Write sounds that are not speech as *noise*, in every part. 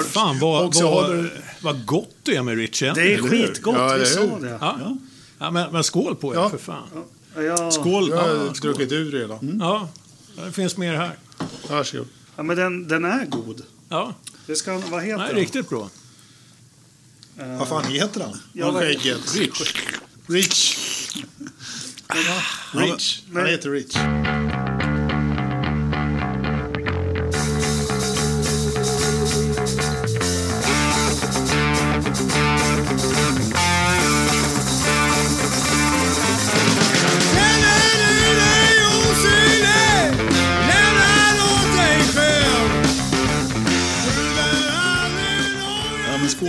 Fan vad, Och så vad, håller- vad gott det är med Richie. Det är skitgott, Ja, vi sa det. Ja. Ja, men, men skål på er Ja. för fan. Ja, Skål! Jag har Ja, skål. druckit ur redan. Ja, det finns mer här. Varsågod. ja, men den, den är god. Ja, Det ska, vad heter nej, den? riktigt bra. Vad fan heter han? Ja, Ja, skägget. Rich. Rich. Rich. Han heter Rich.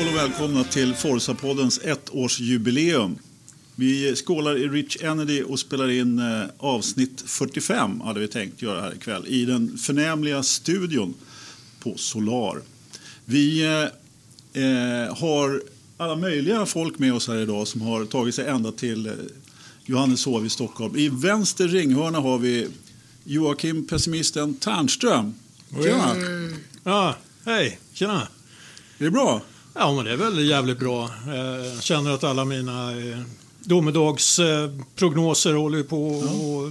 Skål och välkomna till Forza-poddens ettårsjubileum. Vi skålar i Rich Energy och spelar in eh, avsnitt 45 hade vi tänkt göra här ikväll i den förnämliga studion på Solar. Vi eh, eh, har alla möjliga folk med oss här idag som har tagit sig ända till eh, Johanneshov i Stockholm. I vänster ringhörna har vi Joakim Pessimisten Ternström. Tjena! Ja, hej, tjena. Är det bra? Ja, men det är väl jävligt bra. Eh, Jag känner att alla mina eh, domedagsprognoser håller på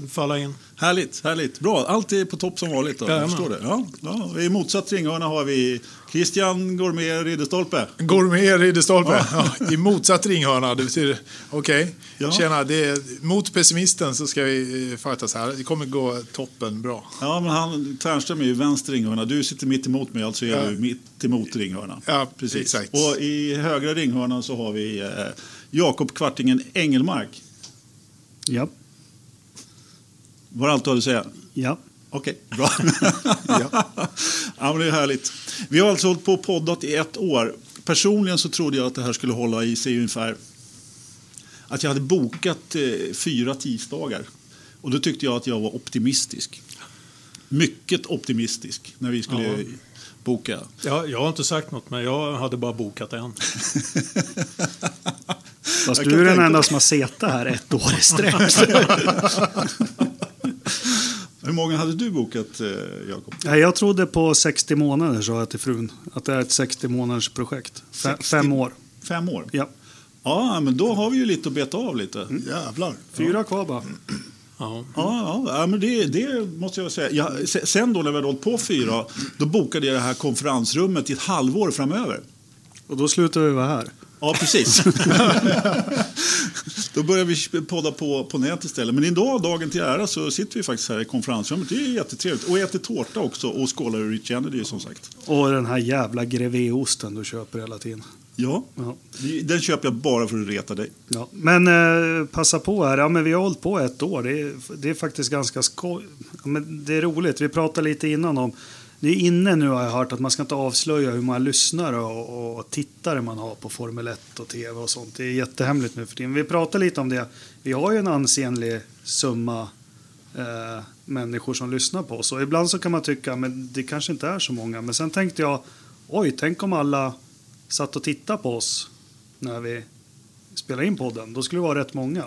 att falla in. Härligt, härligt. Bra, allt är på topp som vanligt. Då. Jag förstår det. Ja, ja. I motsatt ringhörna har vi Christian Gourmet Ridderstolpe. Gourmet Ridderstolpe. Ja, I motsatt ringhörna. Det betyder, okej. Ja. Tjena, det är, mot pessimisten så ska vi eh, fightas här. Det kommer gå toppen bra. Ja, men han, Ternström är ju vänster ringhörna. Du sitter mitt emot mig, alltså är Ja. du mitt emot ringhörnan. Ja, Precis. exakt. Och i högra ringhörnan så har vi eh, Jakob Kvartingen Engelmark. Ja. Var allt du hade att säga? ja. Okej, bra. *laughs* ja. men det är härligt. Vi har alltså hållit på och poddat i ett år. Personligen så trodde jag att det här skulle hålla i sig ungefär... Att jag hade bokat eh, fyra tisdagar. Och då tyckte jag att jag var optimistisk. Mycket optimistisk när vi skulle Ja. boka. Jag, jag har inte sagt något, men jag hade bara bokat en. *laughs* Fast Jag du är den enda som har setat här ett år i sträck. *laughs* Hur många hade du bokat, eh, Jakob? Jag trodde på 60 månader, sa jag till frun. Att det är ett 60 månaders projekt. Fe- 60? Fem år. Fem år? Ja. Ja, men då har vi ju lite att beta av lite. Jävlar. Fyra kvar bara. Ja. Ja, ja, ja men det, det måste jag säga. Jag, se- sen då när vi hade hållit på fyra, då bokade jag det här konferensrummet i ett halvår framöver. Och då slutar vi vara här. Ja, precis. *laughs* då börjar vi podda på, på nät istället. Men idag, dagen till ära, så sitter vi faktiskt här i konferensrummet. Det är jättetrevligt. Och äter tårta också och skålar ur Rich Kennedy som sagt. Och den här jävla grevéosten du köper hela tiden. Ja, Ja. den köper jag bara för att reta dig. Ja. Men eh, passa på här. Ja, men vi har hållit på ett år. Det är, det är faktiskt ganska skoj. Ja, men det är roligt. Vi pratade lite innan om det är inne nu har jag hört att man ska inte avslöja hur många lyssnare och, och tittare man har på Formel 1 och tv och sånt. Det är jättehemligt nu för tiden. Vi pratar lite om det. Vi har ju en ansenlig summa eh, människor som lyssnar på oss. Och ibland så kan man tycka men det kanske inte är så många. Men sen tänkte jag oj, tänk om alla satt och tittade på oss när vi spelar in podden. Då skulle det vara rätt många.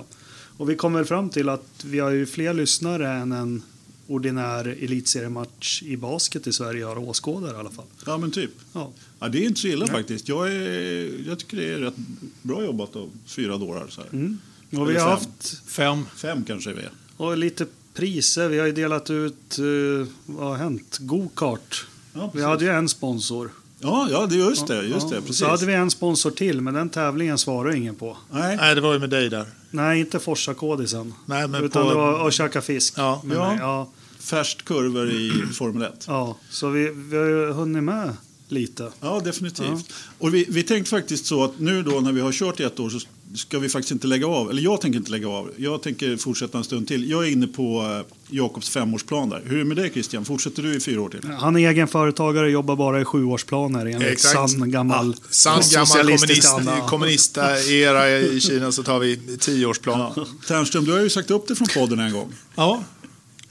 Och vi kom väl fram till att vi har ju fler lyssnare än en ordinär elitseriematch i basket i Sverige har åskådare i alla fall. Ja, men typ. Ja. Ja, det är inte så illa faktiskt. Jag, är, jag tycker det är rätt bra jobbat av fyra dårar. Så här. Mm. Och vi har fem. haft Fem. Fem kanske vi är. och lite priser. Vi har ju delat ut, eh, vad har hänt? Go-kart. Ja, Vi hade ju en sponsor. Ja, ja det är just det. Just Ja, det precis. Så hade vi en sponsor till, men den tävlingen svarade ingen på. Nej. Nej, det var ju med dig där. Nej, inte Forsa-kodisen. Nej, men Utan på- det var att käka fisk. Ja. Ja. mig. ja. Färskt kurvor i Formel 1. Ja, så vi, vi har ju hunnit med lite. Ja, definitivt. Och vi, vi tänkte faktiskt så att nu då när vi har kört i ett år så ska vi faktiskt inte lägga av. Eller jag tänker inte lägga av. Jag tänker fortsätta en stund till. Jag är inne på eh, Jakobs femårsplan där. Hur är det med dig Christian? Fortsätter du i fyra år till? Han är egen företagare, jobbar bara i sjuårsplaner enligt Exakt. sann gammal Sann gammal kommunist, kommunista-era i Kina så tar vi tioårsplan. Ja. Ternström, du har ju sagt upp dig från podden en gång. Ja,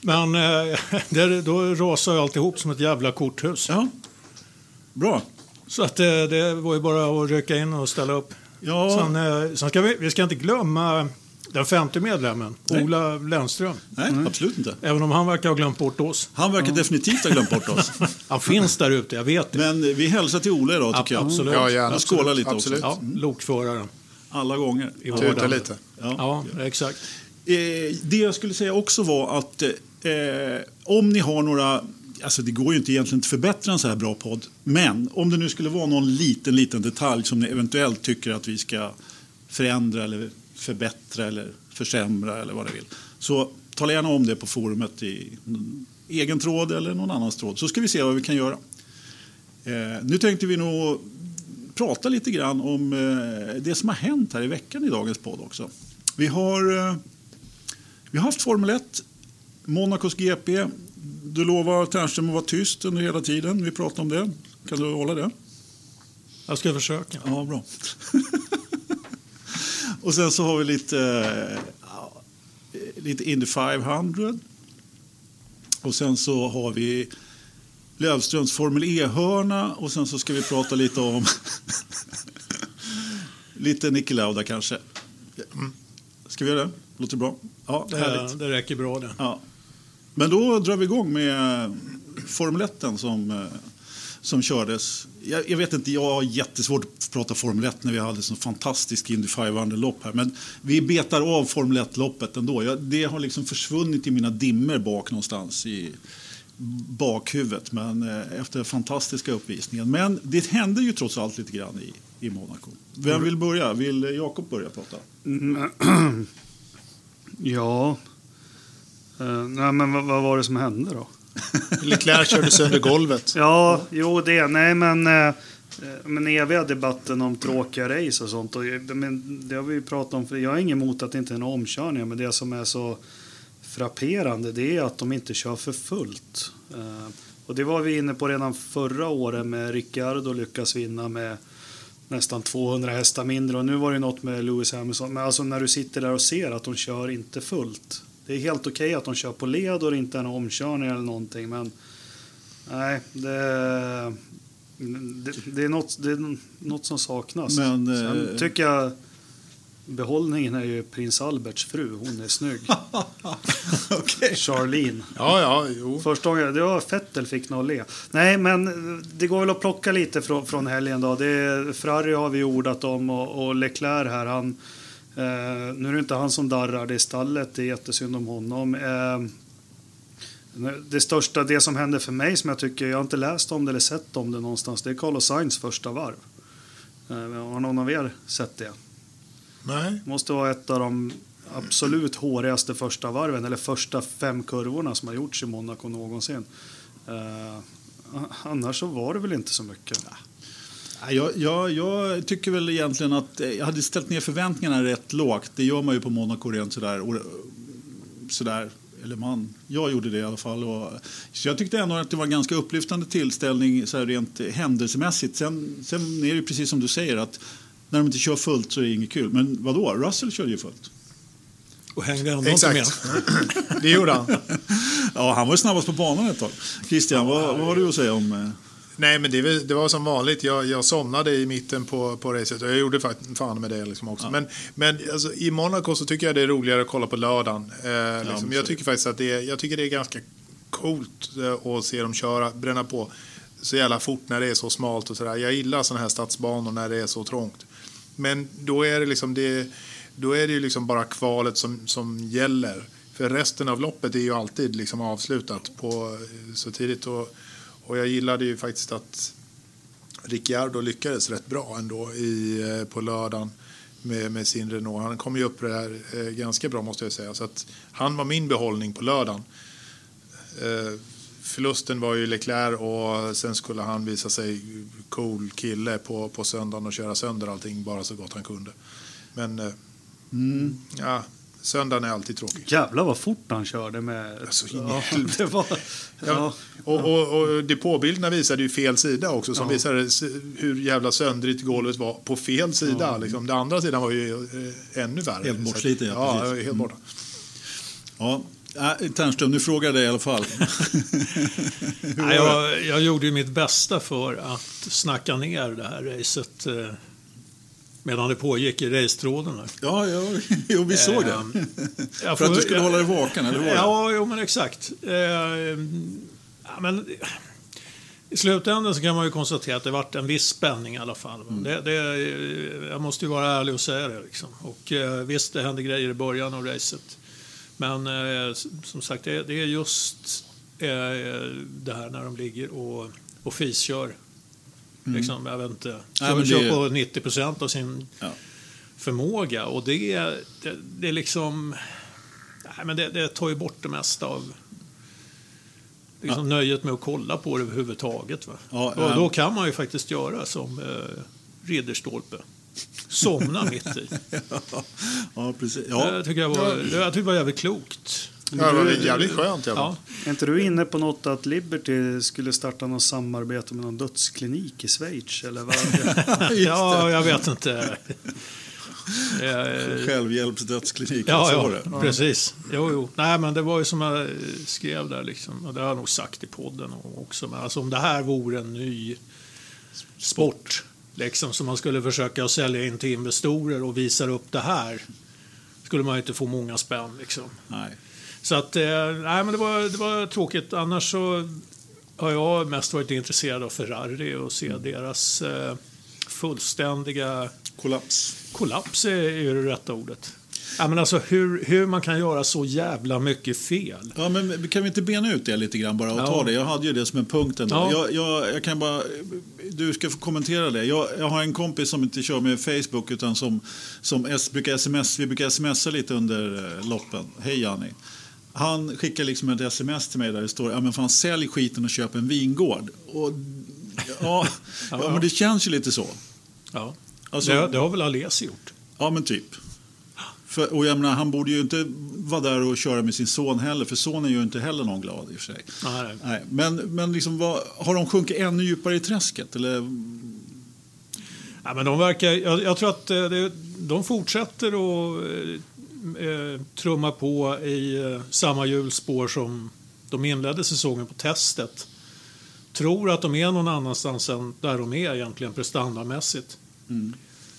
men eh, *laughs* det, då rasar ju alltihop som ett jävla korthus. Ja. Bra. Så att eh, det var ju bara att rycka in och ställa upp. Ja, Sen, eh, sen ska vi, vi ska inte glömma Den femte medlemmen, Nej. Ola Lennström. Nej, absolut inte. Även om han verkar ha glömt bort oss. Han verkar definitivt ha glömt bort oss. *laughs* Han finns där ute, jag vet det. Men vi hälsar till Ola idag tycker jag. Absolut. Ja, gärna. Jag skålar lite Absolut. också. Ja, lokföraren. Alla gånger. i Tuta lite. Ja, exakt. Eh, det jag skulle säga också var att eh, om ni har några... Alltså det går ju inte egentligen att förbättra en så här bra podd. Men om det nu skulle vara någon liten, liten detalj som ni eventuellt tycker att vi ska förändra eller förbättra eller försämra eller vad ni vill. Så tala gärna om det på forumet i egen tråd eller någon annans tråd. Så ska vi se vad vi kan göra. Eh, nu tänkte vi nog prata lite grann om eh, det som har hänt här i veckan i dagens podd också. Vi har, eh, vi har haft Formel 1, Monacos GP. Du lovar Ternström att vara tyst under hela tiden. Vi pratar om det. Kan du hålla det? Jag ska försöka. Ja, bra. *laughs* Och sen så har vi lite, eh, lite Indy 500. Och sen så har vi Lövströms Formel E-hörna och sen så ska vi prata lite om *laughs* lite Niki Lauda kanske. Ska vi göra det? Låter bra? Ja, härligt. Det, det räcker bra det. Ja. Men då drar vi igång med Formel 1 som, eh, som kördes. Jag, jag vet inte, jag har jättesvårt att prata Formel 1 när vi hade så fantastisk Indy 500-lopp här. Men vi betar av Formel 1-loppet ändå. Jag, det har liksom försvunnit i mina dimmer bak någonstans i bakhuvudet. Men eh, efter fantastiska uppvisningen. Men det hände ju trots allt lite grann i, i Monaco. Vem vill börja? Vill Jakob börja prata? *clears throat* Ja. Eh, nej, men vad, vad var det som hände då? *laughs* Leclerc körde sönder golvet. Ja, jo det. Nej, men, eh, men eviga debatten om tråkiga race och sånt. Och, eh, men, det har vi ju pratat om. För jag har inget emot att det inte är några omkörningar. Men det som är så frapperande det är att de inte kör för fullt. Eh, och det var vi inne på redan förra året med Ricciardo lyckas vinna med nästan 200 hästar mindre. Och nu var det något med Lewis Hamilton. Men alltså när du sitter där och ser att de kör inte fullt. Det är helt okej att de kör på led och det inte är någon omkörning eller någonting. Men nej, det, det, det, är, något, det är något som saknas. Men, Sen eh, tycker jag behållningen är ju prins Alberts fru. Hon är snygg. *laughs* Okej. Charlene. Ja, ja, jo. Första gången, det var Fettel fick nog le. Nej, men det går väl att plocka lite från, från helgen då. Det, Ferrari har vi ordat om och, och Leclerc här, han... Eh, nu är det inte han som darrar, det är stallet, det är jättesynd om honom. Eh, det största, det som hände för mig som jag tycker, jag har inte läst om det eller sett om det någonstans, det är Carlos Sainz första varv. Eh, har någon av er sett det? Nej. Det måste vara ett av de absolut hårigaste första varven, eller första fem kurvorna som har gjorts i Monaco någonsin. Eh, annars så var det väl inte så mycket. Ja, Jag, jag, jag tycker väl egentligen att eh, jag hade ställt ner förväntningarna rätt lågt. Det gör man ju på Monaco rent sådär. Och, sådär eller man, jag gjorde det i alla fall. Och, så jag tyckte ändå att det var en ganska upplyftande tillställning så här rent händelsemässigt. Sen, sen är det precis som du säger att när de inte kör fullt så är det inget kul. Men vad då? Russell körde ju fullt. Och hängde ändå inte med. Exakt. *laughs* Det gjorde han. *laughs* Ja, han var ju snabbast på banan ett tag. Christian, vad, vad har du att säga om... eh, Nej, men det, var- det var som vanligt. Jag, jag somnade i mitten på, på racet och jag gjorde fa- fan med det liksom också. Men, men alltså, i Monaco så tycker jag det är roligare att kolla på lördagen. Eh, liksom. men jag tycker faktiskt att det är, jag tycker det är ganska coolt eh, att se dem köra, bränna på så jävla fort när det är så smalt och sådär. Jag gillar sådana här stadsbanor när det är så trångt. Men då är det liksom det, då är det ju liksom bara kvalet som, som gäller. För resten av loppet är ju alltid liksom avslutat på så tidigt. Och, och jag gillade ju faktiskt att Ricciardo lyckades rätt bra ändå i, eh, på lördagen med, med sin Renault. Han kom ju upp det här eh, ganska bra måste jag säga. Så att han var min behållning på lördagen. Eh, förlusten var ju Leclerc och sen skulle han visa sig cool kille på, på söndagen och köra sönder allting bara så gott han kunde. Men eh, ja, söndagen är alltid tråkig. Jävlar vad fort han körde med... Alltså, ja, det var, Ja. ja. Och, och, och depåbilderna visade ju fel sida också som visade s- hur jävla söndrigt golvet var på fel sida. Liksom. Den andra sidan var ju eh, ännu värre. Helt bortsliten, ja, ja. ja helt Mm. borta. Ja, äh, Ternström, nu frågar jag dig i alla fall. *laughs* Nej, jag, jag gjorde ju mitt bästa för att snacka ner det här racet. Medan det pågick i racetråden. Ja, ja jo, vi såg det. Ehm, jag För att får- du skulle hålla dig vaken, eller hur? Ja, jo, men exakt. Eh, ja, men, I slutändan så kan man ju konstatera att det varit en viss spänning i alla fall. Mm. Det, det, jag måste ju vara ärlig och säga det. Liksom. Och eh, visst, det hände grejer i början av racet. Men eh, som sagt, det, det är just eh, det här när de ligger och, och fiskör. Liksom, jag vet inte, Mm. Ja, kör, det- på 90 procent av sin Ja. förmåga. Och det, det, det är liksom... Nej, men det, det tar ju bort det mesta av liksom nöjet med att kolla på det överhuvudtaget. Va? Ja, och ja. då kan man ju faktiskt göra som eh, Ridderstolpe. Somna mitt i. *laughs* ja, precis. Ja. Det tycker jag var, det, jag tycker det var jävligt klokt. Ja, det var jävligt skönt. Ja. Ja, Är inte du inne på något att Liberty skulle starta något samarbete med någon dödsklinik i Schweiz? Eller vad? *laughs* ja jag vet inte. Eh, Självhjälpsdödsklinik. Ja, ja, det. precis. Jo, jo. Nej, men det var ju som jag skrev där, liksom. och det har jag nog sagt i podden också. Men alltså, om det här vore en ny sport, liksom, som man skulle försöka sälja in till investorer och visa upp det här, skulle man ju inte få många spänn. Liksom. Nej. Så att, eh, nej, men det var, det var tråkigt. Annars så har jag mest varit intresserad av Ferrari och se deras eh, fullständiga Kollaps. Kollaps är ju det rätta ordet. Ja, men alltså hur, hur man kan göra så jävla mycket fel. Ja, men kan vi inte bena ut det lite grann bara och Ja. ta det? Jag hade ju det som en punkt ändå. Ja. Jag, jag, jag kan bara, du ska få kommentera det. Jag, jag har en kompis som inte kör med Facebook utan som, som s, brukar sms, vi brukar smsa lite under eh, loppen. Hej Janni. Han skickar liksom ett sms till mig där det står ja, men fan, sälj skiten och köp en vingård. Och, ja, *laughs* ja, men det känns ju lite så. Ja. Alltså- det, det har väl Alesi gjort? Ja, men typ. För, och jag menar, han borde ju inte vara där och köra med sin son heller, för sonen gör ju inte heller någon glad i och för sig. Nej, nej. Men men liksom, vad, har de sjunkit ännu djupare i träsket? Eller? Ja, men de verkar, jag, jag tror att eh, de fortsätter att eh, trumma på i eh, samma hjulspår som de inledde säsongen på testet. Tror att de är någon annanstans än där de är egentligen prestandamässigt.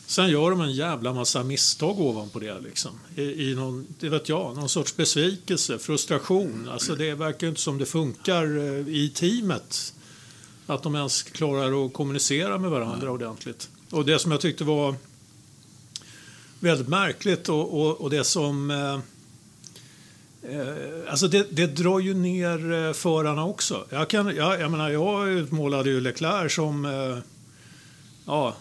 Sen gör de en jävla massa misstag ovanpå det. Liksom. I, i någon, det vet jag, någon sorts besvikelse, frustration. Alltså det verkar inte som det funkar eh, i teamet. Att de ens klarar att kommunicera med varandra ordentligt. Och det som jag tyckte var väldigt märkligt och, och, och det som... Eh, eh, alltså det, det drar ju ner eh, förarna också. Jag, kan, jag, jag menar, jag utmålade ju Leclerc som... Eh, ja,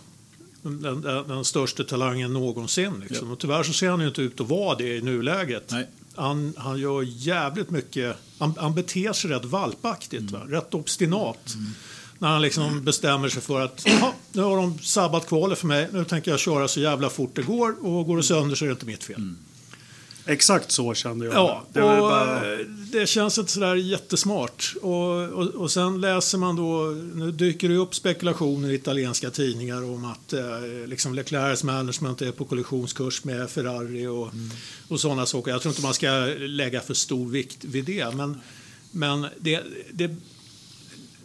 den, den, den största talangen någonsin. Liksom. Och tyvärr så ser han ju inte ut att vara det i nuläget. Nej. Han, han gör jävligt mycket, han, han beter sig rätt valpaktigt, va? rätt obstinat. När han liksom bestämmer sig för att "Jaha, nu har de sabbat kvalet för mig, nu tänker jag köra så jävla fort det går och går det sönder så är det inte mitt fel. Exakt så kände jag. Ja, det, och bara... eh, det känns inte sådär jättesmart. Och, och, och sen läser man då, nu dyker det upp spekulationer i italienska tidningar om att eh, liksom Leclercs management är på kollisionskurs med Ferrari och, och sådana saker. Jag tror inte man ska lägga för stor vikt vid det. Men, men det, det,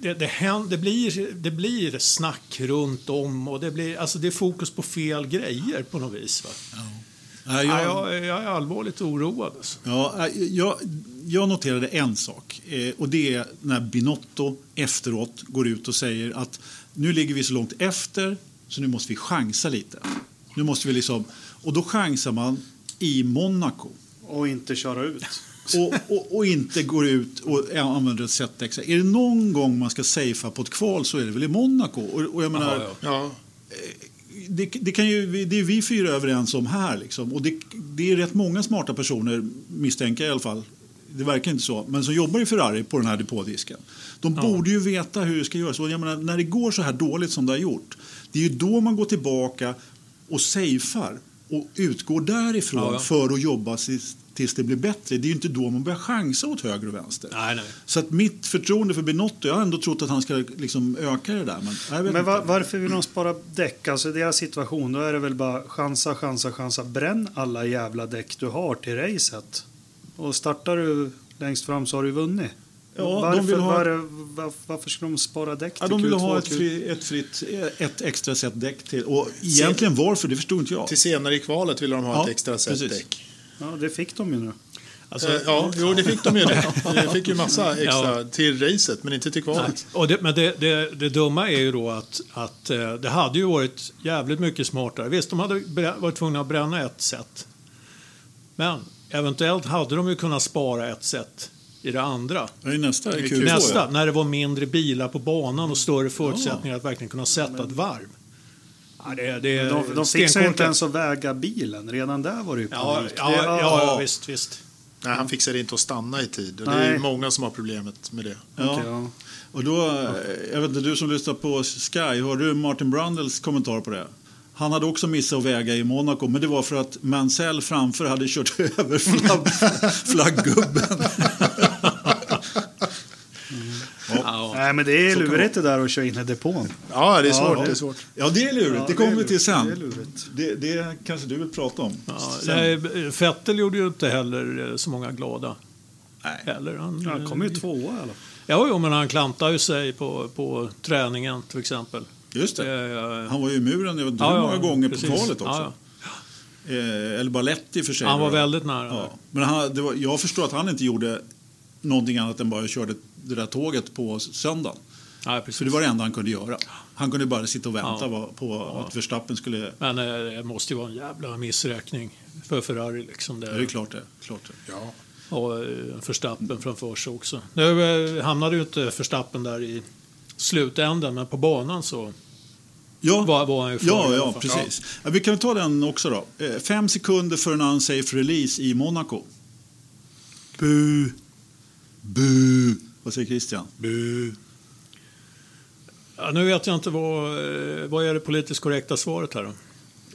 det, det, händer, det, blir, det blir snack runt om och det, blir, alltså det är fokus på fel grejer på något vis. Va? Nej, Ja, jag, jag, jag är allvarligt oroad. Alltså. ja, jag, jag noterade en sak. Eh, och Det är när Binotto efteråt går ut och säger att nu ligger vi så långt efter så nu måste vi chansa lite. Nu måste vi liksom, och då chansar man i Monaco. Och inte köra ut. *laughs* och, och, och inte går ut och använder ett ZX. Är det någon gång man ska safea på ett kval så är det väl i Monaco. Och, och jag menar, Jaha, ja. Ja, det, det, kan ju, det är vi fyra överens om här. Liksom. Och det, det är rätt många smarta personer, misstänker jag i alla fall. Det verkar inte så. Men som jobbar i Ferrari på den här depådisken. De borde ju veta hur det ska göras. Och jag menar, när det går så här dåligt som det har gjort. Det är ju då man går tillbaka och safear. Och utgår därifrån Ja, ja. för att jobba tills, tills det blir bättre. Det är ju inte då man börjar chansa åt höger och vänster. Nej, nej. Så att mitt förtroende för Binotto, jag har ändå trott att han ska liksom öka det där. Men, jag vet Men inte. va, varför vill de spara däck? Alltså i deras situation, då är det väl bara chansa, chansa, chansa. Bränn alla jävla däck du har till racet. Och startar du längst fram så har du vunnit. Ja, varför, de vill ha- var, var, varför skulle de spara däck till Ja, de ville Q2 ha ett, fri, ett fritt, ett extra set däck till. Och egentligen varför, det förstod inte jag. Till senare i kvalet ville de ha Ja, ett extra set precis. däck. Ja, det fick de ju nu. Alltså, Eh, ja, jo, det fick de ju. Det. De fick ju massa extra till racet, men inte till kvalet. Och det, men det, det, det dumma är ju då att, att eh, det hade ju varit jävligt mycket smartare. Visst, de hade varit tvungna att bränna ett set. Men eventuellt hade de ju kunnat spara ett set i det andra. Är nästa är Q2. kul. Nästa, Ja. när det var mindre bilar på banan och större förutsättningar att verkligen kunna sätta ett varv. Ja, det, det, De, de fixar inte ens att väga bilen. Redan där var det ju Ja, panik. ja, Det- ja, ja, visst, visst. Nej, han fixade inte att stanna i tid. Och det är många som har problemet med det. Ja. Okej, ja. Och då, eh, jag vet inte, du som lyssnar på Sky, hörde du Martin Brundles kommentar på det? Han hade också missat att väga i Monaco, men det var för att Mansell framför hade kört *laughs* över flagg, flagggubben. Nej, men det är Så lurigt det där att köra in i depån. Ja, det är svårt. Ja. Det är svårt. Ja, det är lurigt. Ja, det kommer vi till sen. Det är lurigt. Det, det kanske du vill prata om. Ja, Vettel gjorde ju inte heller eh, så många glada. Nej. Heller. Han, Han kom ju tvåa i alla fall. Ja, jo, men han klantade ju sig på, på träningen till exempel. Just det. Eh, Han var ju i muren ja, många gånger precis. på kvalet också. Ja, Eh, eller bara lätt i och för sig. Han var väldigt nära. Ja. Men han, det var, jag förstår att han inte gjorde någonting annat än bara körde det där tåget på söndagen. Ja, precis. För det var det enda han kunde göra. Han kunde bara sitta och vänta Ja. på att Verstappen skulle... Men eh, det måste ju vara en jävla missräkning för Ferrari. Liksom, Det är där. klart det. Klart det. Ja. Och eh, Verstappen framför sig också. Nu eh, hamnade ju inte Verstappen där i slutändan, men på banan så Ja, var, var han ju ja, ja precis. Ja, vi kan väl ta den också då. Fem sekunder för en unsafe release i Monaco. Bu. Bu. Vad säger Christian? Bu. Ja, nu vet jag inte vad, eh, vad är det politiskt korrekta svaret här då?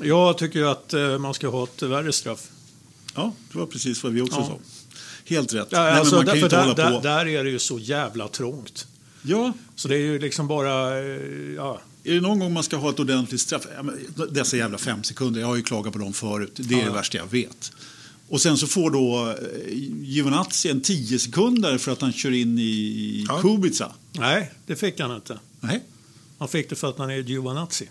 Jag tycker ju att eh, man ska ha ett värre straff. Ja, det var precis vad vi också Ja. sa. Helt rätt. Ja, Nej, alltså, man kan ju för inte där, hålla där, på. där är det ju så jävla trångt. Ja, Så det är ju liksom bara... eh, Ja, Är det någon gång man ska ha ett ordentligt straff? Dessa jävla fem sekunder, jag har ju klagat på dem förut. Det är Ja. det värsta jag vet. Och sen så får då eh, Giovinazzi en 10 sekunder för att han kör in i Ja. Kubica. nej, det fick han inte. Nej. Han fick det för att han är Giovanazzi.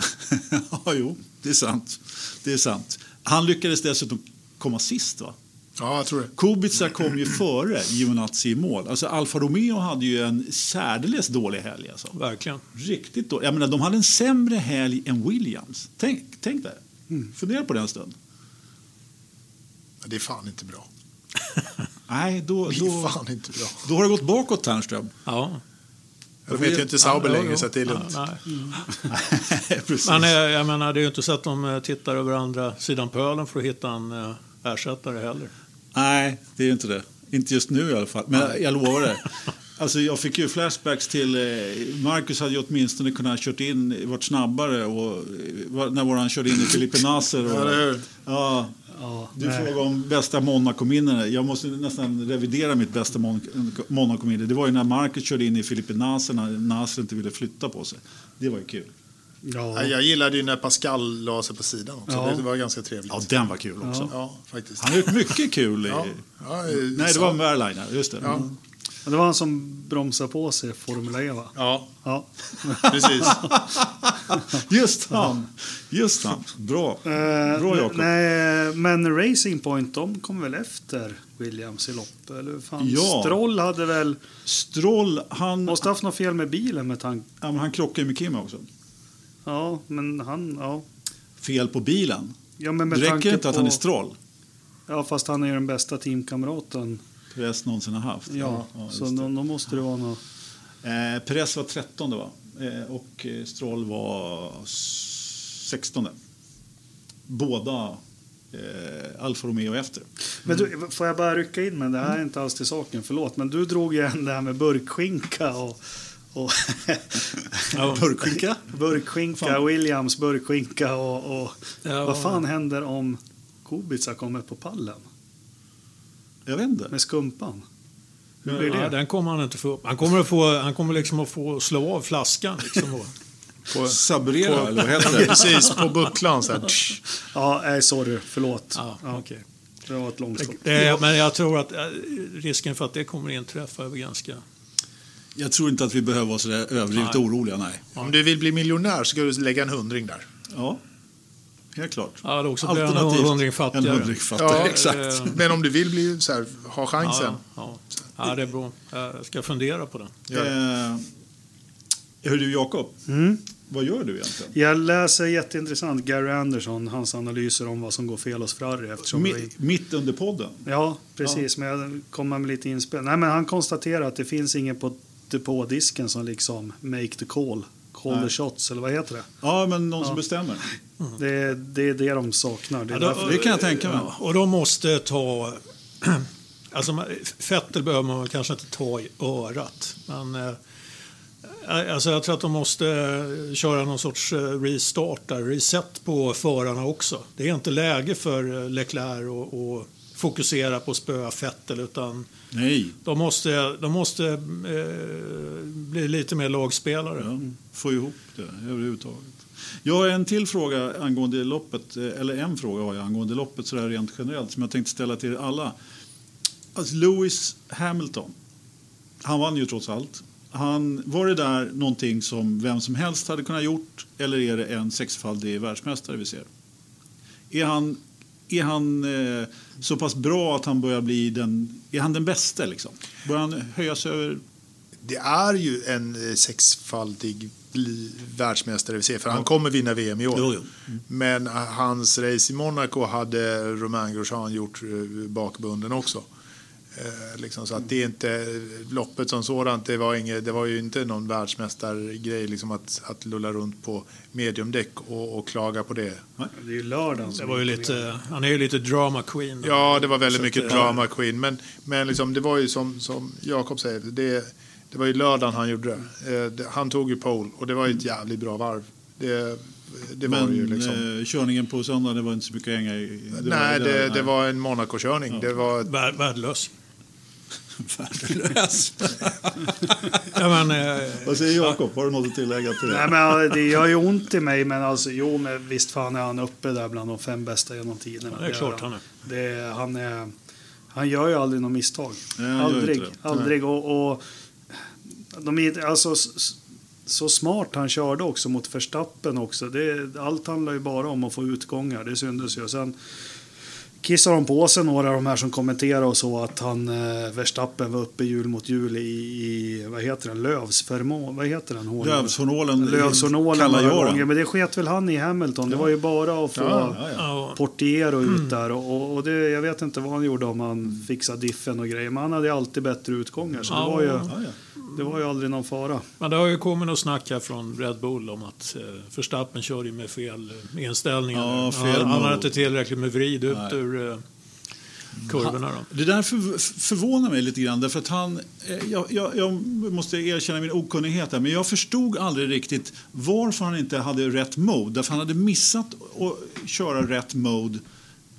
*laughs* ja, jo, det är sant. Det är sant. Han lyckades dessutom komma sist, va? ja, jag tror det. Kubica kom ju före Giovinazzi i mål. Alltså Alfa Romeo hade ju en särdeles dålig helg. Alltså. Verkligen. Riktigt dålig. Jag menar, de hade en sämre helg än Williams. Tänk, tänk dig. Fundera på den stund. Det är fan inte bra. *laughs* Nej, då, Det är då, fan inte bra. då har det gått bakåt, Ternström. Ja. De heter ju inte Sauber Ja, längre jo. så det är lugnt. Ja, nej. *laughs* *laughs* Precis. Men eh, jag menar, det är ju inte så att de eh, tittar över andra sidan pölen för att hitta en eh, ersättare heller. Nej, det är ju inte det. Inte just nu i alla fall. Men jag lovar det. Alltså jag fick ju flashbacks till... Marcus hade ju åtminstone kunnat kört in, varit snabbare och, när våran körde in i Filipe Nasser. Och, Ja? Ja, Ja, du nej. frågade om bästa Monaco-minnen. Jag måste nästan revidera mitt bästa Mon- Monaco-minne. Det var ju när Marcus körde in i Filipe Nasser när Nasser inte ville flytta på sig. Det var ju kul. Ja. Ja, Jag gillade ju när Pascal la sig på sidan också. Ja. Det var ganska trevligt. Ja, den var kul också. Ja, faktiskt. Han har gjort mycket kul. I, Ja. Ja, Nej, det så- var Verliner. Just det. Det var han som bromsade på sig Formula E, va? Ja, Ja. precis. *laughs* Just han. Just han. Bra. Eh, Bra, Jakob. Nej, men Racing Point, de kom väl efter Williams i lopp? Eller fan? Ja. Stroll hade väl... Stroll, han, Måste haft något fel med bilen med tanke... ja, men han krockade med Kim också. Ja, men han... Ja. Fel på bilen. Ja, men med Det tanke räcker inte att på, han är Stroll. Ja, fast han är ju den bästa teamkamraten. Perez någonsin har haft. Ja, just så då, då måste det vara något... Eh, Perez var 13 va? Eh, och eh, Stroll var 16. Båda eh, Alfa Romeo efter. Men du, får jag bara rycka in med det här är inte alls till saken, förlåt. Men du drog ju en det här med burkskinka och... och Ja. *laughs* Burkskinka? burkskinka, Fan. Williams burkskinka och... och Ja. Vad fan händer om Kubica kommer på pallen Jag vet inte. med skumpan? Hur blir Ja, det? den kommer han inte få upp. Han kommer, att få, han kommer liksom att få slå av flaskan. Liksom, och, *laughs* På, Sabrera, på- eller vad heter det? *laughs* Precis, på bucklan så här. *laughs* Ja, nej, sorry, förlåt. ja, Ja. okej. det var ett långskott. Det, men jag tror att eh, risken för att det kommer inträffa är ganska... Jag tror inte att vi behöver vara så överdrivet oroliga, nej. Om du vill bli miljonär så ska du lägga en hundring där. Ja, helt klart. Ja, det också blir en Alternativt hundring fattigare. En hundring fattigare, Ja, exakt. eh, Men om du vill bli så här, ha chansen. Ja, ja. ja, det är bra. Jag ska fundera på den. Eh, hör du Jakob, Mm. vad gör du egentligen? Jag läser jätteintressant Gary Anderson, hans analyser om vad som går fel hos Ferrari. Eftersom vi, Mi- mitt under podden? ja, precis. Men jag kommer med lite inspel. Nej, men han konstaterar att det finns ingen på depådisken som liksom make the call. Call Nej. the shots, eller vad heter det? Ja, men någon Ja. som bestämmer. Det, det är det de saknar. Det Ja, då- Det kan jag tänka mig. Ja, och de måste ta... *clears throat* Alltså, Fettel behöver man kanske inte ta i örat. Men, eh, alltså, jag tror att de måste eh, köra någon sorts eh, restart där, reset på förarna också. Det är inte läge för eh, Leclerc att att fokusera på att spöa Fettel utan Nej, de måste, de måste eh, bli lite mer lagspelare. ja, få ihop det överhuvudtaget. Jag har en till fråga angående loppet, eh, eller en fråga har jag angående loppet sådär rent generellt som jag tänkte ställa till alla. Alltså Lewis Hamilton, han vann ju trots allt. Han, var det där någonting som vem som helst hade kunnat gjort eller är det en sexfaldig världsmästare vi ser? Är han, är han eh, så pass bra att han börjar bli den, är han den bästa liksom? Börjar han höja sig över Det är ju en eh, sexfaldig världsmästare vi ser, för han kommer vinna VM i år. Jo, jo. Men eh, hans race i Monaco hade Romain Grosjean gjort eh, bakbunden också. Eh, liksom, så att det är inte, loppet som sådant, det var, inget, det var ju inte någon världsmästargrej liksom att, att lulla runt på mediumdäck och, och klaga på det. Det är ju lördagen Det var ju lite, han är ju lite drama queen. Ja, det var väldigt mycket drama queen. Men, men liksom, det var ju som, som Jakob säger, det, det var ju lördagen han gjorde det. Eh, det. Han tog ju pole och det var ju ett jävligt bra varv. Det, det var Men det ju liksom. eh, körningen på söndag, det var inte så mycket hänga i. Det nej, var det, där, det var en Monaco-körning. Det var, Vär, värdelös. Värdelös. Ja, men, eh, Vad säger Jakob? Har du något att tillägga till det? Nej, men det gör ju ont i mig, men alltså, jo, men visst fan är han uppe där bland de fem bästa genom tiderna. det är klart han är. Det, han, är, han gör ju aldrig något misstag. Nej, aldrig. aldrig. Och, och de är, alltså, så smart han körde också mot Verstappen också. Det, allt handlar ju bara om att få utgångar. Det syntes ju. Sen kissade de på sig några av de här som kommenterade och så att han eh, Verstappen var uppe hjul mot hjul i, i vad heter den, Lövsförmån, vad heter den? Hålen? Lövshornålen Lövshornålen kallar några jag gånger, den. men det sket väl han i Hamilton. Det var ju bara att få Ja, Ja, ja. ja, Portiero ut där och, och, det, jag vet inte vad han gjorde om han fixade diffen och grejer, men han hade alltid bättre utgångar så det, Ja. var ju, Ja, ja. Det var ju aldrig någon fara. Men det har ju kommit något snack här från Red Bull om att eh, Verstappen kör ju med fel eh, inställningar. Ja, fel han, han har inte tillräckligt med vrid ut Nej. ur eh, kurvorna. Då. Det där för, förvånar mig lite grann. Därför att han, eh, jag, jag, jag måste erkänna min okunnighet här, men jag förstod aldrig riktigt varför han inte hade rätt mode. Därför han hade missat att köra rätt mode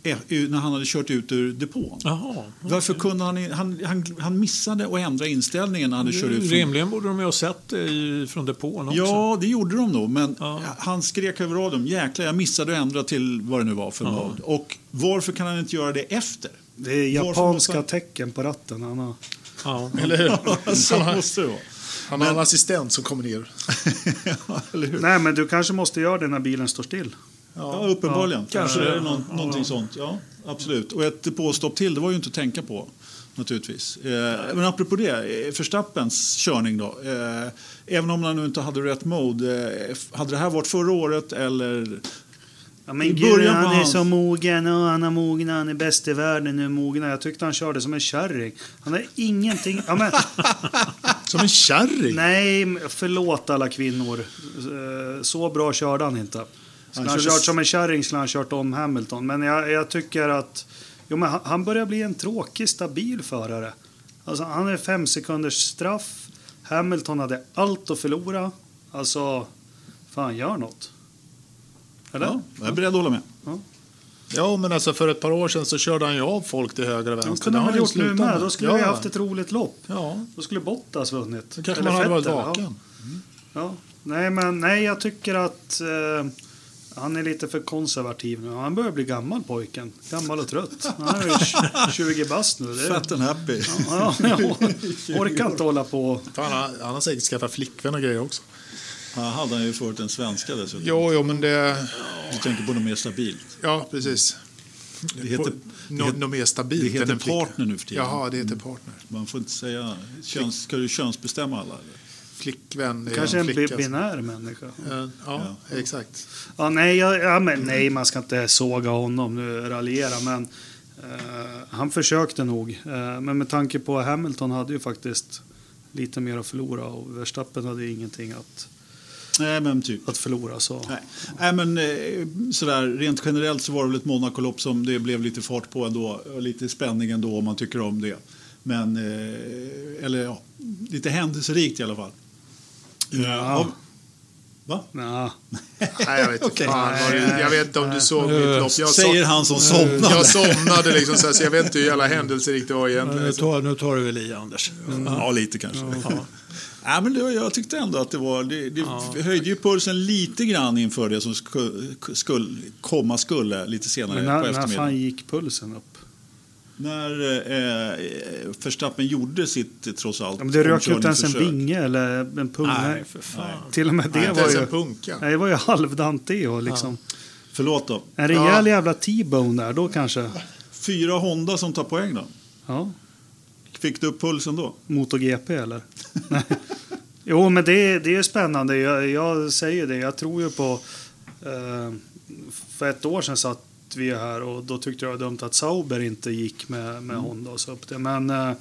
när han hade kört ut ur depån. Jaha. Varför kunde han, han, han, han missade att ändra inställningen när han hade kört ut från Rimligen borde de ju ha sett det i, från depån också. Ja, det gjorde de nog. Men Ja. han skrek över radion. Jäklar, jag missade att ändra till vad det nu var för Ja. mode. Och varför kan han inte göra det efter? Det är japanska måste tecken på ratten. Han har, Ja. eller hur? Så Han har, måste det vara. han har en assistent som kommer ner. *laughs* ja, eller hur? nej, men du kanske måste göra det när bilen står still. Ja, uppenbarligen. Ja, Kanske kanske. är det någon, Ja. någonting sånt. Ja, absolut. Och ett depåstopp till, det var ju inte att tänka på. Naturligtvis. Eh, men apropå det, eh, Verstappens körning då. Eh, även om han nu inte hade rätt mode. Eh, hade det här varit förra året eller? Ja, men gud, början han är så mogen och han har mognat, han är bäst i världen nu mogen. Jag tyckte han körde som en kärring. Han har ingenting... Ja, men, *laughs* Som en kärring. nej, förlåt alla kvinnor. Eh, Så bra körde han inte. Skulle han, körde kört som en kärring skulle han kört om Hamilton. Men jag, jag tycker att jo, men han, han börjar bli en tråkig, stabil förare. Alltså, han är fem sekunders straff. Hamilton hade allt att förlora. Alltså, fan, gör något. Eller? Ja, jag är beredd att hålla med. Ja, men alltså för ett par år sedan så körde han ju av folk till höger och vänster. kunde Det han har väl gjort nu med. Då skulle ja. vi haft ett roligt lopp. Ja, Då skulle Bottas vunnit. då kanske Eller man hade varit Vettel, ja. vaken. Ja. Nej, men nej, jag tycker att... Eh, Han är lite för konservativ nu. Han börjar bli gammal pojken. Gammal och trött. Han är ju 20 *laughs* bast nu. Det är, Fat and happy. ja, ja, *laughs* orkar inte hålla på. Fan, han, han har säkert skaffat flickvän och grejer också. Han hade han ju förut en svenska dessutom. Jo, jo, men det... Du tänker på något mer stabilt. Ja, precis. Det heter, Nå- heter- Något mer stabilt det heter än en flicka. partner nu för tiden. Jaha, det heter partner. Man får inte säga... Köns, ska du könsbestämma alla? Eller? Flickvän är Kanske en bi- flicka. binär människa. Ja, ja, exakt. Ja, nej, ja, ja, men, nej, man ska inte såga honom nu, raljera, men eh, han försökte nog. Eh, men med tanke på Hamilton hade ju faktiskt lite mer att förlora och Verstappen hade ju ingenting att, Nej, men typ. att förlora. Så. Nej. Nej, men eh, sådär, rent generellt så var det väl ett Monacolopp som det blev lite fart på ändå. Lite spänning ändå om man tycker om det. Men, eh, eller ja, lite händelserikt i alla fall. Ja. och- Va? Ja, *laughs* Nej, jag vet inte. Fan, jag vet inte om du såg mitt lopp. Jag, Säger han som somnade. jag somnade liksom, så, här, så jag vet inte hur jävla händelserikt det var egentligen. Nu tar, nu tar du väl i, Anders. Ja, lite kanske. Ja. Ja, men det, jag tyckte ändå att det var... Det, det höjde ju pulsen lite grann inför det som skulle, skulle, komma skulle lite senare men på när, när eftermiddagen. fan gick pulsen upp? När eh, Verstappen gjorde sitt, trots allt, Ja, men det rök ju inte ens en vinge eller en pung. Nej, Nej, för fan. Till och med det inte var ju... punka. Nej, det var ju halvdant det och liksom. Förlåt då. En rejäl Ja. jävla T-bone där, då kanske. Fyra Honda som tar poäng då. Ja, Fick du upp pulsen då? MotoGP eller? Nej. Jo, men det, det är spännande. Jag, jag säger det. Jag tror ju på... Eh, för ett år sedan satt vi här och då tyckte jag det var dumt att Sauber inte gick med, med Honda och så upp det. Men eh,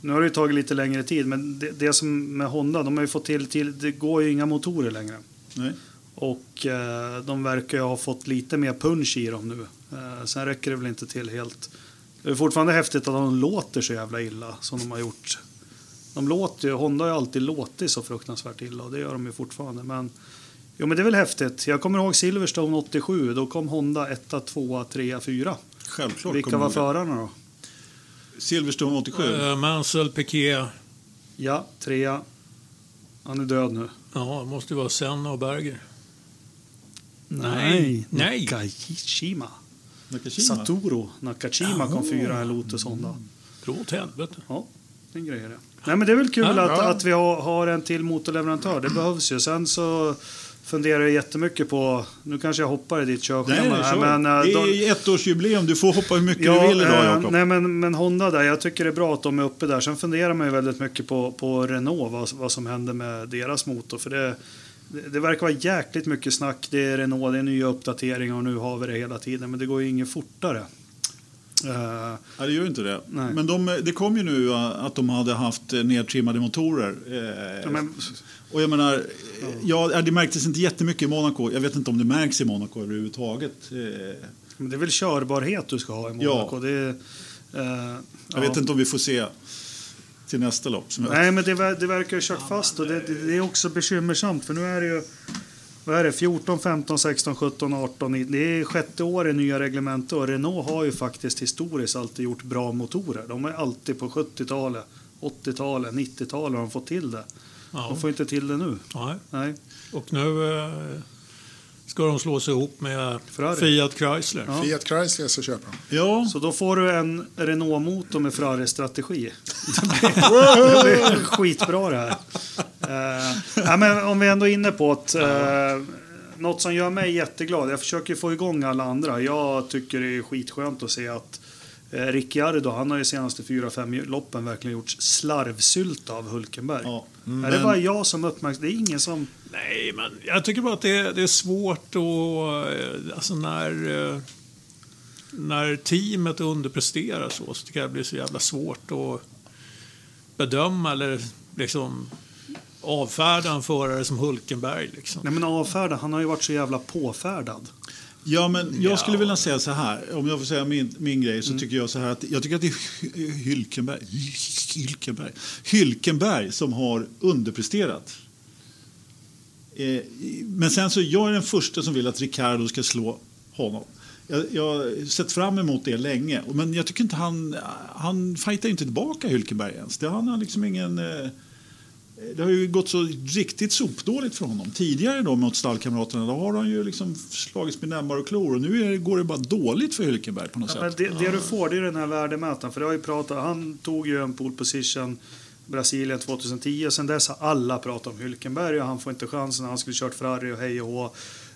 nu har det tagit lite längre tid. Men det, det som med Honda, de har ju fått till, till... Det går ju inga motorer längre. Nej. Och eh, de verkar ju ha fått lite mer punch i dem nu. Eh, sen räcker det väl inte till helt. Det är fortfarande häftigt att de låter så jävla illa som de har gjort. De låter ju, Honda har ju alltid låtit så fruktansvärt illa och det gör de ju fortfarande. Men, jo, men det är väl häftigt. Jag kommer ihåg Silverstone 87. Då kom Honda 1, 2, 3, 4. Självklart. Vilka var förarna då? Silverstone 87. Uh, Mansell, Piquet. Ja, 3. Han är död nu. Ja, det måste ju vara Senna och Berger. Nej, Nej. Nakashima. Nakashima. Satoru Nakashima kom fyra i Lotus Honda. Dra åt helvete. Ja, en grej är det. Nej, men det är väl kul Ja, att, att vi har, har en till motorleverantör. Det behövs ju. Sen så funderar jättemycket på... Nu kanske jag hoppar i ditt körschema. här, men, äh, det de- är ettårsjubileum. Du får hoppa hur mycket Ja, du vill idag, eh, Jakob. nej, men, men Honda där, jag tycker det är bra att de är uppe där. Sen funderar man ju väldigt mycket på, på Renault, vad, vad som händer med deras motor. För det, det, det verkar vara jäkligt mycket snack. Det är Renault, det är nya uppdateringar och nu har vi det hela tiden. Men det går ju inget fortare. Eh, Ja, det gör ju inte det. Nej. Men de, det kom ju nu uh, att de hade haft uh, nedtrimmade motorer. Eh, ja, men, Och jag menar, eh, ja, det märktes inte jättemycket i Monaco. Jag vet inte om det märks i Monaco överhuvudtaget. Eh, men det är väl körbarhet du ska ha i Monaco. Det, är, eh, Jag vet inte om vi får se till nästa lopp. Nej, men det, det verkar ju kört fast och det, det, det är också bekymmersamt för nu är det ju vad är det, 14, 15, 16, 17, 18, 19. Det är sjätte år i nya reglemente och Renault har ju faktiskt historiskt alltid gjort bra motorer. De är alltid på 70-talet, 80-talet, 90-talet har de fått till det. Ja. De får inte till det nu. Nej. Nej. Och nu eh, ska de slå sig ihop med Ferrari. Fiat Chrysler. Ja. Fiat Chrysler så köper de. ja, Så då får du en Renault-motor med Ferrari-strategi. *laughs* Det blir, det blir skitbra det här. Uh, ja, men om vi ändå är inne på att uh, något som gör mig jätteglad. Jag försöker få igång alla andra. Jag tycker det är skitskönt att se att Ricciardo, han har ju senaste fyra, fem loppen verkligen gjort slarvsylta av Hulkenberg. ja. Är det bara jag som uppmärksammar? Det är ingen som... Nej, men jag tycker bara att det, är- det är svårt att... eh, Alltså när, eh, när teamet underpresterar så, så tycker jag det blir så jävla svårt att bedöma eller liksom avfärda en förare som Hulkenberg. Liksom. Nej men avfärda, han har ju varit så jävla påfärdad. Ja, men jag skulle Ja. vilja säga så här. Om jag får säga min, min grej så tycker jag så här att jag tycker att det är Hy- Hylkenberg, Hylkenberg, Hylkenberg som har underpresterat. Eh, men sen så jag är den första som vill att Ricardo ska slå honom. Jag, jag har sett fram emot det länge. Men jag tycker inte han, han fightar inte tillbaka Hylkenberg ens. Det, han har liksom ingen... Eh, det har ju gått så riktigt sopdåligt för honom. Tidigare då mot stallkamraterna då har han ju liksom slagits med näbbar och klor och nu är, går det bara dåligt för Hülkenberg på något Ja, men sätt. det, det du får det är den här värdemätaren. För det har ju pratat, han tog ju en pole position Brasilien 2010 och sen dess har alla pratat om Hülkenberg och han får inte chansen. Han skulle kört Ferrari och hej och hå.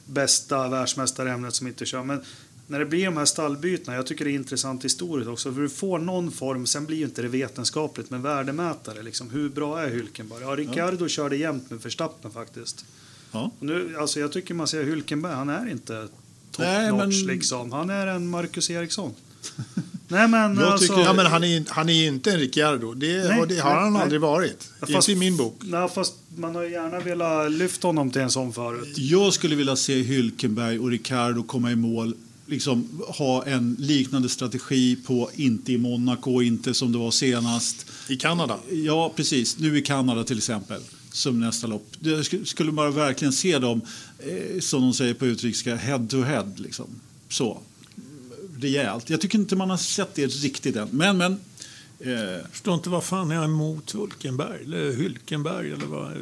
Bästa världsmästarämnet som inte kör. Men när det blir de här stallbytena, jag tycker det är intressant historiskt också. För du får någon form, sen blir ju inte det vetenskapligt, men värdemätare. Liksom, hur bra är Hülkenberg? Ja, Ricciardo körde jämnt med Verstappen faktiskt. Ja. Och nu, alltså jag tycker man ser Hülkenberg, han är inte top Nej, notch men- liksom. Han är en Marcus Eriksson. *laughs* Nej men Jag alltså... tycker- Ja, men han är, han är inte en Ricciardo. Det, Nej, det har han nej. aldrig varit. Ja, Inte i min bok. Nej, fast man har gärna velat lyfta honom till en sån förut. Jag skulle vilja se Hülkenberg och Ricardo komma i mål liksom ha en liknande strategi på inte i Monaco, inte som det var senast. I Kanada. Ja, precis. Nu i Kanada till exempel, som nästa lopp. Jag sk- skulle bara verkligen se dem, eh, som de säger på utrikiska, head to head. Liksom. Så. Rejält. Jag tycker inte man har sett det riktigt än. Men, men. Eh, Jag förstår inte vad fan är han emot Hulkenberg eller Hylkenberg eller vad?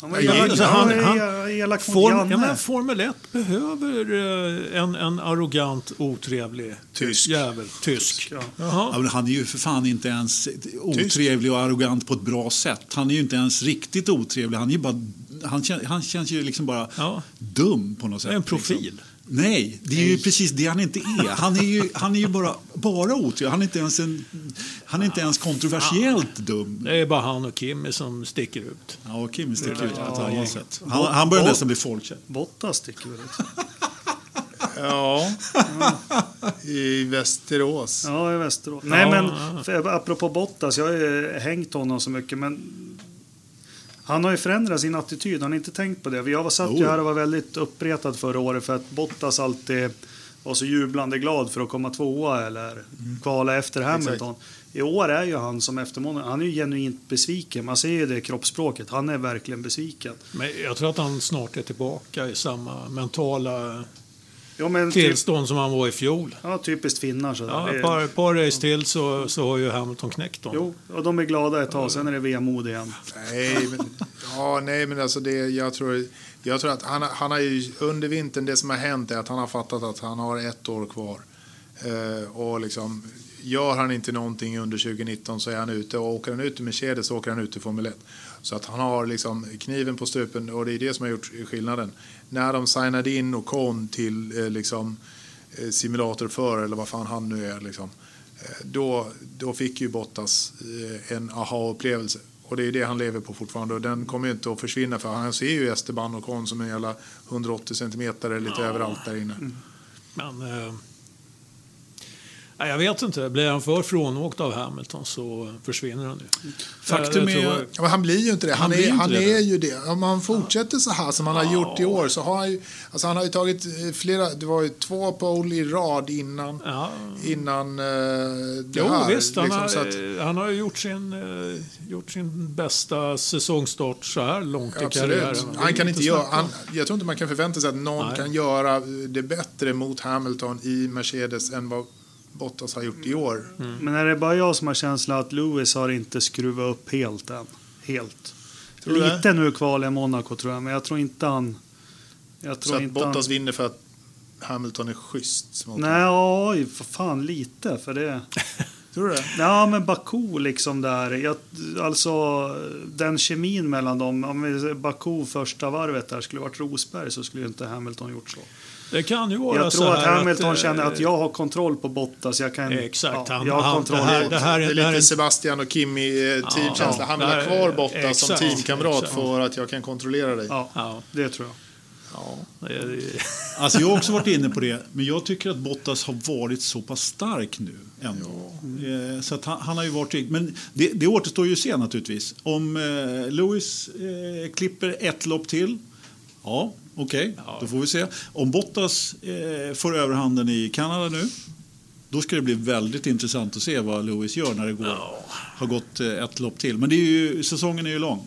Han var elak, alltså, han, han- han, han- elak mot Form, Janne. ja, men Formel 1 behöver eh, en, en arrogant, otrevlig Tysk. jävel. Tysk. Ja. Ja, men han är ju för fan inte ens otrevlig och arrogant på ett bra sätt. Han är ju inte ens riktigt otrevlig. Han, är bara, han, kän, han känns ju liksom bara Ja. dum på något sätt. Det är en profil. Liksom. Nej, det är ju precis det han inte är. Han är ju, han är ju bara, bara otrevlig. Han är inte ens, en, han är inte ens kontroversiellt dum. Det är bara han och Kimmy som sticker ut. Ja, Kim sticker ut på ett Ja. annat sätt. Han, han börjar nästan bli folkkär. Bottas tycker väl *laughs* också. Ja. I Västerås. Ja, i Västerås. Nej, Ja. men för, apropå Bottas, jag har ju hängt honom så mycket, men han har ju förändrat sin attityd. Han har inte tänkt på det. Jag satt ju Jo. här och var väldigt uppretad förra året för att Bottas alltid var så jublande glad för att komma tvåa eller kvala efter Hamilton. I år är ju han som eftermånad, han är ju genuint besviken. Man ser ju det i kroppsspråket. Han är verkligen besviken. Men jag tror att han snart är tillbaka i samma mentala Ja, men typ, tillstånd som han var i fjol. ja, typiskt finnar. Så Ja, ett par, par race till så, så har ju Hamilton knäckt honom. Jo, och de är glada ett tag, sen är det vemod igen. Nej, men, ja, nej, men alltså det, jag tror, jag tror att han, han har ju under vintern, det som har hänt är att han har fattat att han har ett år kvar. Eh, och liksom, gör han inte någonting under 2019 så är han ute. Och åker han ut i Mercedes så åker han ut i Formel 1. Så att han har liksom kniven på strupen och det är det som har gjort skillnaden. När de signade in Ocon till eh, liksom, eh, simulator för eller vad fan han nu är. Liksom, eh, då, då fick ju Bottas eh, en aha-upplevelse. Och det är det han lever på fortfarande och den kommer ju inte att försvinna för han ser ju Esteban Ocon som en jävla 180 centimeter lite överallt där inne. Men eh, jag vet inte. Blir han för frånåkt av Hamilton så försvinner han ju. Faktum Jag- jag är- tror- Ja, men han blir ju inte det. Han, Han är, inte han det. är ju det. Om han fortsätter så här som han har gjort i år så har han ju, alltså han har ju tagit eh, flera, det var ju två pole i rad innan, Ja. innan eh, det Jo, här. visst. Han, liksom, har, så att- han har ju gjort sin, eh, gjort sin bästa säsongstart så här långt i Absolut. karriären. Det är Han kan inte göra, han, jag tror inte man kan förvänta sig att någon Nej. kan göra det bättre mot Hamilton i Mercedes än vad Bottas har gjort i år. Mm. Men är det bara jag som har känslan att Lewis har inte skruvat upp helt än? Helt. Tror Lite nu kval i Monaco tror jag, men jag tror inte han... Jag Så tror att inte Bottas han... vinner för att Hamilton är schysst. Nej, oj, för fan lite för det. *laughs* Tror du det? Ja, men Baku liksom där. Jag, alltså den kemin mellan dem. Om vi, Baku första varvet där skulle varit Rosberg så skulle ju inte Hamilton gjort så. Det kan ju vara Jag så tror att Hamilton eh, känner att jag har kontroll på Bottas. Jag kan, Exakt, Ja, han- jag har han- kontroll. det här- det här det är- är det här lite är- Sebastian och Kimi eh, teamkänsla. ja, han vill ha kvar är- Bottas som exakt, teamkamrat exakt. för att jag kan kontrollera dig. Ja, Ja, det tror jag. ja, är, *laughs* Alltså jag har också varit inne på det, men jag tycker att Bottas har varit så pass stark nu ändå. Eh, Så att han, han har ju varit... Men det, det återstår ju att se naturligtvis. Om eh, Lewis eh, klipper ett lopp till, ja, okej, då får vi se. Om Bottas eh, får överhanden i Kanada nu, då ska det bli väldigt intressant att se vad Lewis gör när det går, har gått eh, ett lopp till. Men det är ju, säsongen är ju lång.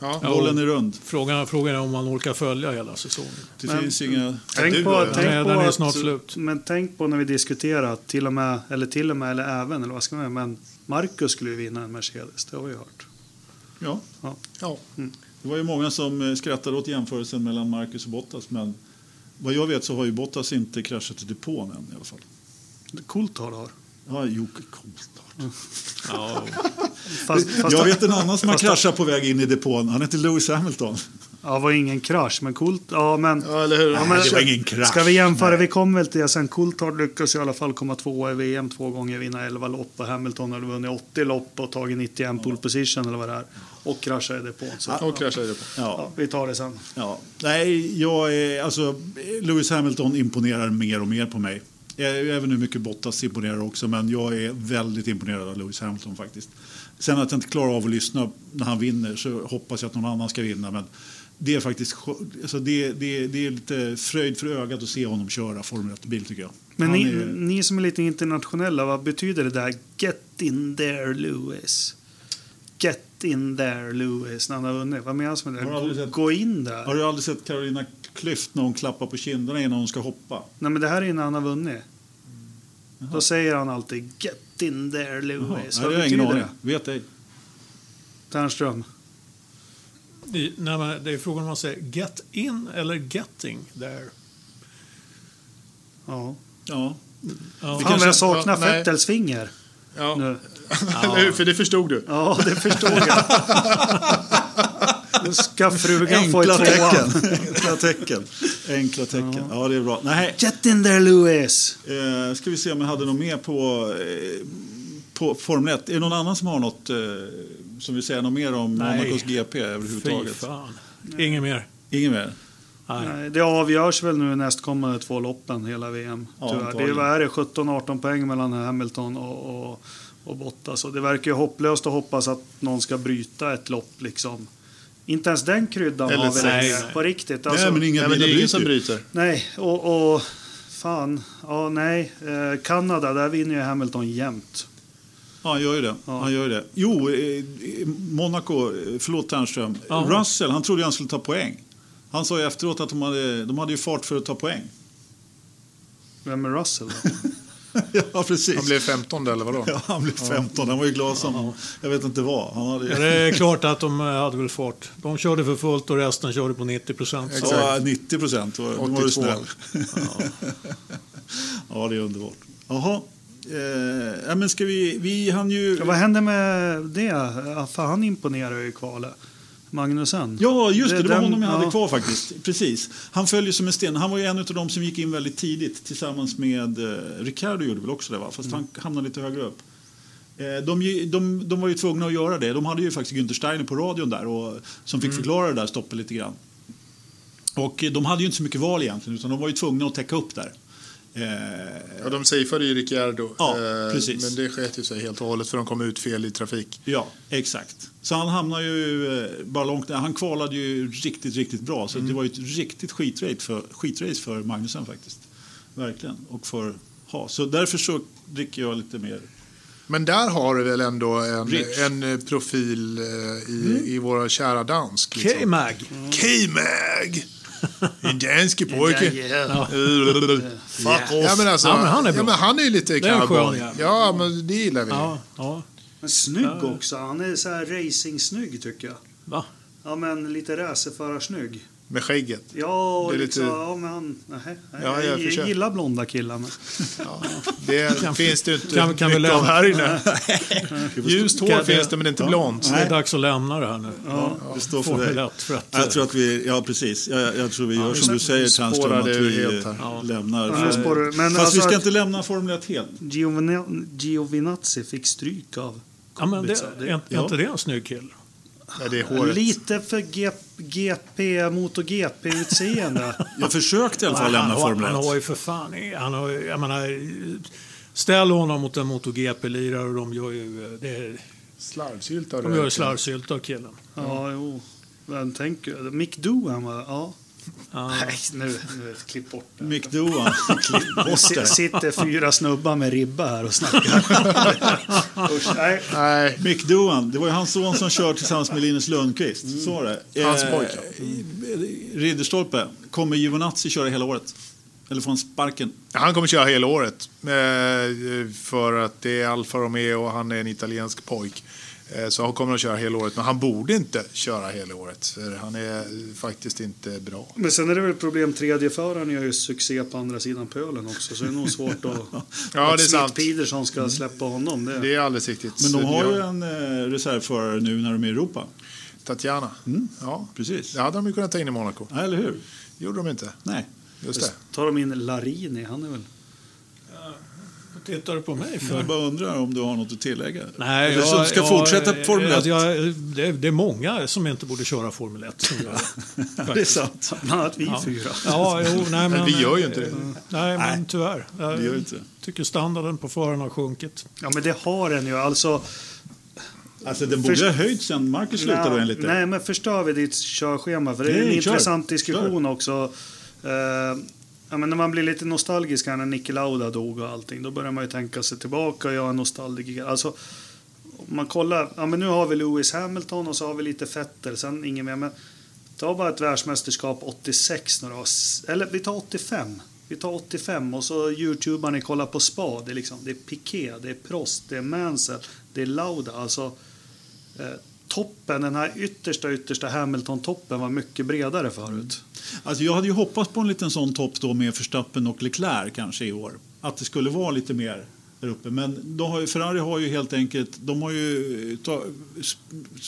Ja. Bollen är rund. frågan, frågan är om man orkar följa hela säsongen. Det Men- finns inga... Tänk på, då? tänk Nej, på den är att, slut. Men tänk på när vi diskuterar, till och med, eller till och med, eller även, eller vad ska man säga, men Marcus skulle ju vinna en Mercedes, det har vi ju hört. Ja. Ja. Det var ju många som eh, skrattade åt jämförelsen mellan Marcus och Bottas, men vad jag vet så har ju Bottas inte kraschat i depån än i alla fall. Coolt har. Ja, Jocke. Ja, Fast, fast Jag vet en annan som har kraschat på väg in i depån. Han heter Lewis Hamilton. Ja, det var ingen krasch, men coolt. Ja, men... ja, eller hur? Ja, men, det var ingen krasch. Ska vi jämföra? Vi kommer väl till det sen. Coulthard lyckas i alla fall komma tvåa i VM två gånger, vinna 11 lopp och Hamilton har vunnit 80 lopp och tagit 91 pole position eller vad det är. Och kraschar i depån. Så, Och kraschade det på. Ja. ja, vi tar det sen. Ja. Nej, jag är, alltså, Lewis Hamilton imponerar mer och mer på mig. Även hur mycket Bottas imponerar också, men jag är väldigt imponerad av Lewis Hamilton faktiskt. Sen att jag inte klarar av att lyssna när han vinner så hoppas jag att någon annan ska vinna. Men det är faktiskt alltså det, det, det är lite fröjd för ögat att se honom köra Formel 1-bil tycker jag. Men ni, är- ni som är lite internationella, vad betyder det där? Get in there Lewis. Get in there Lewis när han har vunnit. Vad menas med Har du det? sett- Gå in där. Har du aldrig sett Carolina Klüft när hon klappar på kinderna innan hon ska hoppa? Nej, men det här är när han har vunnit. Då säger han alltid Get in there Jaha, Lewis. nej, Vad det ingen betyder det? Vet ej. Ternström. Nej, men det är frågan om man säger get in eller getting there. Ja. Ja. Ja. Fan kanske- vad jag saknar ja, nej. Fettels finger. Ja. Nu. *laughs* hur? För det förstod du. Ja, det förstår jag. Nu ska frugan få Enkla ett tvåan. tecken. *laughs* Enkla tecken. Enkla tecken. Ja, det är bra. Nej, Get in there Lewis. eh, ska vi se om jag hade något mer på, eh, på Formel 1. Är det någon annan som har något eh, som vill säga något mer om Nej. Monacos GP Fy överhuvudtaget? fan. Inget mer. Inget mer? Nej. Det avgörs väl nu nästkommande två loppen, hela VM. Ja, tyvärr. det är, är det 17-18 poäng mellan Hamilton och, och, och Bottas. Och det verkar ju hopplöst att hoppas att någon ska bryta ett lopp. Liksom. Inte ens den kryddan Eller har vi nej, längre. nej. På riktigt. Alltså, Nej, men inga Nej, bilar bryter. bryter. Nej, och, och fan. Ja, nej. Eh, Kanada, där vinner ju Hamilton jämt. Ja, han gör ju det. Ja. Han gör ju det. Jo, eh, Monaco, eh, förlåt Ternström. Ja. Russell, han trodde han skulle ta poäng. Han sa ju efteråt att de hade, de hade ju fart för att ta poäng. Vem är Russell då? *laughs* ja, precis. Han blev 15 eller vadå? Ja, han blev 15. Han var ju glad som... Jag vet inte vad. Han hade ju... Ja, det är klart att de eh, hade väl fart. De körde för fullt och resten körde på 90 procent. Exakt. Ja, 90 procent. Då var du 82. snäll. ja, det är underbart. Jaha. Eh, ja, men ska vi... Vi hann ju... Ja, vad hände med det? För han imponerar ju i kvalet. Magnusen. Ja, just det. Det var Den- honom jag hade ja. kvar faktiskt. Precis. Han följer som en sten. Han var ju en av de som gick in väldigt tidigt tillsammans med eh, Ricardo gjorde väl också det va? Fast han hamnade lite högre upp. Eh, de, de, de var ju tvungna att göra det. De hade ju faktiskt Günther Steiner på radion där och, som fick förklara det där stoppet lite grann. Och eh, de hade ju inte så mycket val egentligen utan de var ju tvungna att täcka upp där. Eh, Ja, de safeade ju Ricciardo. Ja, eh, precis. Men det sket ju sig helt och hållet för de kom ut fel i trafik. Ja, exakt. Så han hamnar ju eh, bara långt ner. Han kvalade ju riktigt, riktigt bra. Så det var ju ett riktigt skitrace för, skitrace för Magnusen faktiskt. Verkligen. Och för Haas. Så därför så dricker jag lite mer. Men där har du väl ändå en, Rich. en profil i, i våra kära dansk. liksom. K-Mag. K-Mag! *laughs* En danske pojke. Ja, Fuck. Ja, men alltså, Ja, men han är Ja, bra. men han är ju lite Det är en cowboy. skön jävel. Ja, men det gillar vi. Ja, ja. Men snygg också. Han är så här racing-snygg tycker jag. Va? Ja, men lite racerförarsnygg. Med skägget. Ja, Det är liksom, lite- ja, men han... Nej, nej, Ja, jag jag, gillar blonda killar. Men. Ja, det *laughs* finns det inte kan- kan vi mycket av lämna- här inne. *laughs* Ljust hår Kan finns det, men inte blont. Det är dags att lämna det här nu. Ja, det står för Formel dig. 1. För att, Jag tror att vi, ja precis. Jag, jag tror vi gör som du säger Ternström, att det vi helt här. Ja. lämnar. Ja. Men Fast alltså vi ska att- inte lämna Formel 1 helt. Giovina- Giovinazzi fick stryk av ja, men det, Kubica. är, ja. inte det en snygg kille? Ja, det är håret. Lite för G, GP, MotoGP-utseende. *laughs* Jag försökte i alla fall lämna Formel 1. han har ju för fan... Han har, jag menar, ställ honom mot en MotoGP-lirare och de gör ju... Det, är- Slarvsylta. de gör ju slarvsylt av killen. ja, jo. Men tänk, Mick Doohan var... Ja. Ja. Nej, nu, nu klipp bort det. Mick Doohan. *laughs* Det si- sitter fyra snubbar med ribba här och snackar. *laughs* Usch, nej. Doohan, det var ju hans son som kör tillsammans med Linus Lundqvist. Så var det. Hans Eh, pojke. Ridderstolpe, kommer Giovinazzi köra hela året? Eller får han sparken? han kommer köra hela året. eh, För att det är Alfa Romeo och han är en italiensk pojk. Eh, så han kommer att köra hela året. Men han borde inte köra hela året. För han är faktiskt inte bra. Men sen är det väl problem, tredjeföraren gör ju succé på andra sidan pölen också. Så det är nog svårt att... *laughs* Ja, att det är Smith. Peterson ska släppa honom. Det. Det är alldeles riktigt. Men de har ju en eh, reservförare nu när de är i Europa. Tatjana. Mm. Ja, Precis. det hade de ju kunnat ta in i Monaco. Ja, eller hur? gjorde de inte. Nej. Just det. Tar de in Larini, han är väl... Tittar du på mig för? Jag bara undrar om du har något att tillägga? Nej, Eller som ska fortsätta på Formel 1? Jag, jag, det, det är många som inte borde köra Formel 1. Som gör det. det är sant. Bland annat vi Ja. fyra. Ja, jo, nej, men, Men vi gör ju inte det. Nej, men Nej, tyvärr. Jag det gör vi inte. tycker standarden på förarna har sjunkit. Ja, men det har den ju. Alltså, Alltså den borde Först- ha höjt sen Marcus slutade enligt dig. nej, men förstör vi ditt körschema? För det är en Nej, kör. intressant diskussion också. Eh, ja, men när man blir lite nostalgisk här när Niki Lauda dog och allting, då börjar man ju tänka sig tillbaka och jag är nostalgiker. Alltså, om man kollar, ja men nu har vi Lewis Hamilton och så har vi lite fetter, sen ingen mer. Men ta bara ett världsmästerskap 86 nu Eller vi tar 85. Vi tar 85 och så youtubar ni kollar på spa. Det är, liksom, det är Piqué, det är Prost, det är Mansell, det är Lauda. Alltså, eh, toppen, den här yttersta, yttersta Hamilton-toppen var mycket bredare förut. Mm. Alltså jag hade ju hoppats på en liten sån topp då med Verstappen och Leclerc kanske i år. Att det skulle vara lite mer där uppe. Men de har ju, Ferrari har ju helt enkelt, de har ju, eh, ta,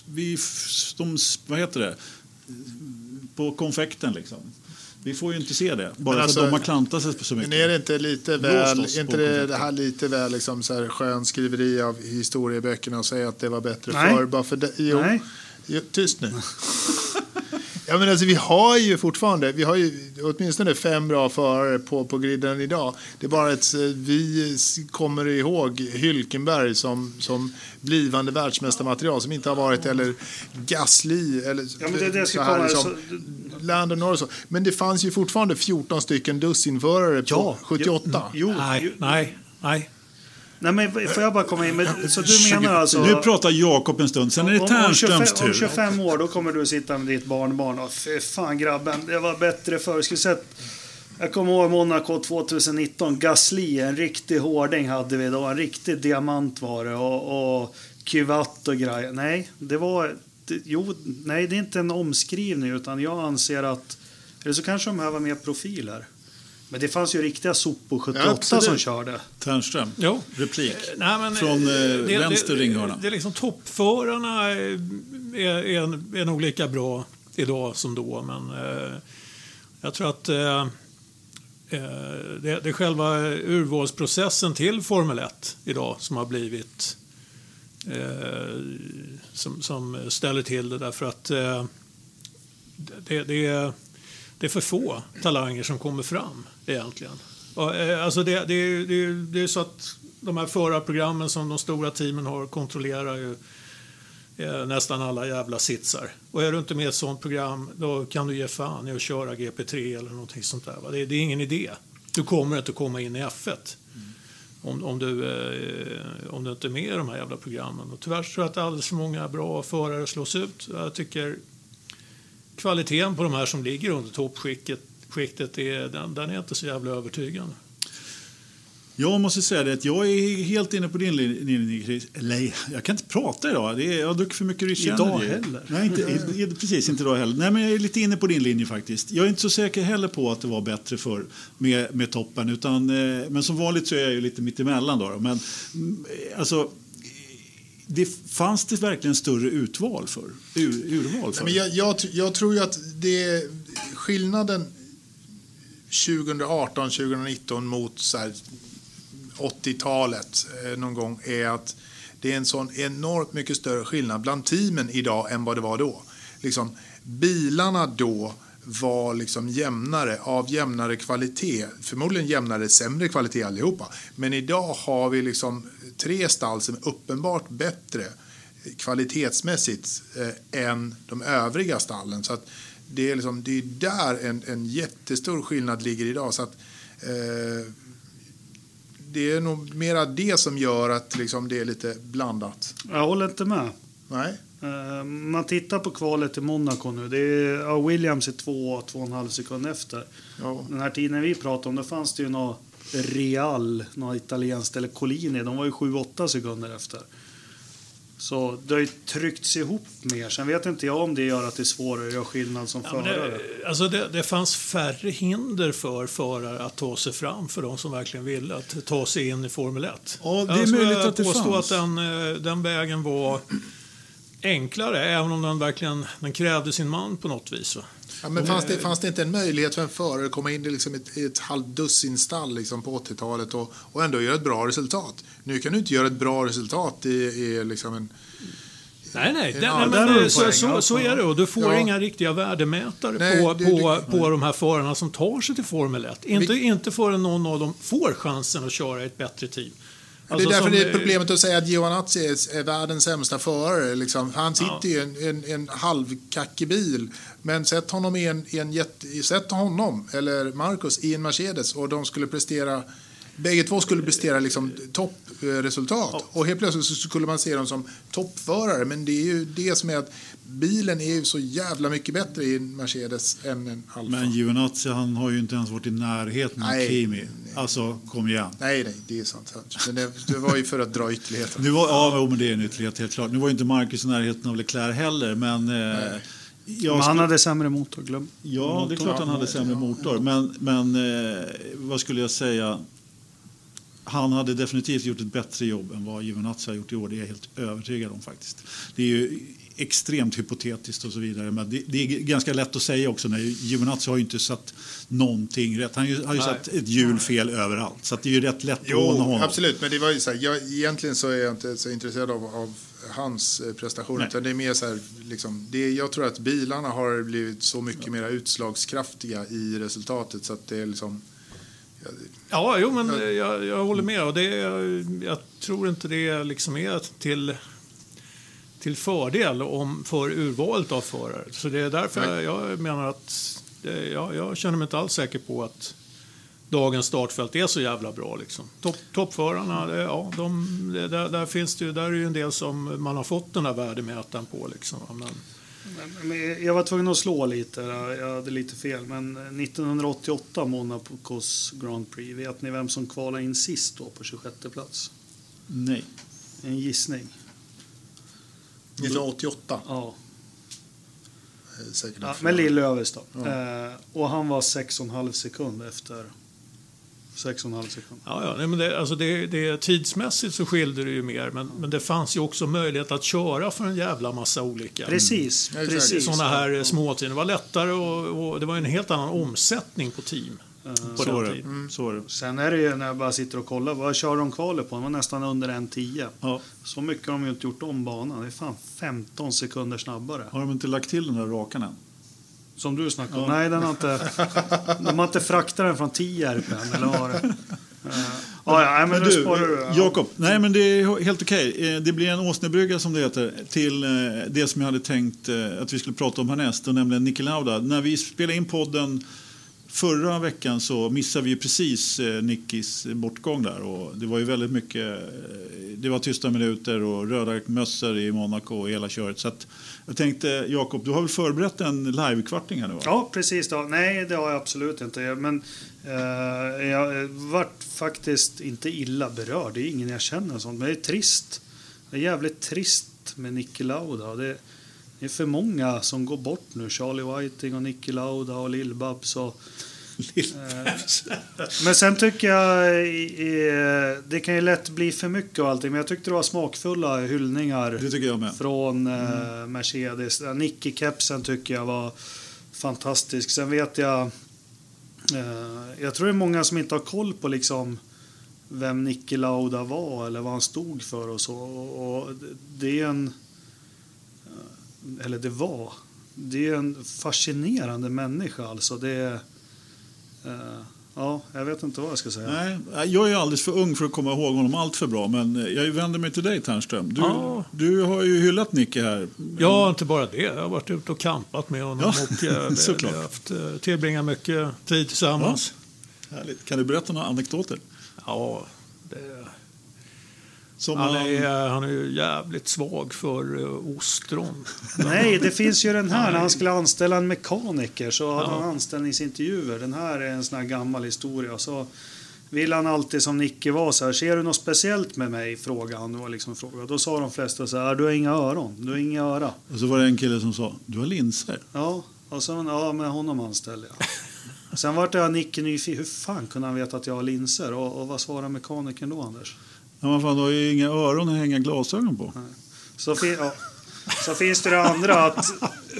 vi, de, vad heter det, på konfekten liksom. Vi får ju inte se det, bara Men alltså, för att de har klantat sig så mycket. Men är det inte lite väl, inte det, det här lite väl liksom så här skön skriveri av historieböckerna och säga att det var bättre Nej. förr? Bara för det, jo, Nej. jo, tyst nu. *laughs* Ja, men alltså, vi har ju fortfarande, vi har ju åtminstone fem bra förare på, på griden idag. Det är bara att eh, vi kommer ihåg Hylkenberg som, som blivande världsmästarmaterial som inte har varit, eller Gasly, eller Ja, men det det så här, komma- liksom, Norris. och så. Men det fanns ju fortfarande 14 stycken dussinförare på Ja, 78. Jo, jo, nej, nej. nej, men får jag bara komma in? Men, så du menar alltså... Nu pratar Jakob en stund, sen är det Ternströms 25, om tur. 25 år då kommer du sitta med ditt barnbarn och fy fan grabben, det var bättre förr. Skulle sett, jag kommer ihåg Monaco 2019, Gasly, en riktig hårding hade vi då. En riktig diamant var det och, och Kyvat och grejer. Nej, det var... Det, jo, nej, det är inte en omskrivning utan jag anser att... Eller så kanske de behöver mer profiler. Men det fanns ju riktiga sopor 78 absolut. som körde. Ternström, Jo. replik. Nej, men, Från, eh, vänster ringhörna. Det är liksom toppförarna är, är, är, är nog lika bra idag som då. Men eh, jag tror att eh, eh, det, det är själva urvalsprocessen till Formel 1 idag som har blivit eh, som, som ställer till det därför att eh, det, det, det är för få talanger som kommer fram egentligen. Eh, Alltså det, det, är- det, är- det är så att de här förarprogrammen som de stora teamen har kontrollerar ju eh, nästan alla jävla sitsar. Och är du inte med i ett sånt program då kan du ge fan i att köra GP3 eller någonting sånt där. Det, det är ingen idé. Du kommer inte komma in i F1 om, om, du, eh, om du inte är med i de här jävla programmen. Och tyvärr tror jag att alldeles för många bra förare slås ut. Jag tycker kvaliteten på de här som ligger under toppskiktet skiktet är, den, den är inte så jävla övertygande. Jag måste säga det att jag är helt inne på din linje. Eller, jag kan inte prata idag. Det är, jag har druckit för mycket Rich Idag heller. Nej, inte, precis, inte idag heller. Nej, men jag är lite inne på din linje faktiskt. Jag är inte så säker heller på att det var bättre för med, med toppen. Utan, eh, men som vanligt så är jag ju lite mittemellan. Då, då. Men mm, alltså, det, fanns det verkligen större utval för? Ur, urval för? Men jag, jag, jag tror ju att det skillnaden 2018-2019 mot 80-talet eh, någon gång är att det är en sån enormt mycket större skillnad bland teamen idag än vad det var då. Liksom, bilarna då var liksom jämnare, av jämnare kvalitet. Förmodligen jämnare, sämre kvalitet allihopa. Men idag har vi liksom tre stall som är uppenbart bättre kvalitetsmässigt eh, än de övriga stallen. Så att det, är liksom, det är där en, en jättestor skillnad ligger idag. Så att, eh, det är nog mera det som gör att liksom, det är lite blandat. Jag håller inte med. Nej? Eh, Man tittar på kvalet i Monaco nu. Det är, ja, Williams är två, två och en halv sekund efter. Ja. Den här tiden vi pratade om, då fanns det ju något Real, något italienskt, eller Collini. De var ju sju, åtta sekunder efter. Så det har ju tryckts ihop mer. Sen vet inte jag om det gör att det är svårare att göra skillnad som Ja, förare. det, alltså det, det fanns färre hinder för förare att ta sig fram för de som verkligen ville att ta sig in i Formel 1. Ja, det är Jag möjligt att det påstå fanns. att den, eh, den vägen var enklare, även om den verkligen den krävde sin man på något vis. Ja, men fanns, det, fanns det inte en möjlighet för en förare att komma in i liksom ett, ett halvt dussin stall liksom på 80-talet och, och ändå göra ett bra resultat? Nu kan du inte göra ett bra resultat i, i liksom en... Nej, nej, det, Ja, nej men så, så, ja. så är det. Och du får Ja. inga riktiga värdemätare Nej, på, det- på, det- på de här förarna som tar sig till Formel 1. Inte, Vi- inte förrän någon av dem får chansen att köra i ett bättre team. Det Alltså är därför det är problemet att säga att Giovinazzi är, är världens sämsta förare. Liksom. Han sitter i en, en, en halvkackig bil. Men sätt honom, i en, i en jätte, sätt honom eller Marcus i en Mercedes och de skulle prestera Bägge två skulle prestera liksom toppresultat. Och helt plötsligt så skulle man se dem som toppförare. Men det är ju det som är att bilen är ju så jävla mycket bättre i en Mercedes än en Alfa. Men Giovinazzi han har ju inte ens varit i närheten av Nej. Kimi. Alltså, kom igen. Nej, nej, det är sant. Men det, det var ju för att dra ytterligheter. Nu var, ja, men det är en ytterlighet helt klart. Nu var ju inte Marcus i närheten av Leclerc heller, men... Eh, jag Men han skulle- hade sämre motor, glöm. Ja, det är klart han hade sämre motor. Men, men eh, vad skulle jag säga? Han hade definitivt gjort ett bättre jobb än vad Giovinazzi har gjort i år. Det är jag helt övertygad om faktiskt. Det är ju extremt hypotetiskt och så vidare. Men det, det är ganska lätt att säga också. När Giovinazzi har ju inte satt någonting rätt. Han har ju, har ju satt ett hjul fel överallt. Så det är ju rätt lätt att håna Jo, honom. absolut. Men det var ju så här, jag, egentligen så är jag inte så intresserad av, av hans eh, prestationer. Nej. Utan det är mer så här, liksom, det, jag tror att bilarna har blivit så mycket mer utslagskraftiga i resultatet. Så att det är liksom... Ja, jo, men jag, jag håller med. Och det, är- jag tror inte det liksom är till, till fördel om, för urvalet av förare. Så det är därför Nej. jag menar att det, jag, jag känner mig inte alls säker på att dagens startfält är så jävla bra. Liksom. Topp, toppförarna, det, ja, de, det, där, där finns det ju, där är ju en del som man har fått den där värdemätaren på. Liksom. Men jag var tvungen att slå lite, jag hade lite fel. Men 1988, Monacos Grand Prix, vet ni vem som kvalade in sist då på 26 plats? Nej. En gissning. 1988 Ja, eh, säkert. ja med Lill Överst då. Eh, och han var 6,5 sekund efter 6,5 sekund. Ja, ja nej, men det, alltså det, det, tidsmässigt så skilde det ju mer, men, men det fanns ju också möjlighet att köra för en jävla massa olika. Precis, Ja, exakt. precis. Sådana här småteam. Det var lättare och, och det var en helt annan omsättning på team. På Så den tiden. Så var det. Sen är det ju när jag bara sitter och kollar, vad kör de kvalet på? De var nästan under en 10. Ja. Så mycket har de ju inte gjort om banan. Det är fan 15 sekunder snabbare. Har de inte lagt till den där rakan än? Som du snackade om. Ja. Nej, den har inte, de har inte fraktat den från Tierp än, eller vad det? Ja, ja, nej, men, nu sparar du. Ja. Jakob, nej men det är helt okej. Eh, Det blir en åsnebrygga som det heter till eh, det som jag hade tänkt eh, att vi skulle prata om härnäst, och nämligen Niki Lauda. När vi spelade in podden förra veckan så missade vi ju precis eh, Nickis bortgång där och det var ju väldigt mycket, eh, det var tysta minuter och röda mössor i Monaco och hela köret. Så att jag tänkte, Jakob, du har väl förberett en livekvarting här nu va? Ja, precis. Då. Nej, det har jag absolut inte. Men eh, jag vart faktiskt inte illa berörd. Det är ingen jag känner och sånt. Men det är trist. Det är jävligt trist med Nicky Lauda. Det, det är för många som går bort nu. Charlie Whiting och Niki Lauda och Lill-Babs. Och, eh, men sen tycker jag det kan ju lätt bli för mycket och allting. Men jag tyckte det var smakfulla hyllningar Det tycker jag med. från eh, Mercedes. Ja, Nicky-kepsen tycker jag var fantastisk. Sen vet jag... Eh, jag tror det är många som inte har koll på liksom vem Nicky Lauda var eller vad han stod för och så. Och det är en... eh, Eller det var. Det är en fascinerande människa alltså. Det är... Eh, ja, jag vet inte vad jag ska säga. Nej, jag är alldeles för ung för att komma ihåg honom allt för bra. Men eh, jag vänder mig till dig Ternström. Du, Ja. du har ju hyllat Nicke här. Ja, inte bara det. Jag har varit ute och kampat med honom Ja, och eh, *laughs* vi- såklart. vi har haft, eh, tillbringat mycket tid tillsammans. Härligt. Kan du berätta några anekdoter? Ja, det, Som han, är, han är ju jävligt svag för uh, ostron. *laughs* Nej, det finns ju den här när han skulle anställa en mekaniker så hade Ja. han anställningsintervjuer. Den här är en sån här gammal historia. Så vill han alltid som Nicke var så här, ser du något speciellt med mig? Frågade han. Det var liksom fråga. Då sa de flesta så här, du har inga öron, du har inga öra. Och så var det en kille som sa, du har linser. Ja, och sen, ja med honom anställde jag. *laughs* Sen vart jag Nicke nyfiken, hur fan kunde han veta att jag har linser? Och, och vad svarar mekanikern då Anders? Ja, men fan, du har ju inga öron att hänga glasögon på. Så, fi- ja. så finns det det andra att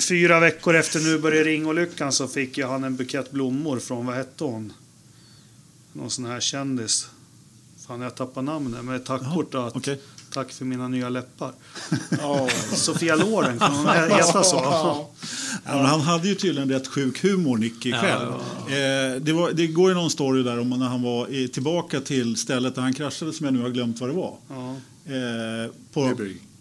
fyra veckor efter nu började ringolyckan så fick jag han en bukett blommor från, vad hette hon? Någon sån här kändis. Fan, jag tappar namnet. Med ett tackkort då, att Okej. Tack för mina nya läppar. *laughs* Ja. Sofia Loren, kan hon *laughs* heta så? Ja, men han hade ju tydligen rätt sjuk humor, Nicky, själv. Eh, det, var, det går ju någon story där om när han var i, tillbaka till stället där han kraschade, som jag nu har glömt vad det var. Ja. Eh, på,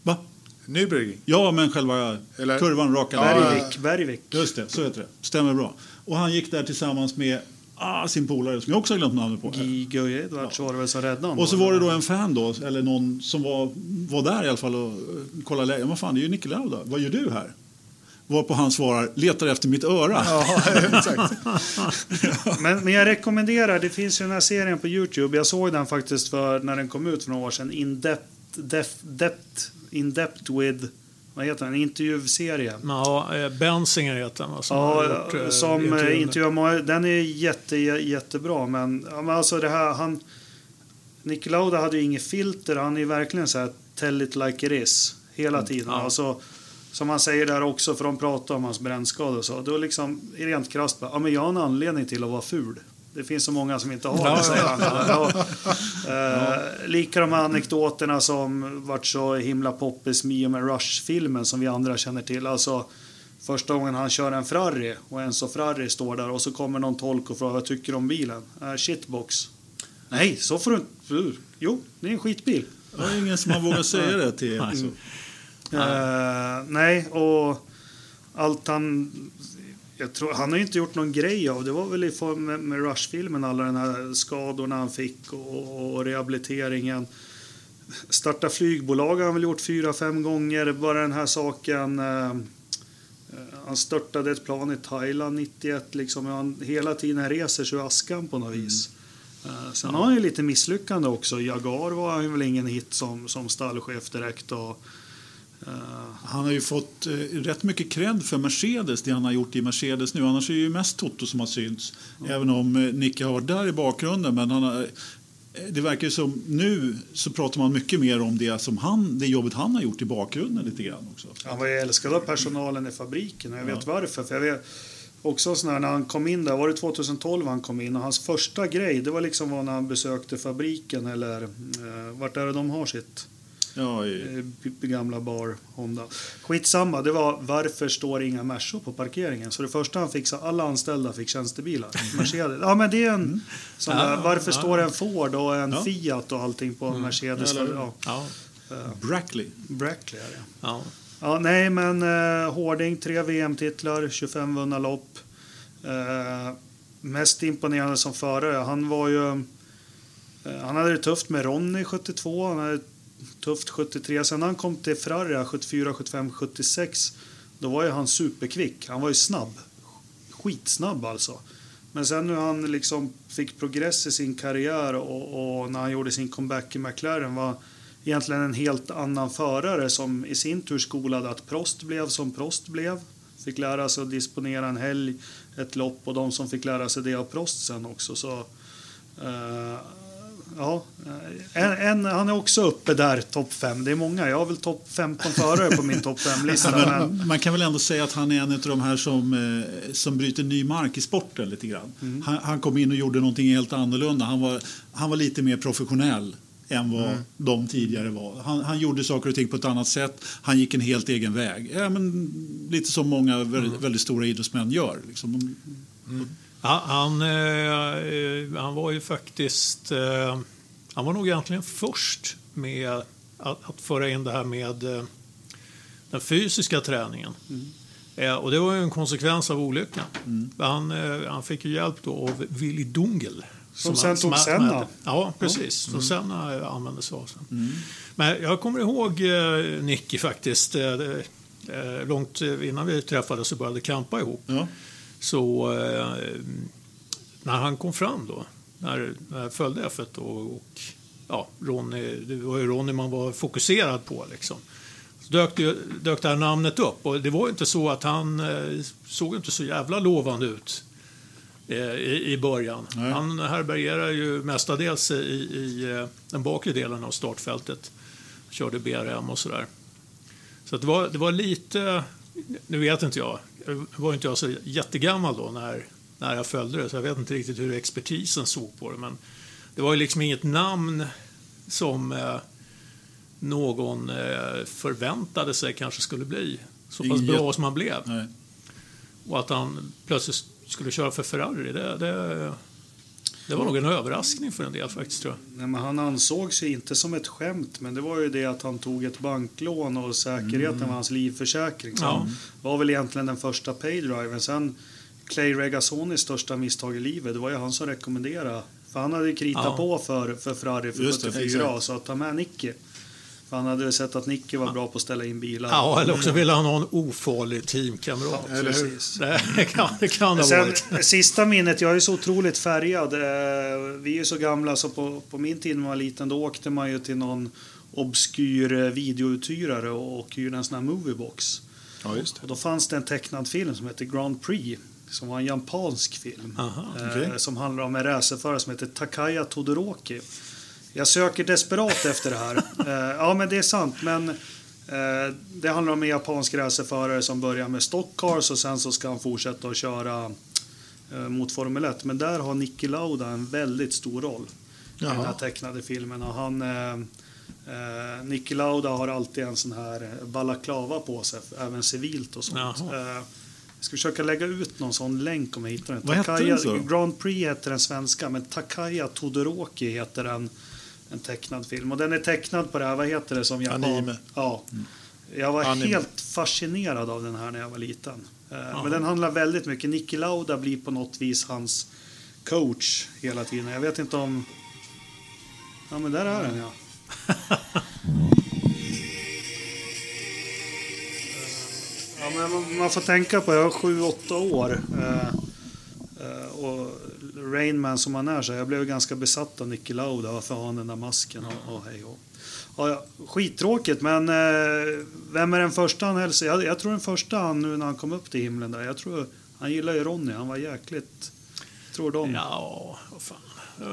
va? Nybrygging. Ja, men själva Eller- kurvan raka Ja. Bergvik, Bergvik. Just det, så heter det. Stämmer bra. Och han gick där tillsammans med ah, sin polare, som jag också har glömt namnet på. Gigo Edwards var det väl som räddade honom. Och så var det då en fan då, eller någon som var, var där i alla fall och eh, kollade läget. Vad fan, det är ju Nicke Lauda. Vad gör du här? Varpå han svarar, letar efter mitt öra. Ja, *laughs* exakt. *laughs* Men, men jag rekommenderar, det finns ju den här serien på Youtube. Jag såg den faktiskt för när den kom ut för några år sedan. In depth, depth, depth, in depth with, vad heter? En intervjuserie. Ja, eh, Bensinger heter han va, som Ja, gjort, eh, som intervjuer. intervjuar. många. Den är jätte, jättebra. Men, ja, men alltså det här, han... Nick Lauda hade ju inget filter. Han är ju verkligen så här, tell it like it is. Hela tiden. ja. Alltså, som han säger där också, för de pratar om hans brännskador och så. Då liksom, rent krasst bara, ja men jag har en anledning till att vara ful. Det finns så många som inte har det, säger han. Ja. Eh, lika de här anekdoterna som vart så himla poppis med med Rush-filmen som vi andra känner till. Alltså, första gången han kör en Ferrari och Enzo Ferrari står där och så kommer någon tolk och frågar vad tycker du om bilen? Uh, shitbox. Nej, så får du inte... Jo, det är en skitbil. Det var ingen som har vågat säga det till *laughs* alltså. Eh, nej, och allt han... Jag tror, han har ju inte gjort någon grej av det. var väl i form med, med Rush-filmen, alla de här skadorna han fick och, och rehabiliteringen. Starta flygbolag har han väl gjort fyra, fem gånger. Bara den här saken... eh, eh, han störtade ett plan i Thailand 91. Liksom. Han hela tiden reser sig ur askan på något vis. Eh, Sen har han ju lite misslyckande också. Jaguar var han väl ingen hit som, som stallchef direkt. Och, Han har ju fått eh, rätt mycket cred för Mercedes, det han har gjort i Mercedes nu. Annars är det ju mest Toto som har synts. Även om eh, Nicke har varit där i bakgrunden. Men han har, eh, det verkar som nu så pratar man mycket mer om det, som han, det jobbet han har gjort i bakgrunden lite grann också. Han var ju älskad av personalen i fabriken och jag vet varför. För jag vet också sån här, när han kom in där, var det 2012 han kom in och hans första grej det var liksom var när han besökte fabriken eller eh, vart är det de har sitt Ja, i, eh, gamla bar Honda. Skitsamma, det var varför står inga Mercor på parkeringen? Så det första han fick, så alla anställda fick tjänstebilar. Mercedes. Ja men det är en sån där, Ja, varför ja. står en Ford och en Ja. Fiat och allting på en Mercedes? Eller- Ja, Ja, Brackley. Brackley är det. ja. Ja, nej, men eh, Hårding, tre VM-titlar, 25 vunna lopp. Eh, mest imponerande som förare. Han var ju... Eh, han hade det tufft med Ronny 72, han hade det tufft 73. Sen när han kom till Ferrari 74, 75, 76, då var ju han superkvick. Han var ju snabb. Skitsnabb alltså. Men sen när han liksom fick progress i sin karriär och, och när han gjorde sin comeback i McLaren var egentligen en helt annan förare som i sin tur skolade att Prost blev som Prost blev. Fick lära sig att disponera en helg, ett lopp och de som fick lära sig det av Prost sen också. Så, eh, ja, en, en, han är också uppe där, topp 5. Det är många. Jag har väl topp 15 förare på min topp 5-lista. *laughs* Men, Men man kan väl ändå säga att han är en av de här som, eh, som bryter ny mark i sporten lite grann. Mm. Han, han kom in och gjorde någonting helt annorlunda. Han var, han var lite mer professionell än vad Mm. de tidigare var. Han, han gjorde saker och ting på ett annat sätt. Han gick en helt egen väg. Ja, men, lite som många väldigt, Mm. väldigt stora idrottsmän gör. Liksom. Ja, han, eh, eh, han var ju faktiskt... Eh, han var nog egentligen först med att, att föra in det här med eh, den fysiska träningen. Eh, och det var ju en konsekvens av olyckan. Han, eh, han fick ju hjälp då av Willy Dungel. Som sen han- tog Senna. Ja, precis. Som Senna eh, använde sig av sen. Men jag kommer ihåg eh, Nicky faktiskt. Eh, långt innan vi träffades och började kampa ihop Ja. Så eh, när han kom fram då när, när jag följde F1 och, och ja, Ronny, det var ju Ronny man var fokuserad på. Liksom. Så dök, dök det här namnet upp och det var inte så att han eh, såg inte så jävla lovande ut eh, i, i början. Nej. Han härbärgerar ju mestadels i, i den bakre delen av startfältet. Körde BRM och sådär. Så det, var, det var lite, nu vet inte jag var inte jag så jättegammal då när, när jag följde det så jag vet inte riktigt hur expertisen såg på det men det var ju liksom inget namn som eh, någon eh, förväntade sig kanske skulle bli så pass bra som han blev. Nej. Och att han plötsligt skulle köra för Ferrari, det, det, det var nog en överraskning för en del faktiskt tror jag. Nej, men han ansåg sig inte som ett skämt, men det var ju det att han tog ett banklån och säkerheten var hans livförsäkring. Ja. var väl egentligen den första paydriven. Sen Clay Regassonis största misstag i livet, det var ju han som rekommenderade. För han hade ju kritat Ja. på för, för Ferrari för Just det, 74 exakt. så att ta med Nicky. Han hade sett att Nicky var bra på att ställa in bilar. Ja, eller också ville han ha en ofarlig teamkamrat. Ja, precis. Det kan det kan ha Sen, varit. sista minnet, jag är så otroligt färgad. Eh, Vi är ju så gamla så på, på min tid när man var liten då åkte man ju till någon obskyr eh, videouthyrare och, hyrde en sån här moviebox. Ja, just det. Och då fanns det en tecknad film som heter Grand Prix. Som var en japansk film. Aha, eh, okej. Som handlar om en racerförare som heter Takaya Todoroki. Jag söker desperat efter det här. *laughs* Eh, ja, men det är sant. Men eh, det handlar om en japansk racerförare som börjar med stockcars och sen så ska han fortsätta att köra eh, mot Formel 1. Men där har Niki Lauda en väldigt stor roll i den här Jaha. tecknade filmen. Och han, eh, eh, Niki Lauda har alltid en sån här balaklava på sig, även civilt och sånt. Jaha. Eh, jag ska försöka lägga ut någon sån länk om jag hittar den. Vad hette den så? Grand Prix heter den svenska, men Takaya Todoroki heter en, en tecknad film. Och den är tecknad på det här, vad heter det som japan? Anime. Ja. Jag var Anime. helt fascinerad av den här när jag var liten. Eh, Men den handlar väldigt mycket, Niki Lauda blir på något vis hans coach hela tiden. Jag vet inte om... Ja men där är den ja. *laughs* Ja, men man- får tänka på, jag har sju, åtta år. Eh, eh, och Rainman som han är, så jag blev ganska besatt av Niki Lauda. Varför har han den där masken och, och hej och. Ja, ja, skittråkigt, men eh, vem är den första han hälsar? Jag, jag tror den första han nu när han kom upp till himlen där. Jag tror han gillar ju Ronny, han var jäkligt... Tror de. Ja, vad fan.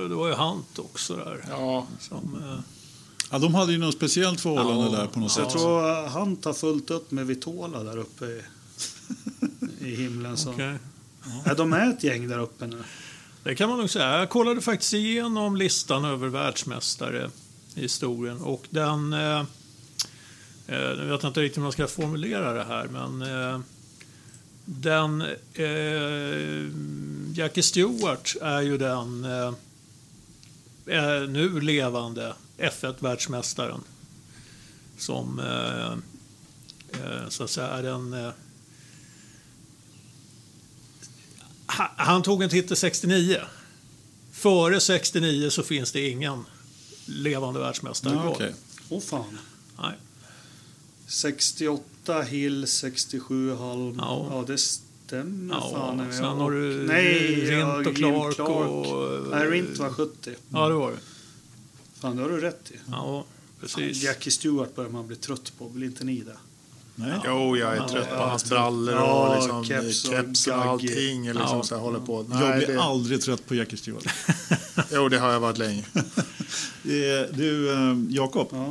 Det var ju Hunt också där. Ja, Som, eh, Ja, de hade ju något speciellt förhållande Ja. där på något jag sätt. tror eh, han tar fullt upp med Vitola där uppe i, *laughs* i himlen. Så. okej. Ja, de är ett gäng där uppe nu. Det kan man nog säga. Jag kollade faktiskt igenom listan över världsmästare i historien och den... Eh, eh jag vet inte riktigt hur man ska formulera det här, men eh, den... Eh, Jackie Stewart är ju den eh, eh nu levande F1-världsmästaren som eh, eh, så att säga är den eh, han, han tog en titel 69. Före 69 så finns det ingen levande världsmästare Ja, kvar. okej. Åh fan. Nej. 68 Hill, 67 Halm. Ja. Ja, det stämmer Ja, fan. sen Ja, har du Nej, Rint ja, och Jim Clark och- Nej, Rint var 70. Ja, det var det. Fan, det har du rätt i. Ja, precis. Jackie Stewart börjar man bli trött på. Blir inte ni det? Nej. jo, jag är trött på hans brallor Ja, och liksom, keps och keps och allting. Liksom, Ja. så här, håller på. Jag Nej, blir det, aldrig trött på Jackie Stewart. *laughs* jo, det har jag varit länge. *laughs* Eh, du, eh, Jakob. Ja.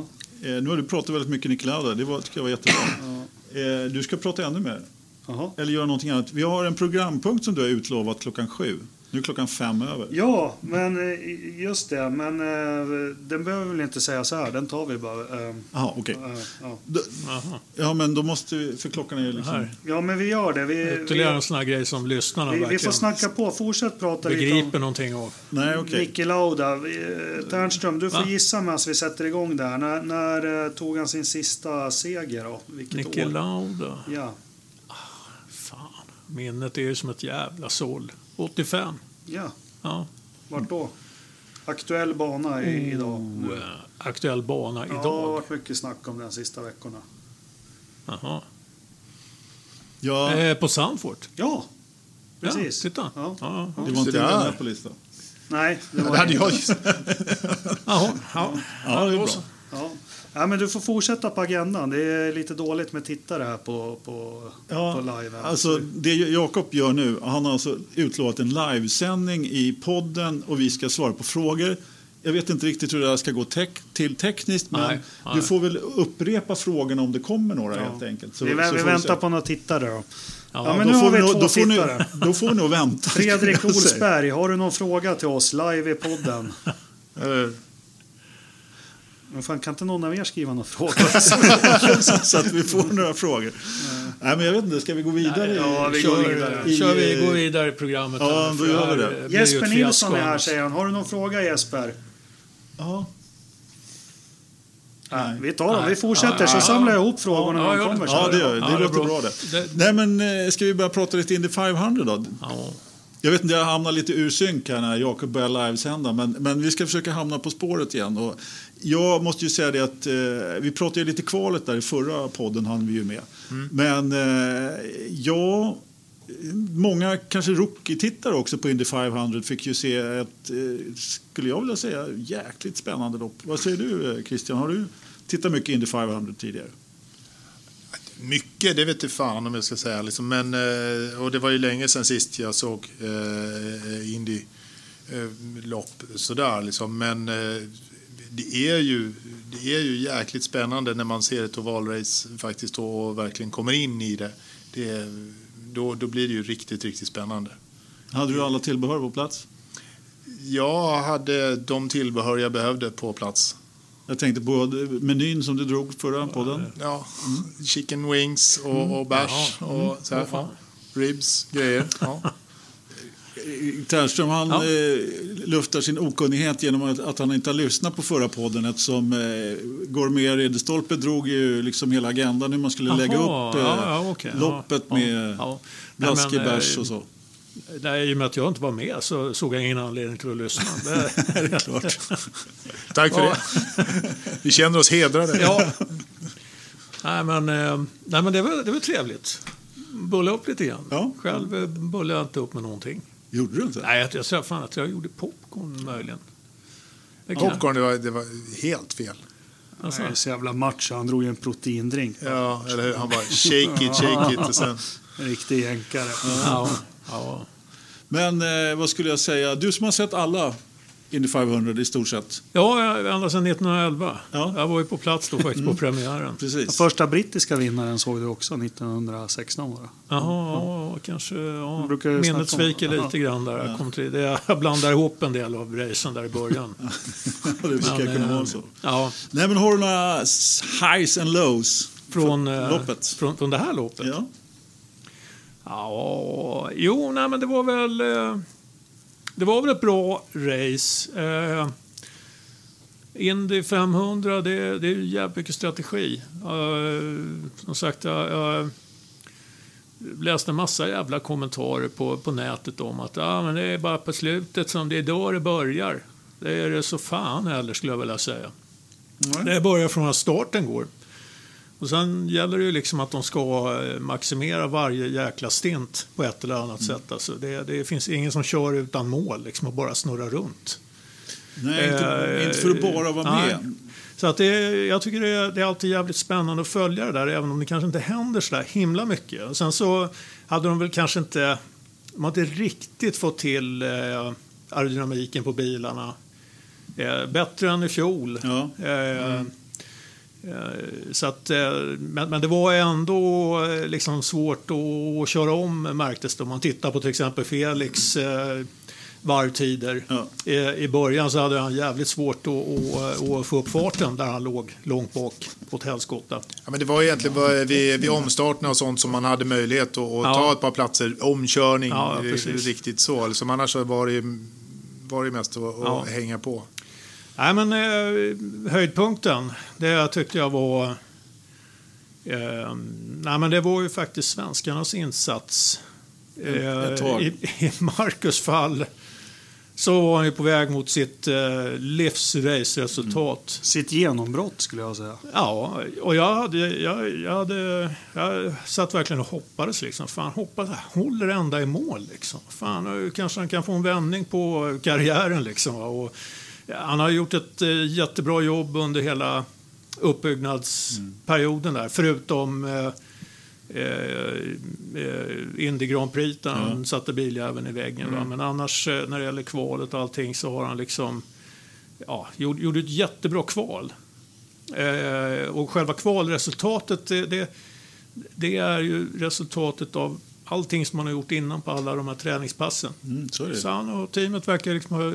Eh, nu har du pratat väldigt mycket Niki Lauda. Det var, tycker jag var jättebra. ja. Eh, du ska prata ännu mer. Jaha. Eller göra någonting annat. Vi har en programpunkt som du har utlovat klockan sju. Nu är klockan fem över. Ja, men eh, just det. Men eh, den behöver vi väl inte säga så här. Den tar vi bara. eh, Jaha, okej. eh, ja. Då- Jaha. Ja, men då måste vi... För klockan är liksom... Här. ja, men vi gör det. Vi, Ytterligare vi, en sån här grej som lyssnarna vi, vi verkligen får snacka på. Fortsätt prata lite om begriper någonting av. Nej, okej. Niki Lauda. Vi- eh, Ternström, du får Va? gissa medan vi sätter igång där. När, när tog han sin sista seger då? Vilket Niki år? Lauda. Ja. Fan, minnet är ju som ett jävla såll. 85. ja, Ja. vart då? Aktuell bana i, idag. Oh, eh, aktuell bana Ja, det har idag. varit mycket snack om den sista veckorna. Jaha. Ja, Eh, på Sandfort. Ja, precis. Ja, titta. Ja. Ja, ja. det var inte där. på listan. Nej, det *laughs* Det var hade inte. jag *laughs* Jaha, ja. Ja, det är bra. Ja. Ja, men du får fortsätta på agendan. Det är lite dåligt med tittare här på, på, Ja, på live. Alltså, det Jakob gör nu, han har alltså utlovat en livesändning i podden och vi ska svara på frågor. Jag vet inte riktigt hur det här ska gå tek till tekniskt, men Nej, nej. du får väl upprepa frågorna om det kommer några Ja. helt enkelt. Så, vi, så vi väntar på några tittare då. Ja, Ja, men då nu får har vi två då får ni- tittare. *laughs* Då får vi nog vänta. *laughs* Fredrik. Olsberg, har du någon fråga till oss live i podden? Eh, Men fan, kan inte någon av er skriva någon fråga? *laughs* så att vi får några frågor. Nej, men jag vet inte, ska vi gå vidare? Ja, vi kör, går vidare. I- Kör vi, går vidare i programmet. Ja, här, då gör vi det. ju Jesper Nilsson är här säger han. Har du någon fråga Jesper? Ja. Nej. Vi tar dem, Nej. vi fortsätter så samlar ja. jag ihop frågorna Ja, när de kommer. Ja, det gör det. Det låter bra. bra det. Nej, men eh, ska vi börja prata lite Indy 500 då? Ja. Jag vet inte, jag hamnar lite ur synk här när Jakob börjar livesända, men, men vi ska försöka hamna på spåret igen. Och jag måste ju säga det att eh, vi pratade ju lite kvalet där i förra podden, hann vi ju med. Men eh, ja, många kanske rookie-tittare också på Indy 500 fick ju se ett, eh, skulle jag vilja säga, jäkligt spännande lopp. Vad säger du eh, Christian? Har du tittat mycket Indy 500 tidigare? Mycket, det vet jag fan om jag ska säga. Liksom. Men, eh, och det var ju länge sedan sist jag såg eh, Indy lopp sådär liksom. Men det är ju det är ju jäkligt spännande när man ser ett ovalrace faktiskt då och verkligen kommer in i det. det är, då, då blir det ju riktigt, riktigt spännande. Hade du alla tillbehör på plats? Jag hade de tillbehör jag behövde på plats. Jag tänkte på menyn som du drog förra podden. Ja, chicken wings och, och bärs och så här, Ja. ribs, grejer. Ja. Ternström han Ja. eh, luftar sin okunnighet genom att, att han inte har lyssnat på förra podden eftersom eh, Gormér Ridderstolpe drog ju liksom hela agendan hur man skulle lägga Jaha, upp eh, ja, ja. loppet Ja, med ja. Nej, blaskig men, bärs eh, och så. Nej, I och med att jag inte var med så såg jag ingen anledning till att lyssna. *laughs* Det, är klart. *laughs* Tack för Ja. det. Vi känner oss hedrade. ja. Nej, men, eh, nej, men det, var, det var trevligt. Bulla upp lite grann. Ja. Själv eh, bullade jag inte upp med någonting. Gjorde du inte? Nej, jag, jag tror fan att jag gjorde popcorn möjligen. Det Popcorn, det var, det var helt fel. Alltså, Han är så jävla macho. Han drog ju en proteindrink. Ja, eller hur? Han bara shake it, shake it och sen... En riktig jänkare. ja, ja. Men eh, vad skulle jag säga? Du som har sett alla Indy 500 i stort sett. ja, ända sedan 1911. Ja. Jag var ju på plats då faktiskt på premiären. Precis. Första brittiska vinnaren såg du också 1916 var det. Jaha, ja, kanske. Ja. Brukar ju Minnet snacka om- sviker lite grann där. Jag, kom till, det, jag blandar ihop en del av racen där i början. *laughs* det brukar Men, kunna eh, vara så. Ja, Nej, men har du några highs and lows från, eh, loppet? från, från det här loppet. Ja. Ja, jo, nej, men det var väl... Det var väl ett bra race. Eh, Indy 500, det, det är jävligt mycket strategi. Eh, som sagt, jag, jag läste en massa jävla kommentarer på, på nätet om att ah, men det är bara på slutet som det är då det börjar. Det är det så fan heller skulle jag vilja säga. Det börjar från att starten går. Och sen gäller det ju liksom att de ska eh, maximera varje jäkla stint på ett eller annat sätt. Alltså det, det finns ingen som kör utan mål liksom och bara snurrar runt. Nej, inte, Eh, inte för att bara vara nej. med. Så att det, jag tycker det är, det är alltid jävligt spännande att följa det där även om det kanske inte händer så där himla mycket. Och sen så hade de väl kanske inte, de inte riktigt fått till eh, aerodynamiken på bilarna. Eh, bättre än i fjol. Ja. Eh, eh, Så att, eh, men, men det var ändå eh, liksom svårt att, att köra om märktes det. Om man tittar på till exempel Felix eh, varvtider. Ja. I, I början så hade han jävligt svårt att, att, att få upp farten där han låg långt bak åt helskotta. Ja, men det var egentligen bara vid, vid omstarterna och sånt som man hade möjlighet att, Ja. ta ett par platser. Omkörning, Ja, eh, riktigt så. Liksom, annars var det, var det mest att, hänga på. Nej, men eh, höjdpunkten, det tyckte jag var... Eh, nej, men det var ju faktiskt svenskarnas insats. Eh, Ett tag. I, I Marcus fall så var han ju på väg mot sitt eh, livsrace-resultat. Sitt genombrott skulle jag säga. Ja, och jag hade, jag, jag hade, jag satt verkligen och hoppades liksom. Fan, hoppas, håller ända i mål liksom. Fan, kanske han kan få en vändning på karriären liksom. Och han har gjort ett eh, jättebra jobb under hela uppbyggnadsperioden där, förutom eh, eh, eh, Indy Grand Prix där han satte biljäveln i väggen. Va? Men annars eh, när det gäller kvalet och allting så har han liksom ja, gjorde ett jättebra kval. Eh, och själva kvalresultatet det, det, det är ju resultatet av allting som man har gjort innan på alla de här träningspassen. Mm, så. Så han och teamet verkar liksom ha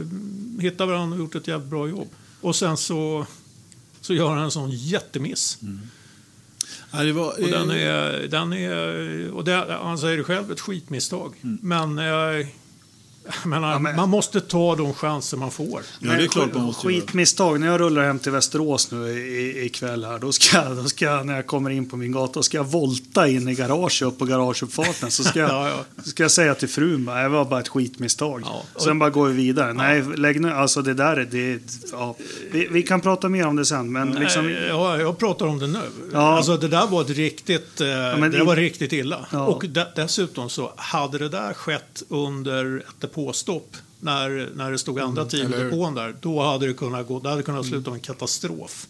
hittat varandra och gjort ett jävligt bra jobb. Och sen så, så gör han en sån jättemiss. Ja, var, Och den eh, är, den är, och det, han säger det själv, ett skitmisstag. Men, eh, *laughs* menar, Ja, men- man måste ta de chanser man får. Ja, det är klart man måste göra. Skitmisstag. När jag rullar hem till Västerås nu i- ikväll här, då ska, då ska när jag kommer in på min gata, ska jag volta in i garaget upp på garageuppfarten. Så ska *laughs* jag, Ja, ja. ska jag säga till frun, det var bara ett skitmisstag. Ja. Sen bara går vi vidare. Nej, lägg nu, alltså det där, är- det, ja. vi, vi kan prata mer om det sen, men liksom... Nej, jag, jag pratar om det nu. Ja. Alltså, det där var ett riktigt, eh, men det i- var riktigt illa. Ja. Och de, dessutom så hade det där skett under ett depåstopp när, när det stod andra team i depån där, då hade det kunnat gå, det hade kunnat sluta med en katastrof.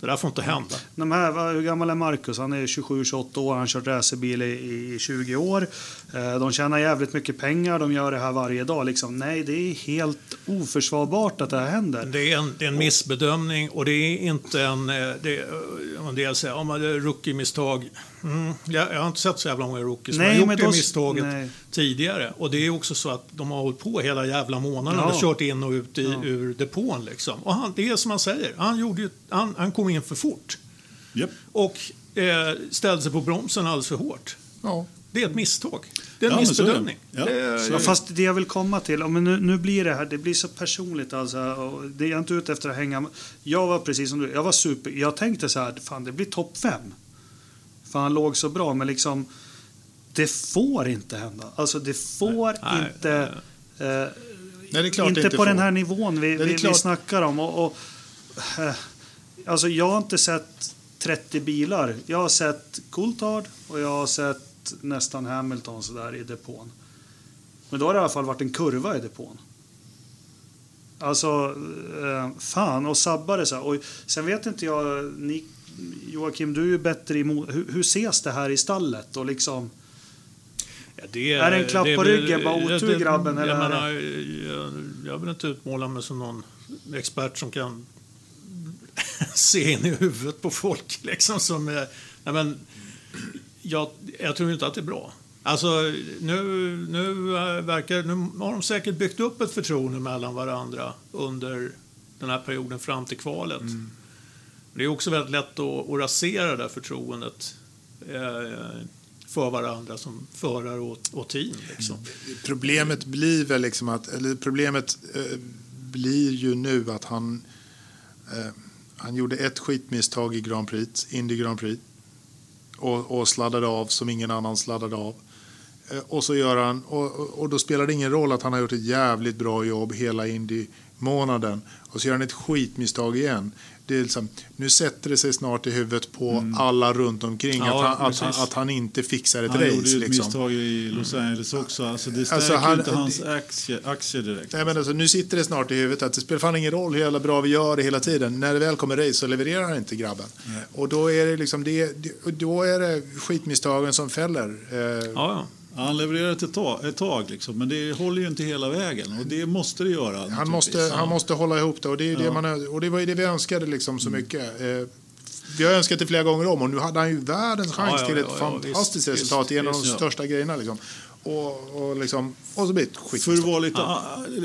Det där får inte hända. De här, hur gammal är Marcus? Han är 27-28 år, han har kört racerbil i, i 20 år. Eh, De tjänar jävligt mycket pengar, de gör det här varje dag. Liksom. Nej, det är helt oförsvarbart att det här händer. Det är en, det är en missbedömning och det är inte en... eh, Det, eh, en del säger är rookie-misstag. Mm, jag, jag har inte sett så jävla många rookies som Nej, har gjort men det de- misstaget nej. tidigare. Och det är också så att de har hållit på hela jävla månaden Ja. och kört in och ut i, ur depån. Liksom. Och han, det är som han säger, han, gjorde ju, han, han kom in för fort. japp. Och eh, ställde sig på bromsen alldeles för hårt. Ja. Det är ett misstag. Det är en Ja, missbedömning. Ja, Det är- Ja, fast det jag vill komma till, ja, men nu, nu blir det här, det blir så personligt alltså. Och det är jag inte ute efter att hänga. Jag var precis som du, jag var super, jag tänkte så här, fan det blir topp fem. För han låg så bra, men liksom, det får inte hända. Alltså det får Nej, inte, eh, Nej, det är klart inte inte på får. den här nivån vi, är vi, vi snackar om. Och, och, eh, alltså jag har inte sett 30 bilar. Jag har sett Coulthard och jag har sett nästan Hamilton sådär i depån. Men då har det i alla fall varit en kurva i depån. Alltså, eh, fan, och sabbar det så här. Och sen vet inte jag, ni, Joakim, du är ju bättre i hur, hur ses det här i stallet? Och liksom, Ja, det Är det en klapp det på ryggen, bara otur, grabben, eller Jag, menar, jag, jag vill inte utmåla mig som någon expert som kan *laughs* se in i huvudet på folk. Liksom, som, är- nej, men, jag, jag tror inte att det är bra. Alltså, nu, nu, eh, verkar, nu har de säkert byggt upp ett förtroende mellan varandra under den här perioden fram till kvalet. Det är också väldigt lätt att, att rasera det där förtroendet eh, för varandra som förare och, och team. Liksom. Problemet blir väl liksom att, eller problemet eh, blir ju nu att han, eh, han gjorde ett skitmisstag i Grand Prix, Indy Grand Prix. Och, och sladdade av som ingen annan sladdade av. Eh, och så gör han, och, och- och då spelar det ingen roll att han har gjort ett jävligt bra jobb hela Indy-månaden. Och så gör han ett skitmisstag igen. Det är liksom, nu sätter det sig snart i huvudet på alla runt omkring Mm. Ja, att, han, att, han, att han inte fixar ett Han race. gjorde ju ett liksom. misstag i Los Angeles också. Alltså det stärker Alltså, han- inte hans aktie, aktier direkt. Nej, men alltså, nu sitter det snart i huvudet att det spelar fan ingen roll hur jävla bra vi gör det hela tiden. När det väl kommer race så levererar han inte grabben. Och då är det liksom det, då är det skitmisstagen som fäller. Eh, Ja, ja. Ja, Han levererar ett tag, ett tag liksom, men det håller ju inte hela vägen. Och det måste det göra. han, måste, han måste hålla ihop det och det, är ju det, Ja. man, och det var ju det vi önskade liksom så mycket. Eh, vi har önskat det flera gånger om och nu hade han ju världens chans Ja, ja, till ett ja, ja, fantastiskt visst, resultat. visst, en av de visst, ja. största grejerna. Liksom. Och, och, liksom, och så blir det ett För att vara lite, ah,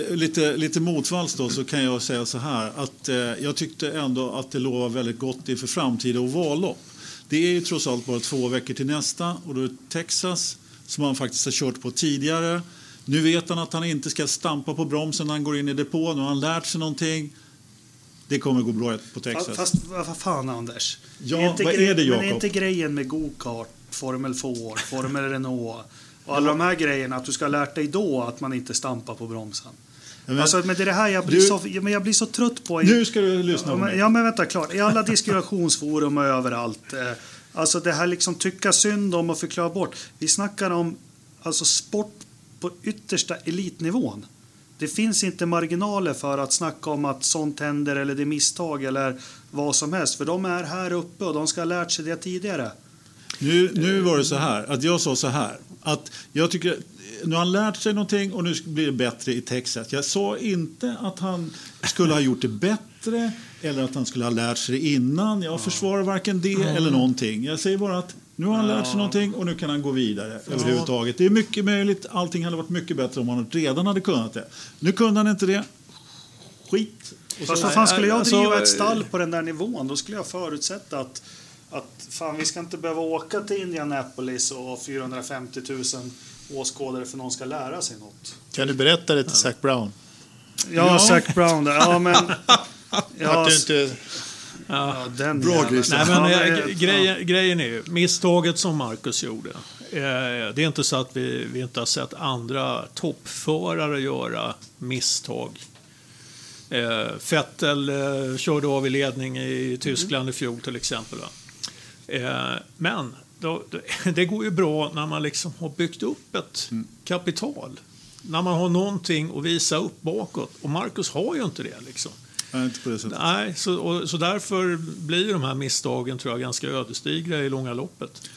lite, lite motvalls då så kan jag säga så här att eh, jag tyckte ändå att det lovar väldigt gott inför framtida ovallopp. Det är ju trots allt bara två veckor till nästa och då är det Texas som han faktiskt har kört på tidigare. Nu vet han att han inte ska stampa på bromsen när han går in i depån. Nu har han lärt sig någonting. Det kommer gå bra på Texas. Fast vad fan Anders? Ja, inte vad är det, Men Jakob? är inte grejen med go-kart, Formel 4, Formel Renault och alla de här grejerna att du ska ha lärt dig då att man inte stampar på bromsen? Men- alltså, men det är det här jag blir, Du- så, ja, men jag blir så trött på. Nu ska du lyssna Ja på men, mig. ja, men vänta klart. I alla *laughs* diskussionsforum och överallt. Eh, alltså det här liksom tycka synd om och förklara bort. Vi snackar om alltså sport på yttersta elitnivån. Det finns inte marginaler för att snacka om att sånt händer eller det är misstag eller vad som helst. För de är här uppe och de ska ha lärt sig det tidigare. Nu, nu var det så här, att jag sa så här, att jag tycker nu har han lärt sig någonting och nu blir det bättre i Texas. Jag sa inte att han skulle ha gjort det bättre eller att han skulle ha lärt sig det innan. Jag försvarar varken det eller någonting. Jag säger bara att nu har han lärt sig någonting och nu kan han gå vidare överhuvudtaget. Det är mycket möjligt. Allting hade varit mycket bättre om han redan hade kunnat det. Nu kunde han inte det. Skit. Och Fast så, fan skulle jag alltså, driva ett stall på den där nivån då skulle jag förutsätta att, att fan, vi ska inte behöva åka till Indianapolis och ha 450 000 åskådare för någon ska lära sig något. Kan du berätta det till Zac Brown? Ja, Ja. Zac Brown där. Ja, men... *laughs* Ja, att du inte... ja, den Bra. Christian. Nej, men Ja, eh, g- grejen, grejen är ju, misstaget som Marcus gjorde. Eh, det är inte så att vi, vi inte har sett andra toppförare göra misstag. Eh, Vettel eh, körde av i ledning i Tyskland i fjol till exempel. Va? Eh, men då, *laughs* det, går ju bra när man liksom har byggt upp ett kapital. När man har någonting att visa upp bakåt. Och Marcus har ju inte det. Liksom. Nej, inte på det sättet. Nej, så, och, så därför blir de här misstagen tror jag ganska ödesdigra i långa loppet.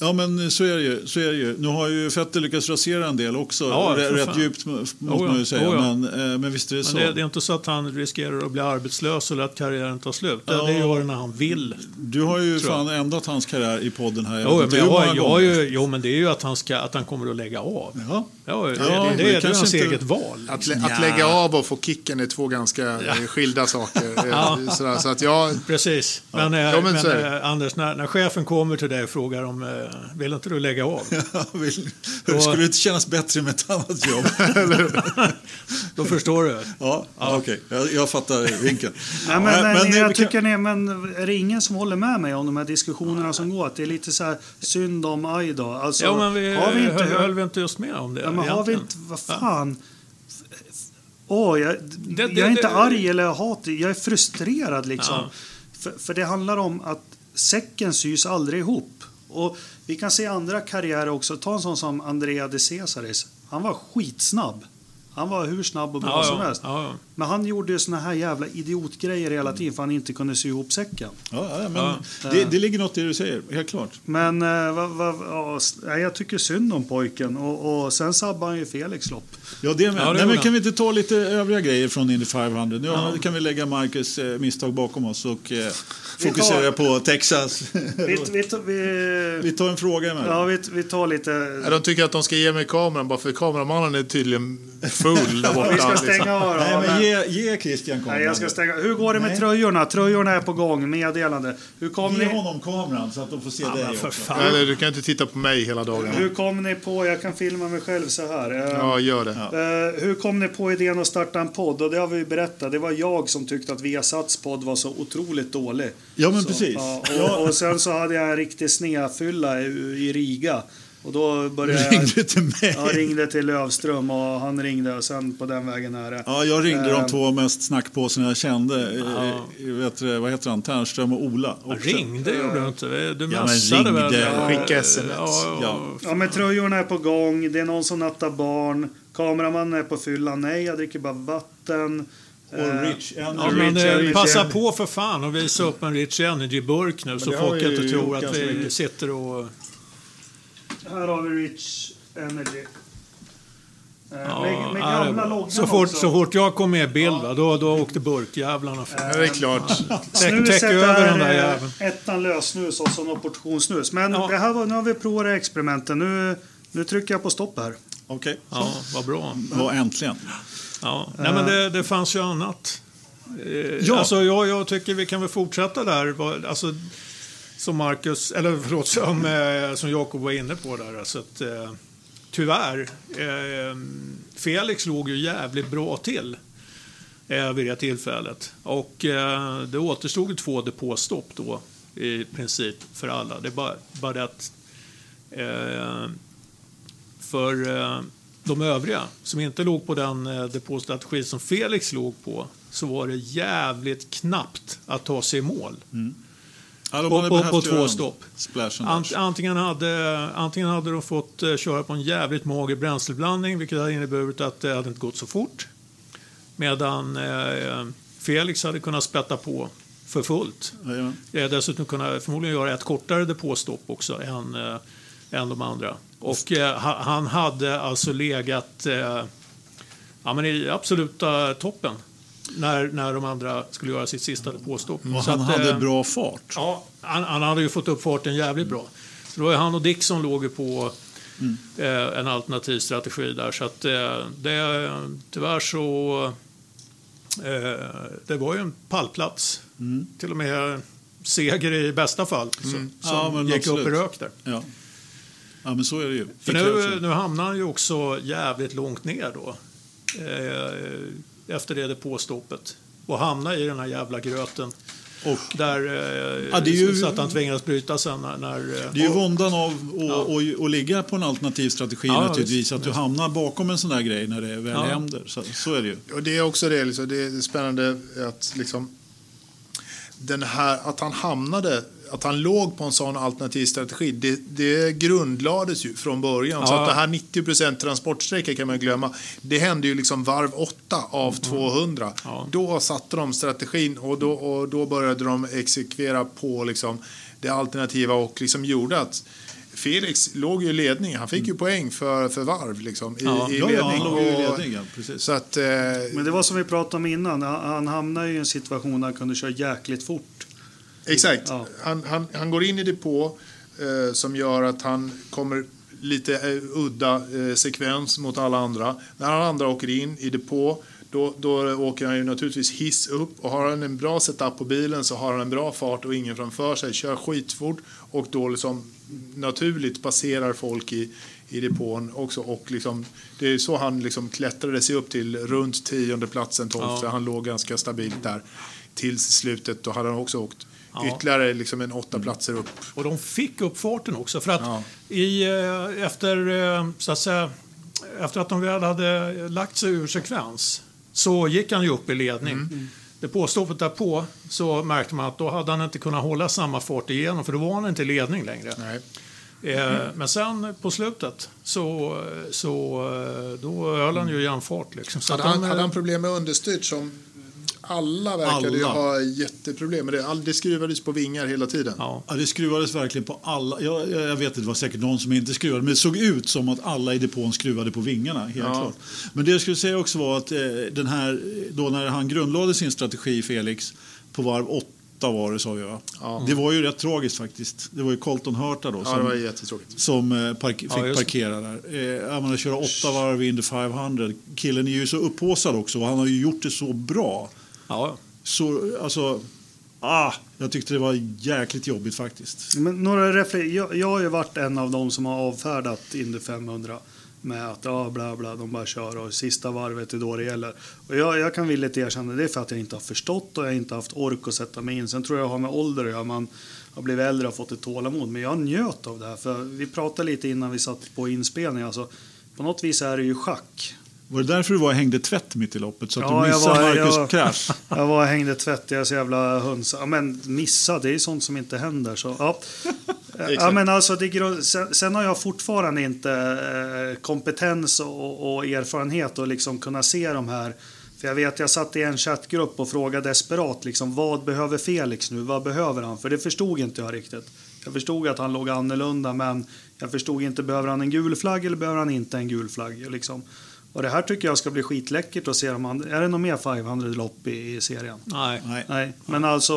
Ja, men så är det ju. Så är det ju. Nu har ju Fetter lyckats rasera en del också. Ja, rätt fan. djupt måste ja. man ju säga. Jo, ja. Men, eh, men visst är det Men så. det, det är inte så att han riskerar att bli arbetslös eller att karriären tar slut. Det, Ja. det gör det när han vill. Du har ju jag. fan ändrat hans karriär i podden här. Jag Jo, men jag, jag, har gånger. ju, jo, men det är ju att han, ska, att han kommer att lägga av. Ja. Ja, det, Ja, det, det, det är hans inte- eget val. Att, lä- att lägga av och få kicken är två ganska eh, skilda saker. *laughs* Eh, Ja. Sådär, så att jag... Precis. Men, eh, Ja, men men, Anders, när, när chefen kommer till dig och frågar om eh, vill inte du lägga av? *laughs* Ja, vill- Skulle det inte kännas bättre med ett annat jobb? *laughs* *laughs* Då förstår du. ja, ja. okej. Jag, jag fattar vinkeln. Nej, men, Ja, men, eh, jag tycker ni, men är det ingen som håller med mig om de här diskussionerna som går? Att det är lite så här synd om aj då. Alltså, Ja, men vi, har vi inte höll, höll vi inte just med om det? Ja, men har vi inte, vad fan. Åh, jag, Det- jag det- är inte det- arg eller hatig, jag är frustrerad liksom. Ja. För, för det handlar om att säcken sys aldrig ihop. Och vi kan se andra karriärer också. Ta en sån som Andrea de Cesaris. Han var skitsnabb. Han var hur snabb och bra Ja, som ja, helst. ja, ja. Men han gjorde ju såna här jävla idiotgrejer hela tiden för han inte kunde sy ihop säcken. Ja, ja, men Ja. Det, det ligger något i det du säger, helt klart. Men eh, va, va, ja, jag tycker synd om pojken. Och, och sen sabbade han ju Felix lopp. Ja, det med. Ja, det Nej, men kan vi inte ta lite övriga grejer från Indy 500? Nu har- kan vi lägga Marcus eh, misstag bakom oss och eh, fokusera på Texas. *laughs* Vi, vi, vi, vi tar en fråga emellan. ja, vi, vi tar lite... Ja, de tycker att de ska ge mig kameran bara för kameramannen är tydligen full där borta. Vi ska liksom. stänga av. Nej, men ge, ge Christian kameran. Nej, jag ska stänga. Hur går det med Nej. tröjorna? Tröjorna är på gång. Meddelande. Hur kom, Ge ni, honom kameran så att de får se dig men för också. fan. Eller du kan inte titta på mig hela dagen. hur kom ni på... Jag kan filma mig själv så här. Eh, Ja, gör det. eh, hur kom ni på idén att starta en podd? Och det har vi berättat. Det var jag som tyckte att Viasats podd var så otroligt dålig. Ja, men så, precis. Ja, Ja. och, och sen så hade jag en riktig snedfylla i, i Riga. Och då började jag... Ringde till mig. Jag ringde till Lövström och han ringde och sen på den vägen är det. Ja, jag ringde de Ehm. två mest snackpåsarna jag kände. Ja. Eh, vet, du, vad heter han? Ternström och Ola. Ja. Ringde gjorde du inte. Du men messade väl? Ja, Skicka sms. Ja, ja. Ja. Ja men tröjorna är på gång, det är någon som nattar barn, kameramannen är på fyllan, nej jag dricker bara vatten. Och Eh, Rich Ja, Energy. men Rich eh, Energy. passa på för fan och visa upp en Rich Energy-burk nu så folk inte tror att vi mycket. sitter och... Här har vi Rich Energy. Eh, Ja, med, ja, gamla loggan så, fort, också. så fort jag kom med i bild, va, då, då åkte burkjävlarna fram. Ja, det är klart. Täck, över den där är jäveln. eh, ettan lössnus och så någon portion snus. Men Ja. det här var, nu har vi provat experimentet. Nu, nu trycker jag på stopp här. Okej, Ja, vad bra. ja, äntligen. Ja. Nej, men det, det fanns ju annat. Eh, Ja. Alltså, jag, jag tycker vi kan väl fortsätta där. Alltså, som Marcus, eller förlåt, som, eh, som Jakob var inne på där. Så att, eh, tyvärr, eh, Felix låg ju jävligt bra till eh, vid det tillfället. Och eh, det återstod två depåstopp då i princip för alla. Det är bara, bara det att eh, för eh, de övriga som inte låg på den eh, depåstrategi som Felix låg på så var det jävligt knappt att ta sig i mål. Mm. Ja, På- på- på två stopp. Ant, antingen, hade, antingen hade de fått eh, köra på en jävligt mager bränsleblandning vilket hade inneburit att det hade inte gått så fort. Medan eh, Felix hade kunnat spätta på för fullt. Jajamän. Jag dessutom kunnat förmodligen göra ett kortare depåstopp också än, eh, än de andra. Och eh, ha- han hade alltså legat eh, ja, men i absoluta toppen när, när de andra skulle göra sitt sista depåstopp. Och Så han att, hade eh, bra fart. Ja, han, han hade ju fått upp farten jävligt bra. Så det var han och som låg på eh, en alternativ strategi där. Så att eh, det, tyvärr så... Eh, det var ju en pallplats. Till och med seger i bästa fall. Som, som Ja, gick absolut. upp i rök där. Ja. ja, men så är det ju. För nu, nu hamnar han ju också jävligt långt ner då. Eh, efter det depåstoppet. Och hamnar i den här jävla gröten. Och Där, eh, Ja, det är ju- så att han tvingades bryta sen när... när eh, Det är ju våndan av att att ligga på en alternativ strategi Ja, naturligtvis. visst. Att du hamnar bakom en sån där grej när det väl Ja. händer. Så, så är det ju. Och det är också det, liksom, det är spännande att liksom den här, att han hamnade, att han låg på en sån alternativ strategi, det, det grundlades ju från början. Så Ja. att det här 90% transportsträcka kan man glömma. Det hände ju liksom varv 8 av 200. Mm. Ja. Då satte de strategin och då, och då började de exekvera på liksom det alternativa och liksom gjorde att Felix låg ju i ledning. Han fick ju poäng för, för varv liksom, i, Ja. i Ja, ja, ledning. han låg ju i ledning. Ja, precis. Så att, eh, Men det var som vi pratade om innan. Han, han hamnade i en situation där han kunde köra jäkligt fort. Exakt. Ja. Han, han, han går in i depå eh, som gör att han kommer lite eh, udda eh, sekvens mot alla andra. När alla andra åker in i depå då, då åker han ju naturligtvis hiss upp och har han en bra setup på bilen så har han en bra fart och ingen framför sig. Kör skitfort och då liksom naturligt passerar folk i, i depån också. Och liksom, det är så han liksom klättrade sig upp till runt tionde platsen, tolfte. Ja. Han låg ganska stabilt där tills slutet. Då hade han också åkt Ja. ytterligare liksom en åtta platser upp. Och de fick upp farten också. För att Ja. i, eh, efter, eh, så att säga, efter att de väl hade lagt sig ur sekvens så gick han ju upp i ledning. Mm. Det påstoppet därpå så märkte man att då hade han inte kunnat hålla samma fart igenom för då var han inte i ledning längre. Nej. Eh, Men sen på slutet så, så då höll han ju igen fart. Liksom. Så Hade han, de, hade han problem med understyrt som alla verkade ju Alla. ha jätteproblem med det. All, det skruvades på vingar hela tiden. ja. Ja, det skruvades verkligen på alla. Jag, jag jag vet inte, det var säkert någon som inte skruvade. Men det såg ut som att alla i depån skruvade på vingarna. Helt Ja. klart. Men det jag skulle säga också var att eh, den här, då när han grundlade sin strategi, Felix, på varv åtta var det sa jag. va? Ja. Det var ju rätt tragiskt faktiskt. Det var ju Colton Hurta då Ja, som, det var jättetråkigt. som eh, park, fick Ja, parkera där. Eh, menar, köra åtta varv in the 500. Killen är ju så upphaussad också och han har ju gjort det så bra. Ja, Så, alltså, ah, jag tyckte det var jäkligt jobbigt faktiskt. Men några refle- jag, jag har ju varit en av de som har avfärdat Indy 500 med att ja, bla bla, de bara kör och sista varvet är då det gäller. Och jag, jag kan villigt erkänna det är för att jag inte har förstått och jag har inte haft ork att sätta mig in. Sen tror jag jag har med ålder att göra. Man har blivit äldre och fått ett tålamod. Men jag njöt av det här. För vi pratade lite innan vi satt på inspelning. Alltså, på något vis är det ju schack. Var det därför du var och hängde tvätt mitt i loppet? Så att Ja, du jag missade var- Marcus jag- krasch? *laughs* Jag var och hängde tvätt, jag är så jävla höns. Ja, men missa, det är sånt som inte händer. Så, ja. *laughs* ja, men alltså, det, sen, sen har jag fortfarande inte eh, kompetens och, och erfarenhet att liksom kunna se de här. För jag vet, jag satt i en chattgrupp och frågade desperat liksom, vad behöver Felix nu? Vad behöver han? För det förstod inte jag riktigt. Jag förstod att han låg annorlunda, men jag förstod inte, behöver han en gul flagg eller behöver han inte en gul flagg? Liksom. Och det här tycker jag ska bli skitläckert att se om han, är det något mer 500-lopp i, i serien? nej. Nej. Nej, men alltså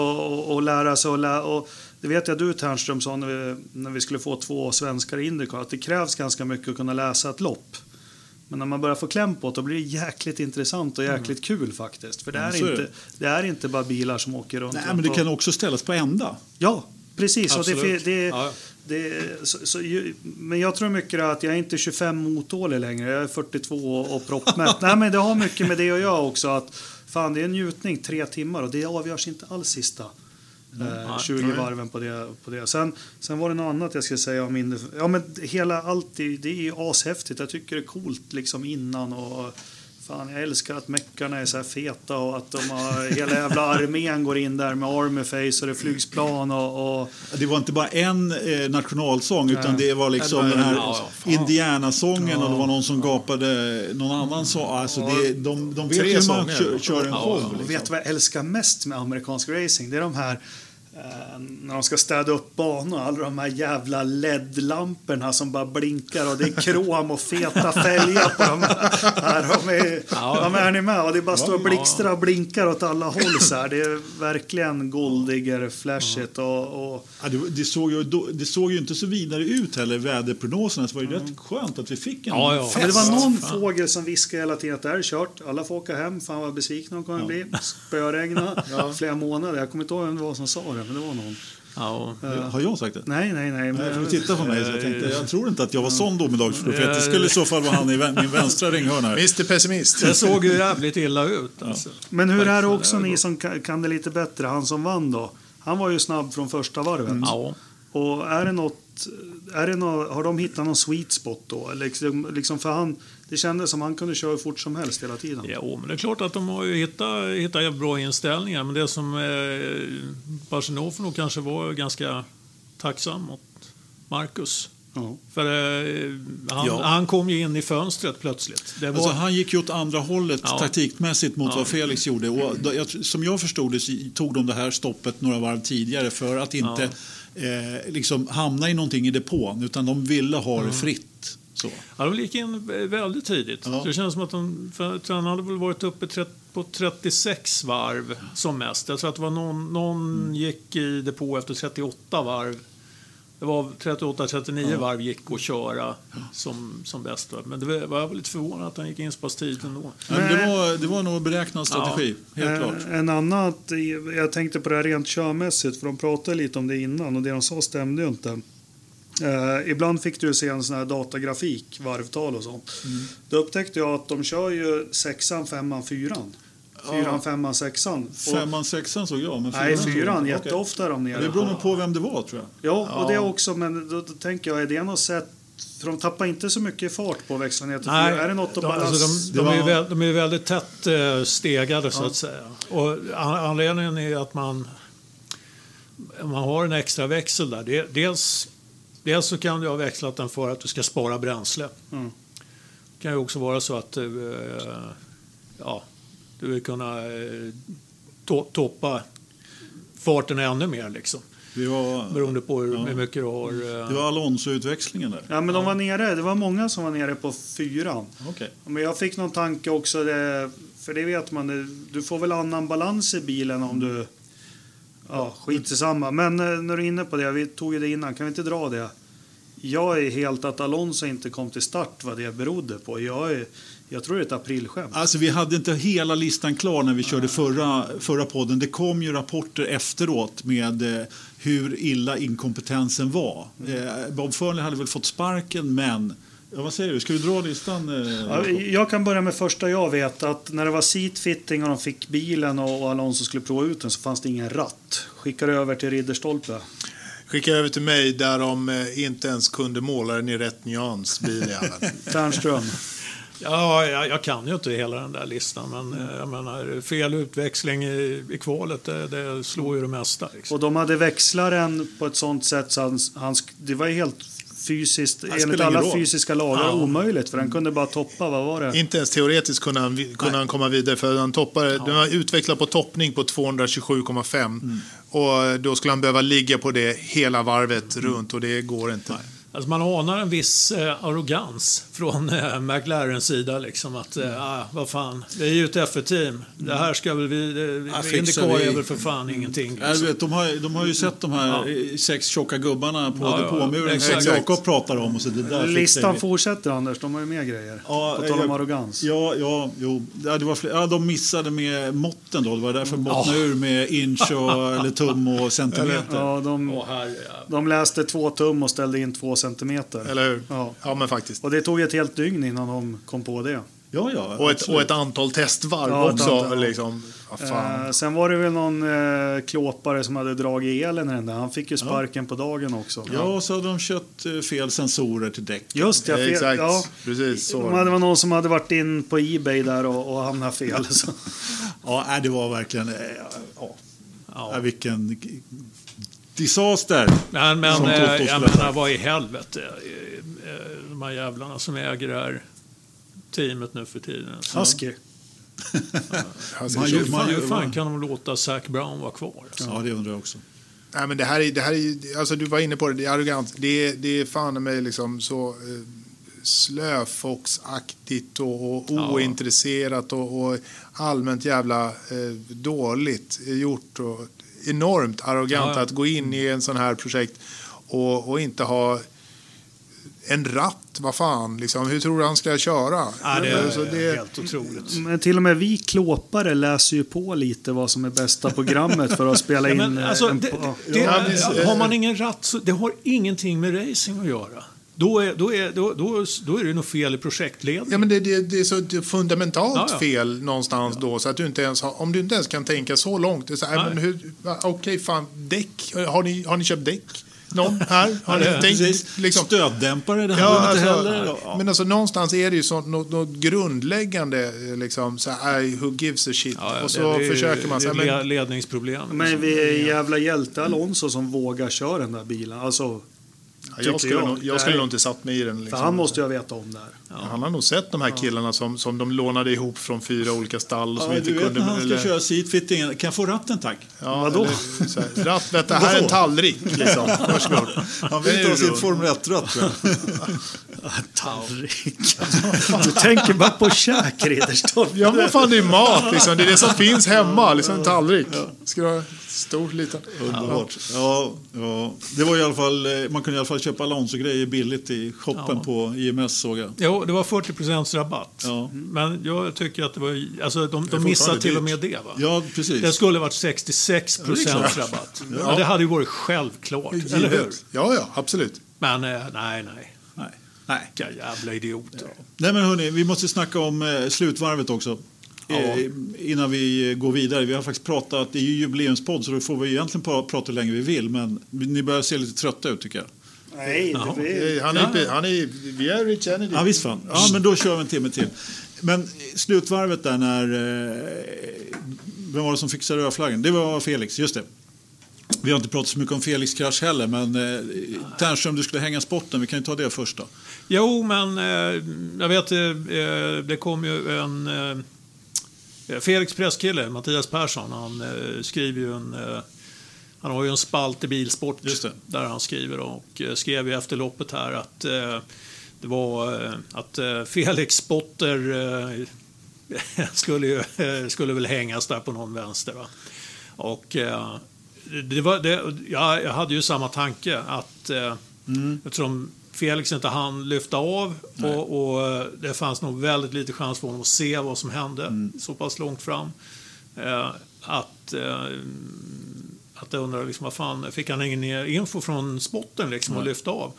att lära sig och, lä och det vet jag du Ternström sa när vi, när vi skulle få två svenskar i Indycar att det krävs ganska mycket att kunna läsa ett lopp. Men när man börjar få kläm på det då blir det jäkligt intressant och jäkligt kul faktiskt. För det är, Mm. är inte, det. är inte bara bilar som åker runt. Nej, men det kan också ställas på ända. Ja, precis. Och det, Absolut. det, Ja. Det, så, så, men jag tror mycket att jag är inte 25 motålig längre. Jag är 42 och, och proppmätt. Nej, men det har mycket med det att göra också. Att, fan, det är en njutning, tre timmar och det avgörs inte alls sista Eh, 20 varven på det. På det. Sen, sen var det något annat jag skulle säga om Indy. Ja, men hela allt det, det är ju ashäftigt. Jag tycker det är coolt liksom innan och Fan, jag älskar att meckarna är så här feta och att de har, hela jävla armén går in där med armorface och det flygs plan och... och Det var inte bara en eh, nationalsång utan Nej. det var liksom den här Ja, ja, Indiana-sången och det var någon som gapade någon annan sång. Alltså det, de, de vet hur man kör, kör en show. Liksom. vet du vad jag älskar mest med amerikansk racing? Det är de här när de ska städa upp banor, alla de här jävla LED-lamporna som bara blinkar och det är krom och feta fälgar på de här. de är, Ja. de är ni med? Och det bara står blixtrar och blinkar åt alla håll så här. Det är verkligen goldigger, flashigt och, och Ja, det, det, såg ju, det såg ju inte så vidare ut heller, väderprognoserna. Så det var ju rätt skönt att vi fick en Ja, ja. fest. Men det var någon fan. fågel som viskade hela tiden att det här är kört. Alla får åka hem. Fan vad besvikna de kommer bli. Spöregna flera månader. Jag kommer inte ihåg vem det var som sa det, men det var någon. Ja, Har jag sagt det? Nej, nej, nej. Men, du tittar på mig så jag tänkte, jag tror inte att jag var sån domedagsprofet. Det skulle i så fall vara han i min vänstra ringhörna. Mr Pessimist. det såg ju jävligt illa ut. Alltså. men hur är det också det ni som kan, det lite bättre? Han som vann då. Han var ju snabb från första varvet. Ja. Och är det något, är det något, har de hittat någon sweet spot då? Eller Liksom, liksom för han, det kändes som han kunde köra hur fort som helst hela tiden. Jo, men det är klart att de har ju hittat, hittat bra inställningar. Men det som eh, Barcelona nog kanske var ganska tacksam mot Marcus. Ja. För eh, han, Ja. han kom ju in i fönstret plötsligt. Det var, Alltså, han gick ju åt andra hållet Ja. taktikmässigt mot Ja. vad Felix gjorde. Och som jag förstod det så tog de det här stoppet några varv tidigare för att inte eh, liksom hamna i någonting i depån. Utan de ville ha det fritt. Så. ja, de gick in väldigt tidigt. Ja. Så det känns som att de, för han hade väl varit uppe på 36 varv som mest. Jag tror att det var någon, någon Mm. gick i depå efter 38 varv. Det var 38-39 varv gick att köra som, som bäst. Men det var, jag var lite förvånad att han gick in så pass tidigt ändå. Men det, var, det var nog beräknad strategi, helt Eh, klart. En annat, jag tänkte på det här rent körmässigt, för de pratade lite om det innan och det de sa stämde ju inte. Eh, ibland fick du se en sån här datagrafik, varvtal och sånt. Mm. Då upptäckte jag att de kör ju sexan, femman, fyran. Fyran, Ja. femman, sexan. Och, Femman, sexan såg jag. Men nej, såg jag fyran. Jätteofta är de nere. Det beror nog på vem det var, tror jag. Ja, och Ja. det också, men då, då tänker jag, är det något sätt för de tappar inte så mycket fart på ner till fyra. Är det något de, alltså de, de, är ju var- väl, de är väldigt tätt eh, stegade så att säga. Och an- anledningen är att man, man har en extra växel där. Dels, dels så kan du ha växlat den för att du ska spara bränsle. Mm. Det kan ju också vara så att du, eh, ja, du vill kunna eh, to, toppa farten ännu mer liksom. Det var, Beroende på hur, Ja. mycket du har. eh, det var Alonso-utväxlingen där. Ja, men de var nere. Det var många som var nere på fyran. Okej. Men jag fick någon tanke också, det, för det vet man, du får väl annan balans i bilen om du... Ja, skit i samma. Men eh, när du är inne på det, vi tog ju det innan, kan vi inte dra det? Jag är helt att Alonso inte kom till start vad det berodde på. Jag, är, jag tror det är ett aprilskämt. Alltså, vi hade inte hela listan klar när vi körde förra, förra podden. Det kom ju rapporter efteråt med eh, hur illa inkompetensen var. Eh, Bob Fernley hade väl fått sparken, men... Ja, vad säger du? Ska vi dra listan? Eh, Ja, jag kan börja med första jag vet. att När det var seatfitting och de fick bilen och och Alonso skulle prova ut den så fanns det ingen ratt. Skickade över till Ridderstolpe. Skicka över till mig där de eh, inte ens kunde måla den i rätt nyans, biljäveln. *laughs* Ternström. Ja, jag, jag kan ju inte hela den där listan, men eh, jag menar, fel utväxling i, i kvalet, det, det slår ju det mesta. Liksom. Och de hade växlaren på ett sånt sätt så han, han, det var helt fysiskt, enligt alla fysiska lagar, Ja. omöjligt. För han kunde bara toppa, vad var det? Inte ens teoretiskt kunde han, kunde han komma vidare för han toppade, den var utvecklad på toppning på 227,5 och då skulle han behöva ligga på det hela varvet runt och det går inte. Alltså man anar en viss eh, arrogans från eh, McLarens sida. Liksom, att, eh, ah, vad fan, vi är ju ett F1-team. Det här ska väl vi... Ja, Eh, fixar Indycar vi. är väl för fan ingenting. Ja, du Liksom. vet, de, har, de har ju sett de här eh, sex tjocka gubbarna på Ja, ja, depåmuren som exakt. Jakob pratar om. Och så det där Listan vi. fortsätter Anders, de har ju mer grejer. Ja, på tal om arrogans. Ja, ja, jo. Ja, det var fler, ja, de missade med måtten då. Det var därför de bottnade ur med inch och, eller tum och *laughs* centimeter. Ja, de, de läste två tum och ställde in två centimeter. Eller hur? Ja. Ja, men faktiskt. Och det tog ett helt dygn innan de kom på det. Ja, ja. Och ett, och ett antal testvarv Ja, ett också. antal, ja. liksom. Eh, sen var det väl någon eh, klåpare som hade dragit elen i den där. Han fick ju sparken på dagen också. Ja, och så hade de köpt eh, fel sensorer till däck. Just det, fel, Exakt, ja. precis så. Det var någon som hade varit in på Ebay där och, och hamnat fel. Så. *laughs* Ja, det var verkligen... eh, Ja, Ja. ja. vilken disaster. Men, men Som eh, jag menar, vad i helvete. eh, eh, De här jävlarna som äger det här teamet nu för tiden. Så, Husky. *laughs* Man så- ju- hur, man fan, ju- hur fan kan de låta Zac Brown vara kvar? Alltså? Ja, det undrar jag också. Nej, men det här är, det här är alltså du var inne på det, det är arrogant. Det är, det är fan mig liksom så eh, slöfoxaktigt och, och Ja. ointresserat och, och allmänt jävla eh, dåligt gjort och enormt arrogant Ja. att gå in i en sån här projekt och, och inte ha en ratt, vad fan, liksom. hur tror du han ska köra? Ja, det är Alltså, det- helt otroligt. Men till och med vi klåpare läser ju på lite vad som är bästa programmet för att spela Ja, in men, alltså, en... det, ja. det, Ja, visst, eh, har man ingen ratt så det har ingenting med racing att göra. Då är, då är, då, då, då är det nog fel i projektledningen. Ja, men det, det, det är så det fundamentalt Ja, ja. fel någonstans då. Så att du inte ens har, om du inte ens kan tänka så långt. det är så här, Nej. men hur, va, Okej, fan, däck. Har ni, har ni köpt däck? Någon här? *laughs* Har ni Ja, tänkt? Liksom, Stöddämpare, det Ja, hade de inte alltså, heller. Ja. Men alltså någonstans är det ju så, något, något grundläggande eh, liksom så här, "Aj, who gives a shit? Ja, ja, och så det försöker man det säga, är men, ledningsproblem. Men vi är jävla hjälte Alonso som vågar köra den där bilen. Alltså, ja, jag skulle, jag. nog, jag skulle nog inte satt mig i den. för Liksom. han måste ju ha vetat om det här. Han har nog sett de här killarna som, som de lånade ihop från fyra olika stall. Som Ja, inte du vet kunde, när han ska eller- köra seatfitting. Kan jag få ratten tack? Ja, Vadå? eller så här, Ratt, detta här är en tallrik. Liksom. *laughs* Varsågod. Han vill inte ha sin Formel 1-ratt tror jag. *laughs* Tallrik. Du tänker bara på käk, Ridderstolpe. Ja, men fan det är mat liksom. Det är det som finns hemma. Liksom en tallrik. Ska stor, liten? Underbart. Ja, ja. Det var i alla fall, eh, man kunde i alla fall köpa Alonso-grejer billigt i shoppen Ja. på IMS såg jag. Jo, det var 40% rabatt. Ja. Men jag tycker att det var... Alltså, de, de missade till och med det. Va? Ja, precis. Det skulle varit 66 klart. rabatt. Ja. det hade ju varit självklart, eller hur? Givet. Ja, ja, absolut. Men eh, nej, nej. Nej. Nej. Vilka jävla idioter. Nej men hörni, vi måste snacka om eh, slutvarvet också. Ja. Eh, innan vi eh, går vidare. Vi har faktiskt pratat, det är ju jubileumspodd så då får vi egentligen pra- prata hur länge vi vill. Men ni börjar se lite trötta ut tycker jag. Nej, Jaha. det är... Han är, han är, vi är Rich Kennedy. Ja visst fan. Ja men då kör vi en timme till. Men eh, slutvarvet där när... Eh, vem var det som fixade rödflaggen? Det var Felix, just det. Vi har inte pratat så mycket om Felix krasch heller men eh, Ternström, du skulle hänga spotten. Vi kan ju ta det först då. Jo, men eh, jag vet, eh, eh, det kom ju en... Eh, Felix presskille, Mattias Persson, han eh, skriver ju en... Eh, han har ju en spalt i Bilsport där han skriver och eh, skrev ju efter loppet här att eh, det var eh, att eh, Felix spotter eh, *laughs* skulle, ju, eh, skulle väl hängas där på någon vänster. Va? Och eh, det var, det, jag, hade ju samma tanke att eh, eftersom Felix inte hann lyfta av och, och eh, det fanns nog väldigt lite chans för honom att se vad som hände så pass långt fram. Eh, att, eh, att jag undrar, liksom, vad fan, fick han ingen info från spotten liksom, att lyfta av?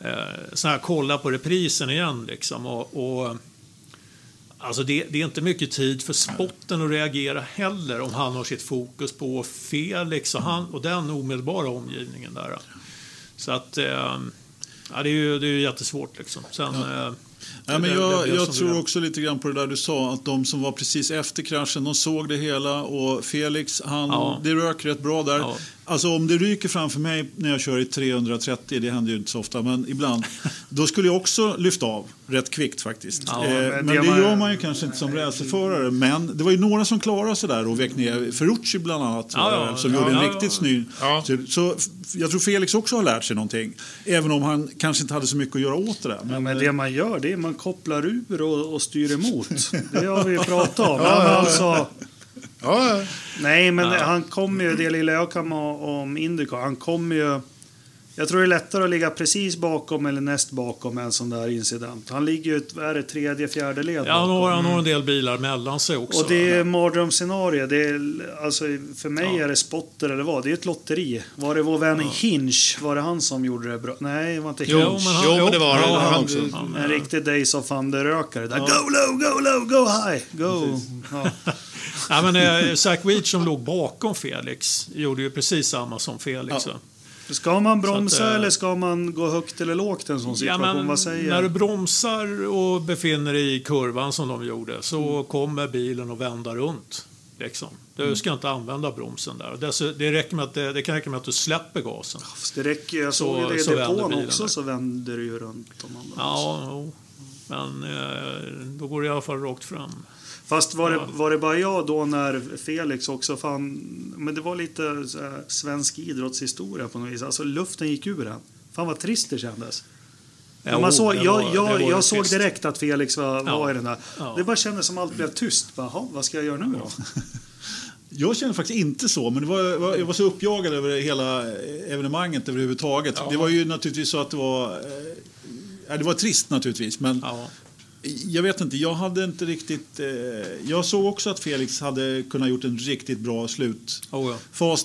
Eh, så här, kolla på reprisen igen liksom. Och, och, alltså det, det är inte mycket tid för spotten att reagera heller om han har sitt fokus på Felix och, han, och den omedelbara omgivningen där. Så att, eh, ja, det är ju det är ju jättesvårt liksom. Sen, eh, Ja, men jag jag tror också lite grann på det där du sa, att de som var precis efter kraschen, de såg det hela och Felix, han, Ja. det rök rätt bra där. Ja. Alltså om det ryker framför mig när jag kör i 330, det händer ju inte så ofta, men ibland, *laughs* då skulle jag också lyfta av rätt kvickt faktiskt. Ja, eh, men men det det man- gör man ju kanske inte som racerförare, men det var ju några som klarade sig där och vek ner, Ferrucci bland annat, Ja, ja, eh, som ja, gjorde en ja, riktigt ja. snygg. Ja. Så, jag tror Felix också har lärt sig någonting, även om han kanske inte hade så mycket att göra åt det där. Ja, men det man gör det är man kopplar ur och, och styr emot. *laughs* Det har vi pratat om. Ja, men alltså, Ja, ja. nej, men han kommer ju, det lilla jag kan ha om Indycar, han kommer ju... Jag tror det är lättare att ligga precis bakom eller näst bakom en sån där incident. Han ligger ju, är det, tredje, fjärde led Ja, han har, han har en del bilar mellan sig också. Och det är mardrömsscenario. Det är, alltså, för mig Ja. är det spotter eller vad. Det är ett lotteri. Var det vår vän Hinch? Var det han som gjorde det bra? Nej, det var inte Jo, Hinch. men han, Jo, men det var ja, Han han, också. En riktig Days of Thunder-rökare. Go low, go low, go high, go! Ja. Ja, men eh, *laughs* Zach Weech som låg bakom Felix gjorde ju precis samma som Felix. va? Ska man bromsa att, eh, eller ska man gå högt eller lågt i en sån Ja, situation? men Vad säger när du bromsar och befinner dig i kurvan som de gjorde så kommer bilen att vända runt. Liksom. Du ska inte använda bromsen där. Det, räcker med att det, det kan räcka med att du släpper gasen. Det räcker. Jag Så- såg det så i vänder depån också där. så vänder det ju runt. Om man Ja, jo. men eh, då går det i alla fall rakt fram. Fast var det, Ja. var det bara jag då när Felix också fann... Men det var lite här, svensk idrottshistoria på något vis. Alltså luften gick ur den. Fan vad trist det kändes. Ja, man såg, det jag var- det jag, jag såg direkt att Felix var, Ja. var i den där. Ja. Det bara kändes som allt blev tyst. Bara, "Jaha, vad ska jag göra nu då? Jag känner faktiskt inte så, men det var, jag var så uppjagad över hela evenemanget överhuvudtaget. Det var ju naturligtvis så att det var... eh, Ja, det var trist naturligtvis, men Ja. Jag vet inte, jag hade inte riktigt... Eh, jag såg också att Felix hade kunnat gjort en riktigt bra slutfas Oh,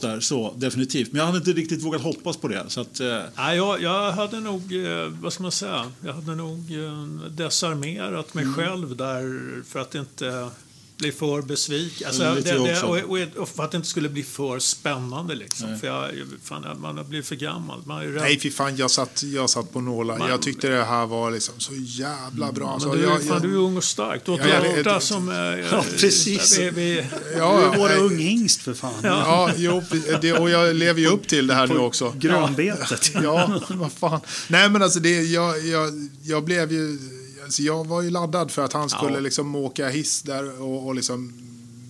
ja. där, så definitivt. Men jag hade inte riktigt vågat hoppas på det. Så att, eh, Nej, jag, jag hade nog, eh, vad ska man säga, jag hade nog eh, desarmerat mig Mm. själv där för att inte bli för besviken. Alltså, Mm, det, det, och, och, och för att det inte skulle bli för spännande liksom. Nej. För jag, fan, man har blivit för gammal. Nej, fy fan, jag satt, jag satt på nålar. Man- Jag tyckte det här var liksom så jävla bra. men Så du, jag, fan, jag, du är ung och stark. Du har Ja, jag- som... eh, *laughs* Ja, precis. Vi, vi, ja, Du är vår nej. ung hingst för fan. Ja, jo, det, och jag lever ju upp till det här nu också. Grönbetet. *laughs* Ja, vad fan. Nej, men alltså det, jag, jag, jag blev ju... Alltså jag var ju laddad för att han skulle Ja. liksom åka hiss där och, och liksom...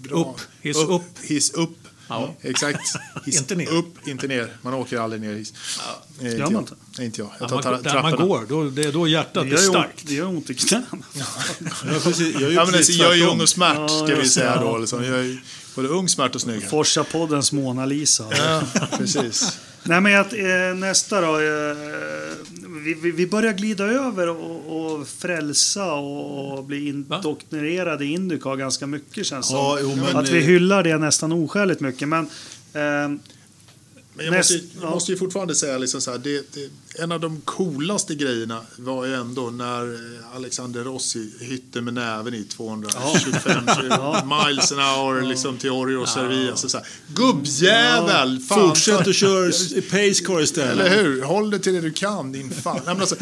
Bra. Upp, hiss upp. Hiss upp. Ja. Exakt. *laughs* Hiss Inte ner. Upp, inte ner. Man åker aldrig ner hiss. Eh, Gör jag. man inte? Nej, inte jag. Jag ja, tar man, tra- där man går, då, det är då hjärtat ont, starkt. det gör ont i knäna. *laughs* jag, precis, jag är ju Ja, men alltså, jag är ju ung och smärt, Ja, ska vi just det, säga ja. då. Liksom. Jag är ju både ung, smärt och snygg. Forsa-poddens Mona Lisa. Ja, precis. *laughs* Nej, men att, eh, nästa då. Vi, vi, vi börjar glida över och, och frälsa och, och bli indoktrinerade i Indycar ganska mycket känns det Ja, som. jo, men, Att vi hyllar det nästan oskäligt mycket. Men, eh, Men jag Näst- måste, jag ja. måste ju fortfarande säga liksom så här, det, det, en av de coolaste grejerna var ju ändå när eh, Alexander Rossi hytte med näven i 225 miles an hour liksom till Oreo Servia. Så så här, Gubbjävel! Fan, Fortsätt att köra Pacecar istället. Eller hur? Håll det till det du kan, din fan. Nej, alltså,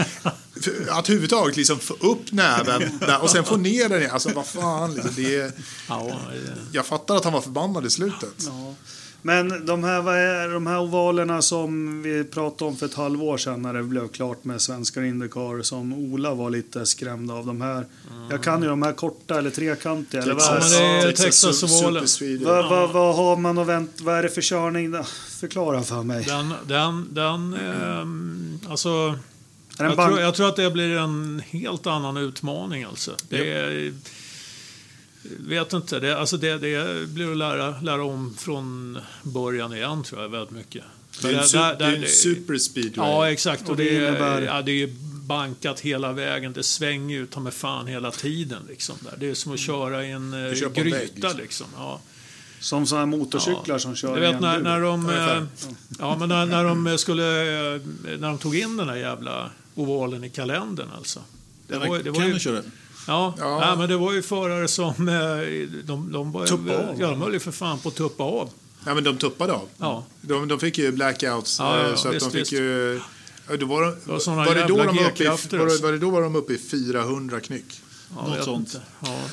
att överhuvudtaget liksom få upp näven där och sen få ner den igen. Alltså vad fan. Liksom, det är, Ja, jag fattar att han var förbannad i slutet. ja. Men de här, vad är, de här ovalerna som vi pratade om för ett halvår sedan när det blev klart med svenskar Indycar som Ola var lite skrämd av. De här, Jag kan ju de här korta eller trekantiga. Eller vad, Ja, men det är Texas Texas-ovalen. Vad, vad, vad har man att vänta? Vad är det för körning? Förklara för mig. Den, den, den ehm, alltså... Är det en Jag tror, jag tror att det blir en helt annan utmaning alltså. Det är, vet inte, det, alltså det, det blir att lära, lära om från början igen tror jag väldigt mycket. Det är en, Där- su- där- det är där- en super speedway. Ja, exakt. Och, Och det innebär- är, ja, det är bankat hela vägen. Det svänger ju ta med fan hela tiden. Liksom, där. Det är som att köra i en eh, på en gryta. vägg, liksom. liksom. Ja. Som sådana här motorcyklar Ja. som kör Du vet när, när de... Eh, Ja, men när, när de skulle... eh, När de tog in den där jävla ovalen i kalendern alltså. Det var, det var kan ju, du köra? Ja, Ja. Nej, men det var ju förare som... eh, De, de var Tuppa av. Ja, de höll ju för fan på att tuppa av. Ja, men de tuppade av. Ja. De, de fick ju blackouts. Ja, ja, eh, ja, så att visst, de fick visst. ju... ja, Då var, de, var var, det då de var, uppe i, G-krafter, var, det, alltså. var det då var de uppe i 400 knyck? Ja, Något sånt.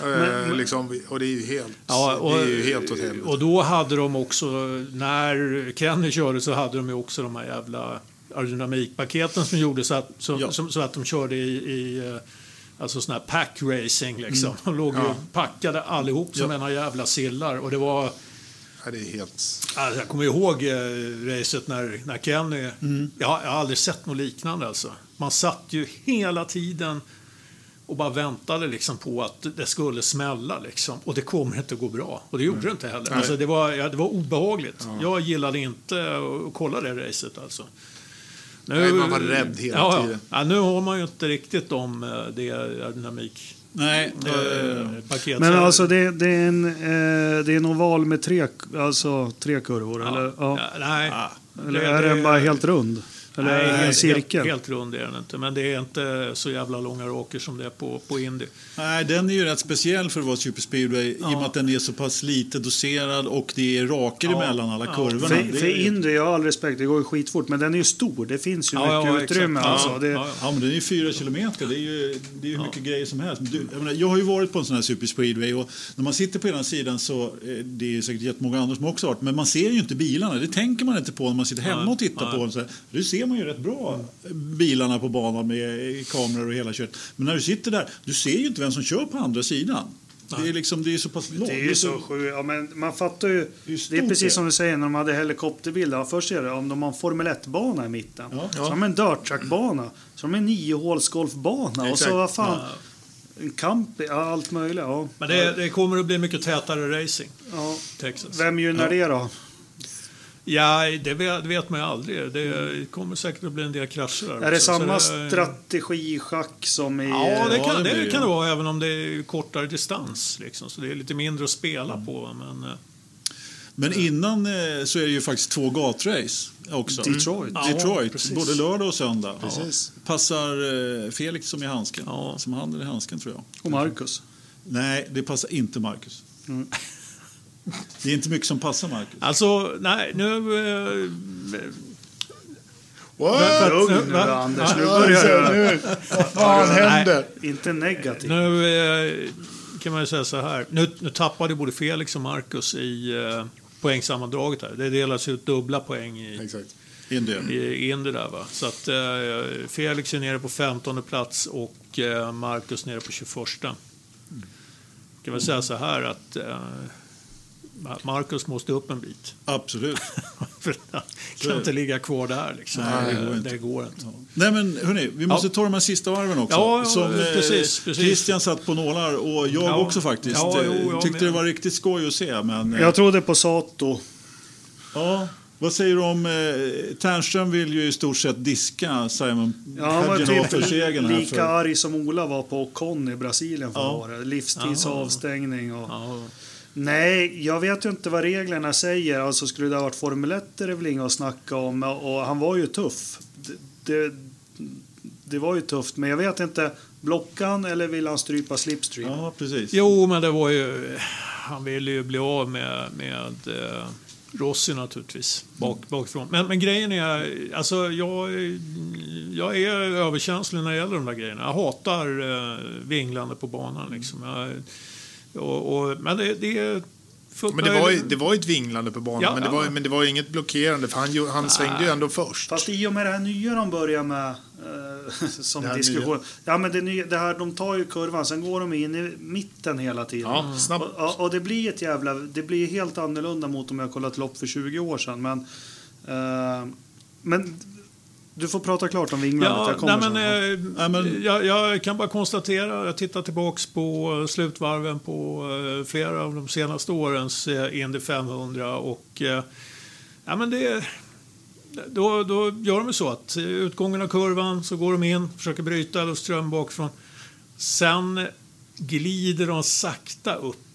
Ja. Eh, liksom, och det är ju helt, Ja, och, det är ju helt åt helvete. och då hade de också, när Kenny körde så hade de ju också de här jävla aerodynamikpaketen som gjorde så att, så, Ja. som, så att de körde i, i alltså sån här pack racing liksom. De låg ju Ja. packade allihop som Ja. ena jävla sillar och det var, ja, det är helt... alltså, jag kommer ihåg eh, racet när, när Kenny, jag, har- jag har aldrig sett något liknande alltså. Man satt ju hela tiden och bara väntade liksom på att det skulle smälla. Liksom. Och det kommer inte att gå bra. Och det gjorde det inte heller. Alltså, det, var, ja, det var obehagligt. Jag gillade inte att kolla det racet. Alltså. Nej, man var rädd hela ja, tiden. Ja, nu har man ju inte riktigt de eh, det aerodynamik. Nej, det, Eh, paket. Men alltså det, det, är en, eh, det är en oval med tre, alltså, tre kurvor? Eller, ja. Ja, nej. Ah, eller är den bara helt rund? Eller Nej, en helt, cirkel? helt rund är den inte. Men det är inte så jävla långa raker som det är på, på Indy. nej, den är ju rätt speciell för att vara superspeedway i och med att den är så pass lite doserad och det är raker Ja. emellan alla Ja. kurvorna. För, för är- Indy, jag har all respekt, det går ju skitfort. Men den är ju stor, det finns ju Ja, ja, mycket utrymme. Alltså. Ja, Det, ja, ja. Ja, men den är ju fyra kilometer. Det är ju, det är ju mycket grejer som helst. Du, jag, menar, jag har ju varit på en sån här superspeedway och när man sitter på ena sidan så eh, det är säkert jättemånga andra som också har varit, men man ser ju inte bilarna. Det tänker man inte på när man sitter hemma och tittar på den. Så här. Ser man ju rätt bra bilarna på banan med kameror och hela kört. Men när du sitter där, du ser ju inte vem som kör på andra sidan. Det är liksom, det är så pass långt. det är ju så sjukt. Ja, men man fattar ju. Det är precis som du säger när de hade helikopterbilder. Ja, Först är det om de har en Formel 1-bana i mitten. Ja. Så har de en dirttrack-bana. Så har de en niohålsgolfbana. Och så vad fan. En camping, ja, allt möjligt. Ja. Men det, det kommer att bli mycket tätare racing. Ja. Texas. Vem gynnar det då? Ja, det vet, det vet man ju aldrig. Det kommer säkert att bli en del krascher Är det också, samma så det- strategischack som i... Ja, det Ja, kan det det, det. kan det vara även om det är kortare distans. Liksom, så det är lite mindre att spela Mm. på. Men, eh, Men innan eh, så är det ju faktiskt två gatrace också. Detroit. Ja, Detroit, precis. både lördag och söndag. Precis. Passar eh, Felix som i handsken. Ja. Som handen i handsken tror jag. Och Marcus. Nej, det passar inte Marcus. Mm. Det är inte mycket som passar Marcus. alltså, nej, nu... Eh, What? Lugn nu? Anders, nu Ja, börjar så jag... nu, vad fan händer? Inte negativt. nu eh, kan man ju säga så här. Nu, nu tappade både Felix och Marcus i eh, poängsammandraget här. Det delas ut dubbla poäng i, Exakt. Indy. i där va. Så att eh, Felix är nere på 15 plats och eh, Marcus nere på 21. Kan väl säga så här att eh, Marcus måste upp en bit. Absolut. *laughs* För han kan inte ligga kvar där liksom. Nej, det går inte. det går inte. Nej men hörni, vi måste Ja. ta de här sista varven också. Ja, ja, Som eh, precis, precis. Christian satt på nålar och jag Ja. också faktiskt. Ja, Eh, jo, jag Tyckte med. det var riktigt skoj att se. Men, eh, Jag trodde på Sato. ja, vad säger du om... Eh, Ternström vill ju i stort sett diska Simon Ja, han var typ här. lika För, arg som Ola var på Ocon i Brasilien förra Ja. året. Livstidsavstängning och... Ja, Nej, jag vet ju inte vad reglerna säger. Alltså skulle det ha varit Formel 1 är det väl inget att snacka om. Och han var ju tuff. Det, det, det var ju tufft, men jag vet inte. Blockan eller vill han strypa slipstream? ja, precis. Jo, men det var ju... Han ville ju bli av med, med eh, Rossi naturligtvis, bak, bakifrån. Men, men grejen är, alltså jag, jag är överkänslig när det gäller de där grejerna. Jag hatar eh, vinglande på banan liksom. Jag, och, och, men det, det Men det var, ju, det var ju ett vinglande på banan, Ja, men, det ja. var, men det var ju inget blockerande för han, han svängde ju ändå först. Fast i och med det här nya de börjar med eh, *laughs* som diskussion. Ja, men det, nya, det här, de tar ju kurvan, sen går de in i mitten hela tiden. Ja, snabbt. Och, och, och det blir ett jävla... Det blir helt annorlunda mot om jag kollat lopp för 20 år sedan. Men, eh, men du får prata klart om vinglandet. Ja, jag kommer nej, men, eh, Nej, men- Jag, jag kan bara konstatera, jag tittar tillbaks på eh, slutvarven på eh, flera av de senaste årens eh, Indy 500 och eh, ja, men det, då, då gör de ju så att utgången av kurvan så går de in, försöker bryta ström bakifrån. Sen glider de sakta upp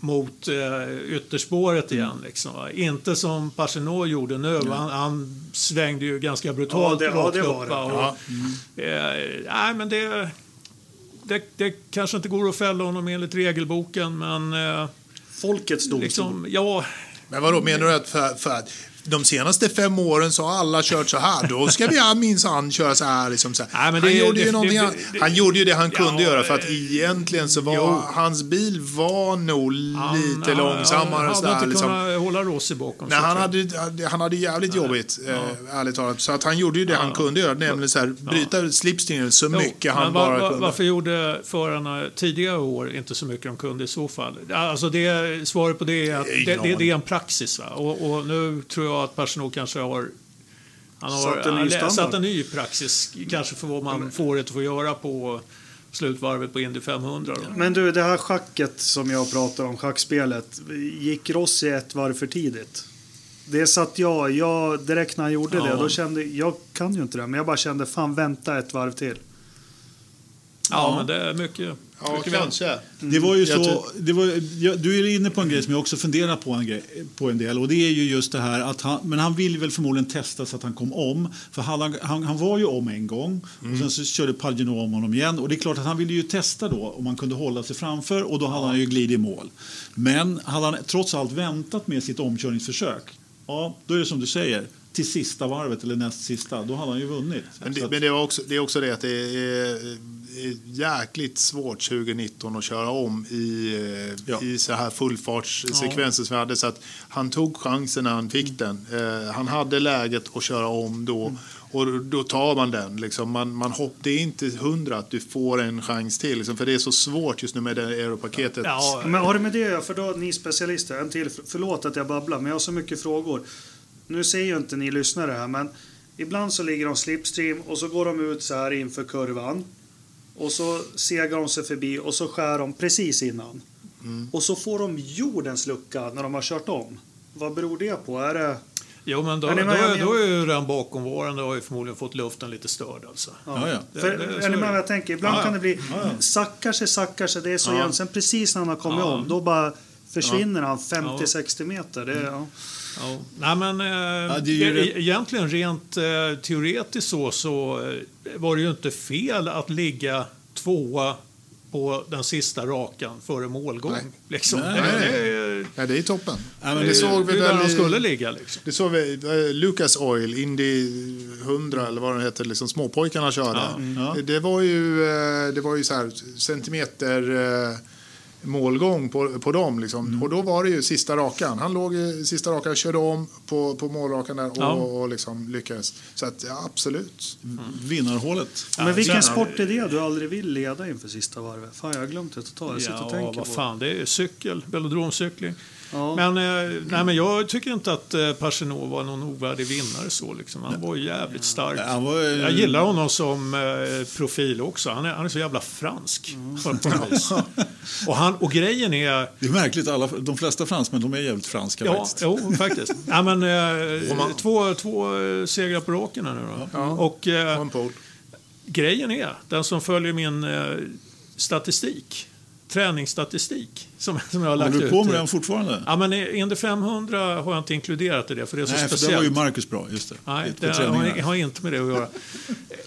mot eh, ytterspåret igen. Liksom? Inte som Pagenot gjorde nu. va? Han, han svängde ju ganska brutalt Ja, det- ja, det upp. var det. va? Och, Ja. eh, nej, men det, det, det kanske inte går att fälla honom enligt regelboken, men eh, Folkets domstol. liksom, ja, Men vadå, menar du att för, för att de senaste fem åren så har alla kört så här, då ska vi minsann köra så här. Liksom så här. Nej, han, det- gjorde ju det- det- han, han gjorde ju det han kunde Ja, göra för att eh, egentligen så var jo. hans bil var nog han, lite han, långsammare. Han så hade inte liksom. kunnat hålla Rossi bakom Nej, han hade, han hade jävligt jobbigt, eh, ärligt talat. Så att han gjorde ju det han kunde göra, nämligen så här, bryta slipstreamen så Jo, mycket han men va- bara kunde. Varför gjorde förarna tidigare år inte så mycket de kunde i så fall? Alltså det, svaret på det är att det, är en praxis. Och, och nu tror jag att Parsonot kanske har han har Satt en ny standard. satt en ny praxis, kanske för vad man får det att få göra på slutvarvet på Indy 500. Då. Men du, det här schacket som jag pratar om, schackspelet. Gick Rossi ett varv för tidigt? Det satt jag, jag direkt när han gjorde Ja. det, då kände jag kan ju inte det, men jag bara kände fan vänta ett varv till. Ja, men det är mycket. Ja, mycket kanske. Det var ju så, det var, jag, du är inne på en grej som jag också funderar på en, grej, på en del och det är ju just det här att han, men han vill väl förmodligen testa så att han kom om. För han, han, han var ju om en gång och sen så körde Pagino om honom igen och det är klart att han ville ju testa då om han kunde hålla sig framför och då hade han ju glidit i mål. Men hade han trots allt väntat med sitt omkörningsförsök, ja då är det som du säger, till sista varvet eller näst sista, då hade han ju vunnit. Men det, men det, var också, det är också det att det är jäkligt svårt 2019 att köra om i, eh, Ja. i så här fullfartssekvenser som vi hade. Så att han tog chansen när han fick den. Eh, han hade läget att köra om då. Och då tar man den. Liksom. Man, man hopp, det är inte hundra att du får en chans till. Liksom, för det är så svårt just nu med det aeropaketet. Ja, Men har det med det? För då ni specialister, en till, förlåt att jag babblar, men jag har så mycket frågor. Nu ser ju inte ni lyssnare här, men ibland så ligger de slipstream och så går de ut så här inför kurvan. Och så segar de sig förbi och så skär de precis innan. Och så får de jordens lucka när de har kört om. Vad beror det på? Är det... Jo, men då, Är då, är, då är ju den bakomvarande har ju förmodligen fått luften lite störd. Alltså. ja, ja. Det- För, det- så är ni med det. vad jag tänker? Ibland Ja, ja. kan det bli Ja, ja. sackar sig, sackar sig. Det är så Ja. jämnt. Sen precis när han har kommit Ja. om, då bara försvinner han Ja. 50-60 meter. Det, ja. Ja. Nej, men, eh, det är ju e- rätt- Egentligen rent eh, teoretiskt så, så eh, var det ju inte fel att ligga tvåa på den sista rakan före målgång. Nej. Liksom. Nej, det, det, är- Ja, det är toppen. Ja, men det, det det, såg vi det är där de skulle ligga. Liksom. Det såg vi, eh, Lucas Oil, Indy 100 eller vad den heter, liksom småpojkarna körde. Ja, Det, det var ju, eh, det var ju så här centimeter eh, målgång på, på dem. Liksom. Och då var det ju sista rakan. Han låg i sista rakan, körde om på, på målrakan där och, Ja. och liksom lyckades. Så att, ja, absolut. Vinnarhålet. Men vilken sport är det du aldrig vill leda inför sista varvet? Fan, jag har glömt det totalt. Jag sitter och Ja, tänker vad på fan, det är cykel, velodromcykling. Ja. Men, eh, nej, men jag tycker inte att eh, Pachinot var någon ovärdig vinnare. Så, liksom. Han var jävligt stark. Han var, ju- Jag gillar honom som eh, profil också. Han är, han är så jävla fransk. Mm. På, på och, han, och grejen är... Det är märkligt, alla, de flesta fransmän de är jävligt franska Ja, faktiskt. jo, faktiskt. ja, men, eh, två, två eh, segrar på raken här nu då. Ja. Och eh, grejen är, den som följer min eh, statistik, träningsstatistik, som, som jag har lagt Håller du ut. på med den fortfarande? Ja, men Indy 500 har jag inte inkluderat i det, för det är så Nej, för där speciellt. var ju Marcus bra. Just det. Nej, det har, har inte med det att göra.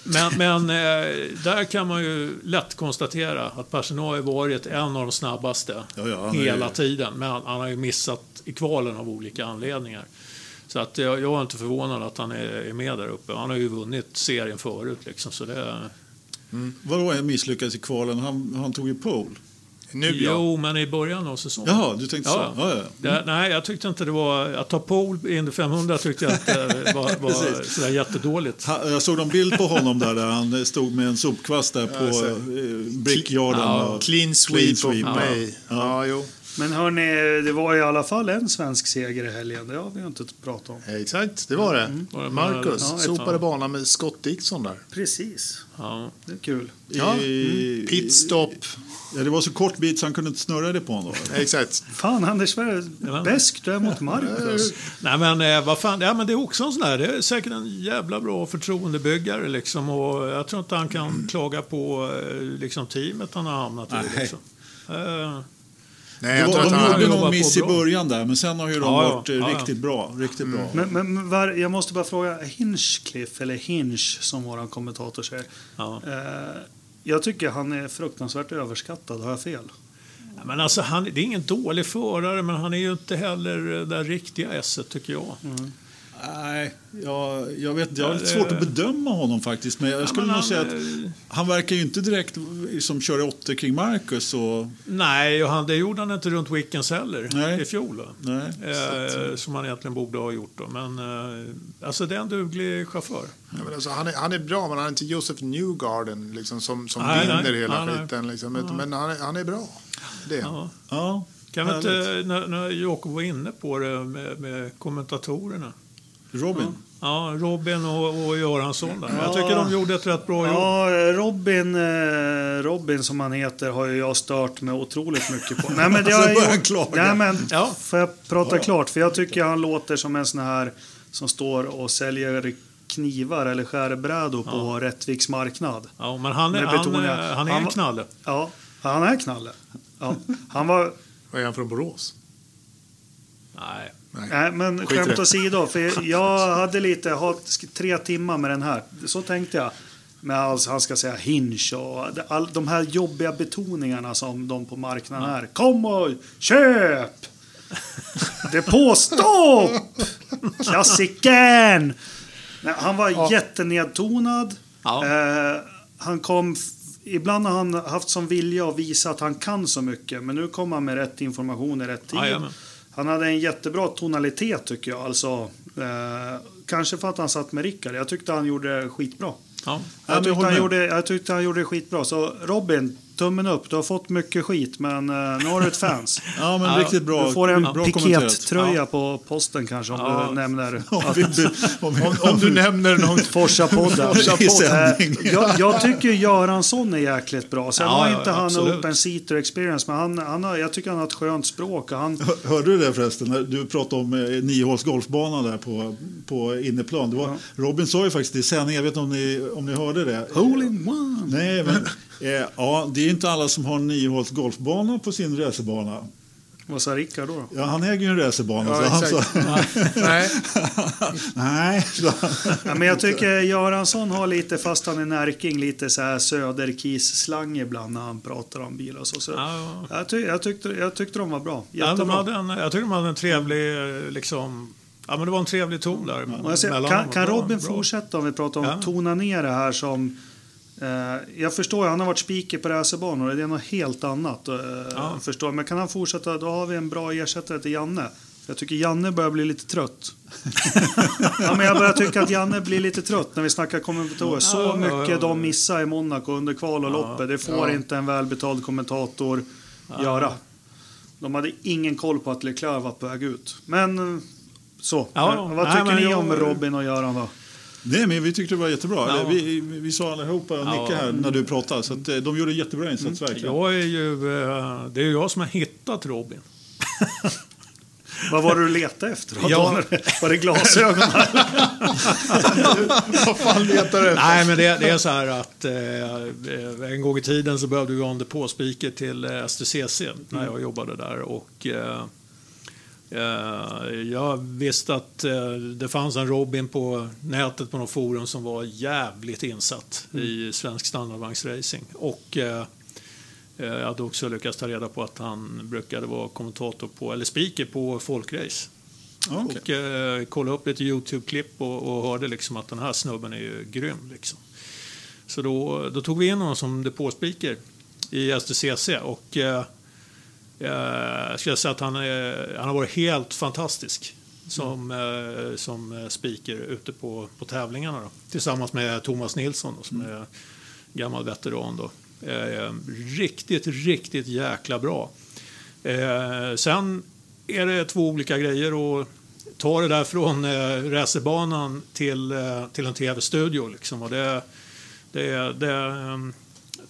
Men, men eh, där kan man ju lätt konstatera att Pachinot har varit en av de snabbaste Ja, ja, är hela ju- tiden. Men han har ju missat i kvalen av olika anledningar. Så att jag, jag är inte förvånad att han är, är med där uppe. Han har ju vunnit serien förut. Liksom, så det, Vadå jag misslyckades i kvalen? Han, han tog ju pole. Nu ja. jo, men i början av säsongen. Jaha, du tänkte Ja. så? Ja, ja. Det, nej, jag tyckte inte det var... Att ta pole i Indy 500 tyckte jag inte *laughs* var, var sådär jättedåligt. Ha- Jag såg någon bild på honom där, där han stod med en sopkvast där på eh, brickyarden. Ja. Clean sweep, sweep, of ja. mig. Ja. jo. Men hörni, det var i alla fall en svensk seger i helgen. Det har vi inte pratat om. Exakt, det var det. Mm. Marcus Ja, sopade banan med Scott Dixon där. Precis. Ja. Det är kul. Ja. I- Pitstop. Ja, det var så kort bit så han kunde inte snurra det på honom. *laughs* Exakt. Fan, Anders, bäst du är mot Marcus. Nej men eh, vad fan, ja men det är också en sån där, det är säkert en jävla bra förtroendebyggare liksom och jag tror inte han kan klaga på eh, liksom teamet han har hamnat i Nej. liksom. Eh, Nej, Det jag var, tror de gjorde någon miss i början där, men sen har ju de Ja, ja. varit Ja, ja. riktigt bra. Riktigt bra. Men, men var, jag måste bara fråga, Hinchcliffe, eller Hinch som vår kommentator säger. ja. Eh, jag tycker han är fruktansvärt överskattad, har jag fel? Ja, men alltså han, det är ingen dålig förare men han är ju inte heller det riktiga esset tycker jag. Nej, jag, jag vet inte. Jag har Ja, lite svårt att bedöma honom faktiskt. Men jag skulle men nog han, säga att han verkar ju inte direkt som köra åttor kring Marcus. Och, Nej, och han, det gjorde han inte runt Wickens heller Nej. i fjol. Då. nej, Eh, som han egentligen borde ha gjort då. Men eh, alltså det är en duglig chaufför. Ja, men alltså, han, är, han är bra, men han är inte Joseph Newgarden liksom, som, som Nej, vinner nej. hela Nej, skiten. Liksom. Men han är, han är bra. Det. Ja. ja, Kan vi inte, när, när Jakob var inne på det med, med kommentatorerna. Robin. Ja, Robin och, och Göransson. Där. Jag tycker de gjorde ett rätt bra jobb. Ja, Robin, eh, Robin som han heter har ju jag stört mig otroligt mycket på. Nej, men *laughs* det har börjar jag gjort- klaga. Nej, men Ja. får jag prata klart? För jag tycker han låter som en sån här som står och säljer knivar eller skärbrädor på Rättviks marknad. Ja, men han är, han, är- han är Han knalle. Ja, han är knalle. Ja, han var... Vad är han från Borås? Nej. Nej, men Skit skämt åsido. För *laughs* jag hade lite, har tre timmar med den här. Så tänkte jag. Med alltså, han ska säga hinch och all, de här jobbiga betoningarna som de på marknaden är. Kom och köp! Depåstopp! Klassikern! Nej, han var jättenedtonad. Ja. Eh, han kom... Ibland har han haft som vilja att visa att han kan så mycket. Men nu kom han med rätt information i rätt tid. Jajamän. Han hade en jättebra tonalitet tycker jag. Alltså, eh, kanske för att han satt med Rickard. Jag tyckte han gjorde skitbra. Ja. Jag tyckte, han gjorde, jag tyckte han gjorde skitbra. Så Robin, tummen upp. Du har fått mycket skit, men eh, nu har du ett fans. *laughs* Ja, men Ja, riktigt bra. Du får en bra pikettröja på posten kanske om Ja. du nämner *laughs* Om vi, om vi, Om, om du nämner någon... *laughs* Forsa-podden. Sändning. Eh, jag, jag tycker Göransson är jäkligt bra. Sen Ja, har ja, inte han absolut. open seater experience, men han, han har, jag tycker han har ett skönt språk. Han, Hörde du det förresten? Du pratade om eh, Niohåls golfbana där på, på inneplan. Det var, Robin sa ju faktiskt i sändning, jag vet inte om ni, om ni hörde det. Hole in one! Nej, men eh, ja, det är inte alla som har en Niohåls golfbana på sin racerbana. Vad sa Rickard då? Ja, han äger ju en racerbana. Ja, så han sa, Nej, *laughs* nej, Ja, men jag tycker Göransson har lite, fast han är närking, lite så här söderkis-slang ibland när han pratar om bilar. Så, så. Ja, Jag, ty, jag, tyckte, jag tyckte de var bra. Ja, de hade en, jag tycker de hade en trevlig, liksom, ja men det var en trevlig ton där. Jag ser, kan kan Robin bra. fortsätta om vi pratar om Ja. tona ner det här som... Eh, jag förstår, han har varit speaker på racerbanor, det är något helt annat. Eh, Ja. förstår, men kan han fortsätta, då har vi en bra ersättare till Janne. Jag tycker Janne börjar bli lite trött. *laughs* ja, men jag börjar tycka att Janne blir lite trött när vi snackar kommentatorer. Så Ja, ja, mycket ja. de missar i Monaco under kval och loppet, det får Ja. inte en välbetald kommentator göra. De hade ingen koll på att Leclerc var på väg ut. Men eh, så. Ja, Vad tycker ni om Robin och Göran då? Nej, men vi tyckte det var jättebra. Ja. Eller, Vi, vi, sa allihopa, Ja. Nicke här, när du pratade. Så att, eh, de gjorde jättebra insats, verkligen. Jag är ju, eh, det är ju jag som har hittat Robin. *laughs* Vad var det du letade efter? Då? Ja. Var det glasögon? *laughs* vad fan letar du efter? Nej, men det, det är så här att eh, en gång i tiden så behövde vi ha en depåspeaker till eh, STCC när jag jobbade där. Och, eh, eh, jag visste att eh, det fanns en Robin på nätet på något forum som var jävligt insatt i svensk standardvagnsracing. Och eh, eh, jag hade också lyckats ta reda på att han brukade vara kommentator på, eller speaker på folkrace. Ja, okej. Och eh, kollade upp lite YouTube-klipp och, och hörde liksom att den här snubben är ju grym. Liksom. Så då, då tog vi in honom som depåspeaker i STCC och eh, eh, ska jag säga att han, är, han har varit helt fantastisk som, eh, som speaker ute på, på tävlingarna. Då. Tillsammans med Thomas Nilsson då, som är gammal veteran. Då. Eh, riktigt, riktigt jäkla bra. Eh, sen är det två olika grejer och ta det där från eh, racerbanan till, eh, till en tv-studio. Liksom. Och det, det, det, ehm,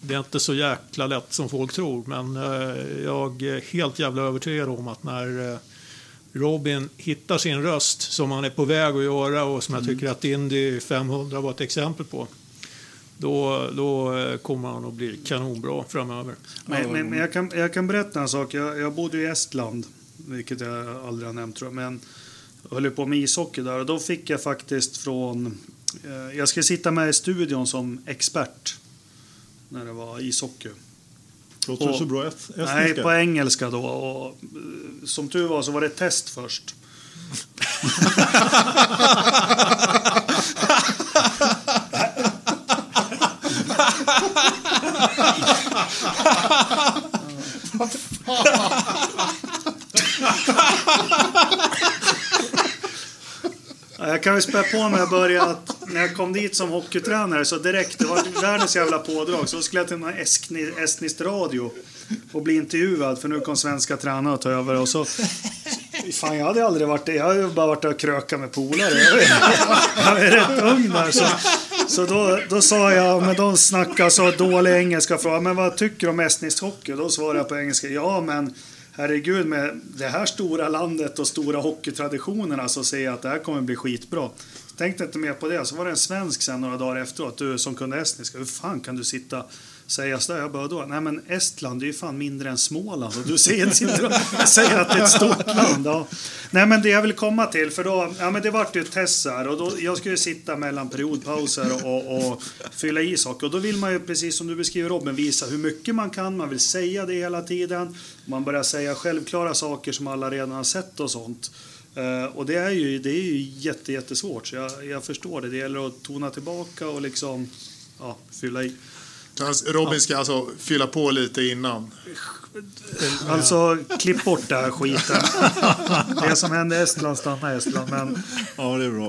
det är inte så jäkla lätt som folk tror, men eh, jag är helt jävla övertygad om att när eh, Robin hittar sin röst som han är på väg att göra och som jag tycker att Indy 500 var ett exempel på. Då, då eh, kommer han att bli kanonbra framöver. Men, men, men jag, kan, jag kan berätta en sak. Jag, jag bodde i Estland, vilket jag aldrig har nämnt tror jag. Men jag höll på med ishockey där och då fick jag faktiskt från... Eh, jag skulle sitta med i studion som expert när det var ishockey. Låter det Och- så bra est- estniska? Nej, på engelska då. Och, eh, som tur var så var det ett test först. *laughs* Ja, jag kan väl spä på när jag började att när jag kom dit som hockeytränare så direkt, det var världens jävla pådrag, så skulle jag till någon estnisk radio och bli intervjuad för nu kom svenska tränare och ta över och så Fan, jag hade aldrig varit det. Jag har ju bara varit och krökat med polare. Jag är- Jag är rätt ung där. Så, så då, då sa jag, men de snackar så dålig engelska. Frågade, men vad tycker du om estnisk hockey? Då svarade jag på engelska, ja men herregud med det här stora landet och stora hockeytraditionerna så ser jag att det här kommer bli skitbra. Tänkte inte mer på det. Så var det en svensk sen några dagar efteråt, du som kunde estniska. Hur fan kan du sitta säga sådär? Jag bara då, nej men Estland det är ju fan mindre än Småland och du säger, *laughs* säger att det är ett stort land. Ja. Nej men det jag vill komma till, för då, ja men det vart ju ett test här och då, jag skulle sitta mellan periodpauser och, och fylla i saker och då vill man ju precis som du beskriver Robin visa hur mycket man kan, man vill säga det hela tiden. Man börjar säga självklara saker som alla redan har sett och sånt. Eh, och det är ju, det är ju jätte, jättesvårt, så jag, jag förstår det. Det gäller att tona tillbaka och liksom ja, fylla i. Robin ska alltså fylla på lite innan. Alltså, klipp bort den här skiten. Det som hände i Estland stannar i Estland. Men, Ja, det är bra.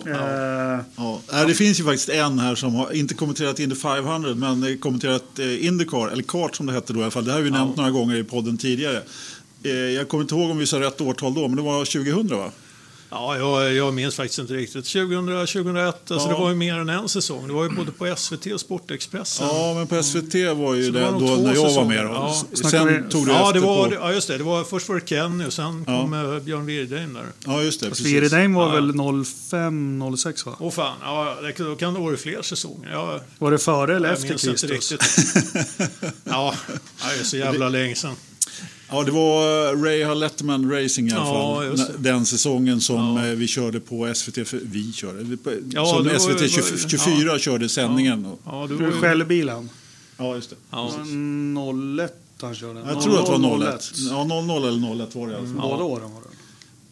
eh, Ja. Nej, Det finns ju faktiskt en här som har inte kommenterat Indy 500 men eh, kommenterat eh, Indycar, eller kart som det hette då i alla fall. Det här har vi nämnt några gånger i podden tidigare. Eh, jag kommer inte ihåg om vi sa rätt årtal då, men det var 2000 va? Ja, jag, jag minns faktiskt inte riktigt. 2000, 2001, alltså Ja. det var ju mer än en säsong. Det var ju både på SVT och Sportexpressen. Ja, men på SVT var ju Så det det, var då när jag var säsonger. med. Då. Ja. Sen vi- tog det Ja, efter det var, på... ja, just det. det var, först var det Kenny och sen kom eh, Björn Wirdheim där. Ja, just det. fast Precis. Viridheim var Ja. väl 05, 06 va? Åh fan, ja, det, då kan det vara fler säsonger. Jag, Var det före eller jag efter minns inte Kristus? riktigt. *laughs* Ja, det är så jävla länge sedan. Ja, det var eh, Ray Letterman Racing i alla Ja, fall. det. Den säsongen som Ja. eh, vi körde på SVT. För, vi körde. Ja, som det var- SVT var- 20, 24 körde sändningen. Ja, Ja, du Du var ju... självbilen? ja just det. Ja. 01 han körde. Jag tror att det var 00, 01. Ja, 00 eller 01 var det i alla fall. Båda åren var det.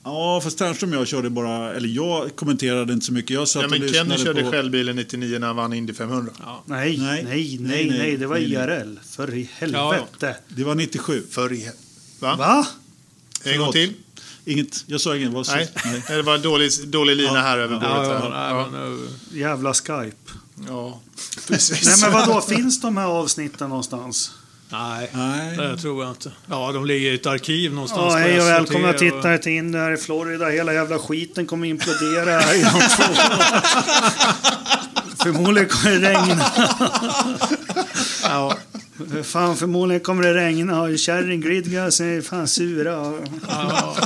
Ja, fast Ternström och jag körde bara, eller jag kommenterade inte så mycket. Jag satt Ja, men och Kenny körde på... självbilen 99 när han vann Indy 500. Ja. Nej, Nej. nej, nej, Nej, det var nej, nej. IRL. För i helvete. Det var 97. För i... Va? Va? En gång till? Inget, jag sa inget. Vad sa- Nej. nej. Det var dålig, dålig lina här över bordet. Ja, ja, eh, Jävla Skype. ja, *laughs* precis. Nej men vadå, finns de här avsnitten någonstans? nej, Nej. det tror jag inte. Ja, de ligger i ett arkiv någonstans Ja, hej och välkomna och- tittare till in här i Florida. Hela jävla skiten kommer implodera här inom två år. Förmodligen kommer det regna. Ja, Fan, förmodligen kommer det regna och Kärring Gridgas är fan sura. ja,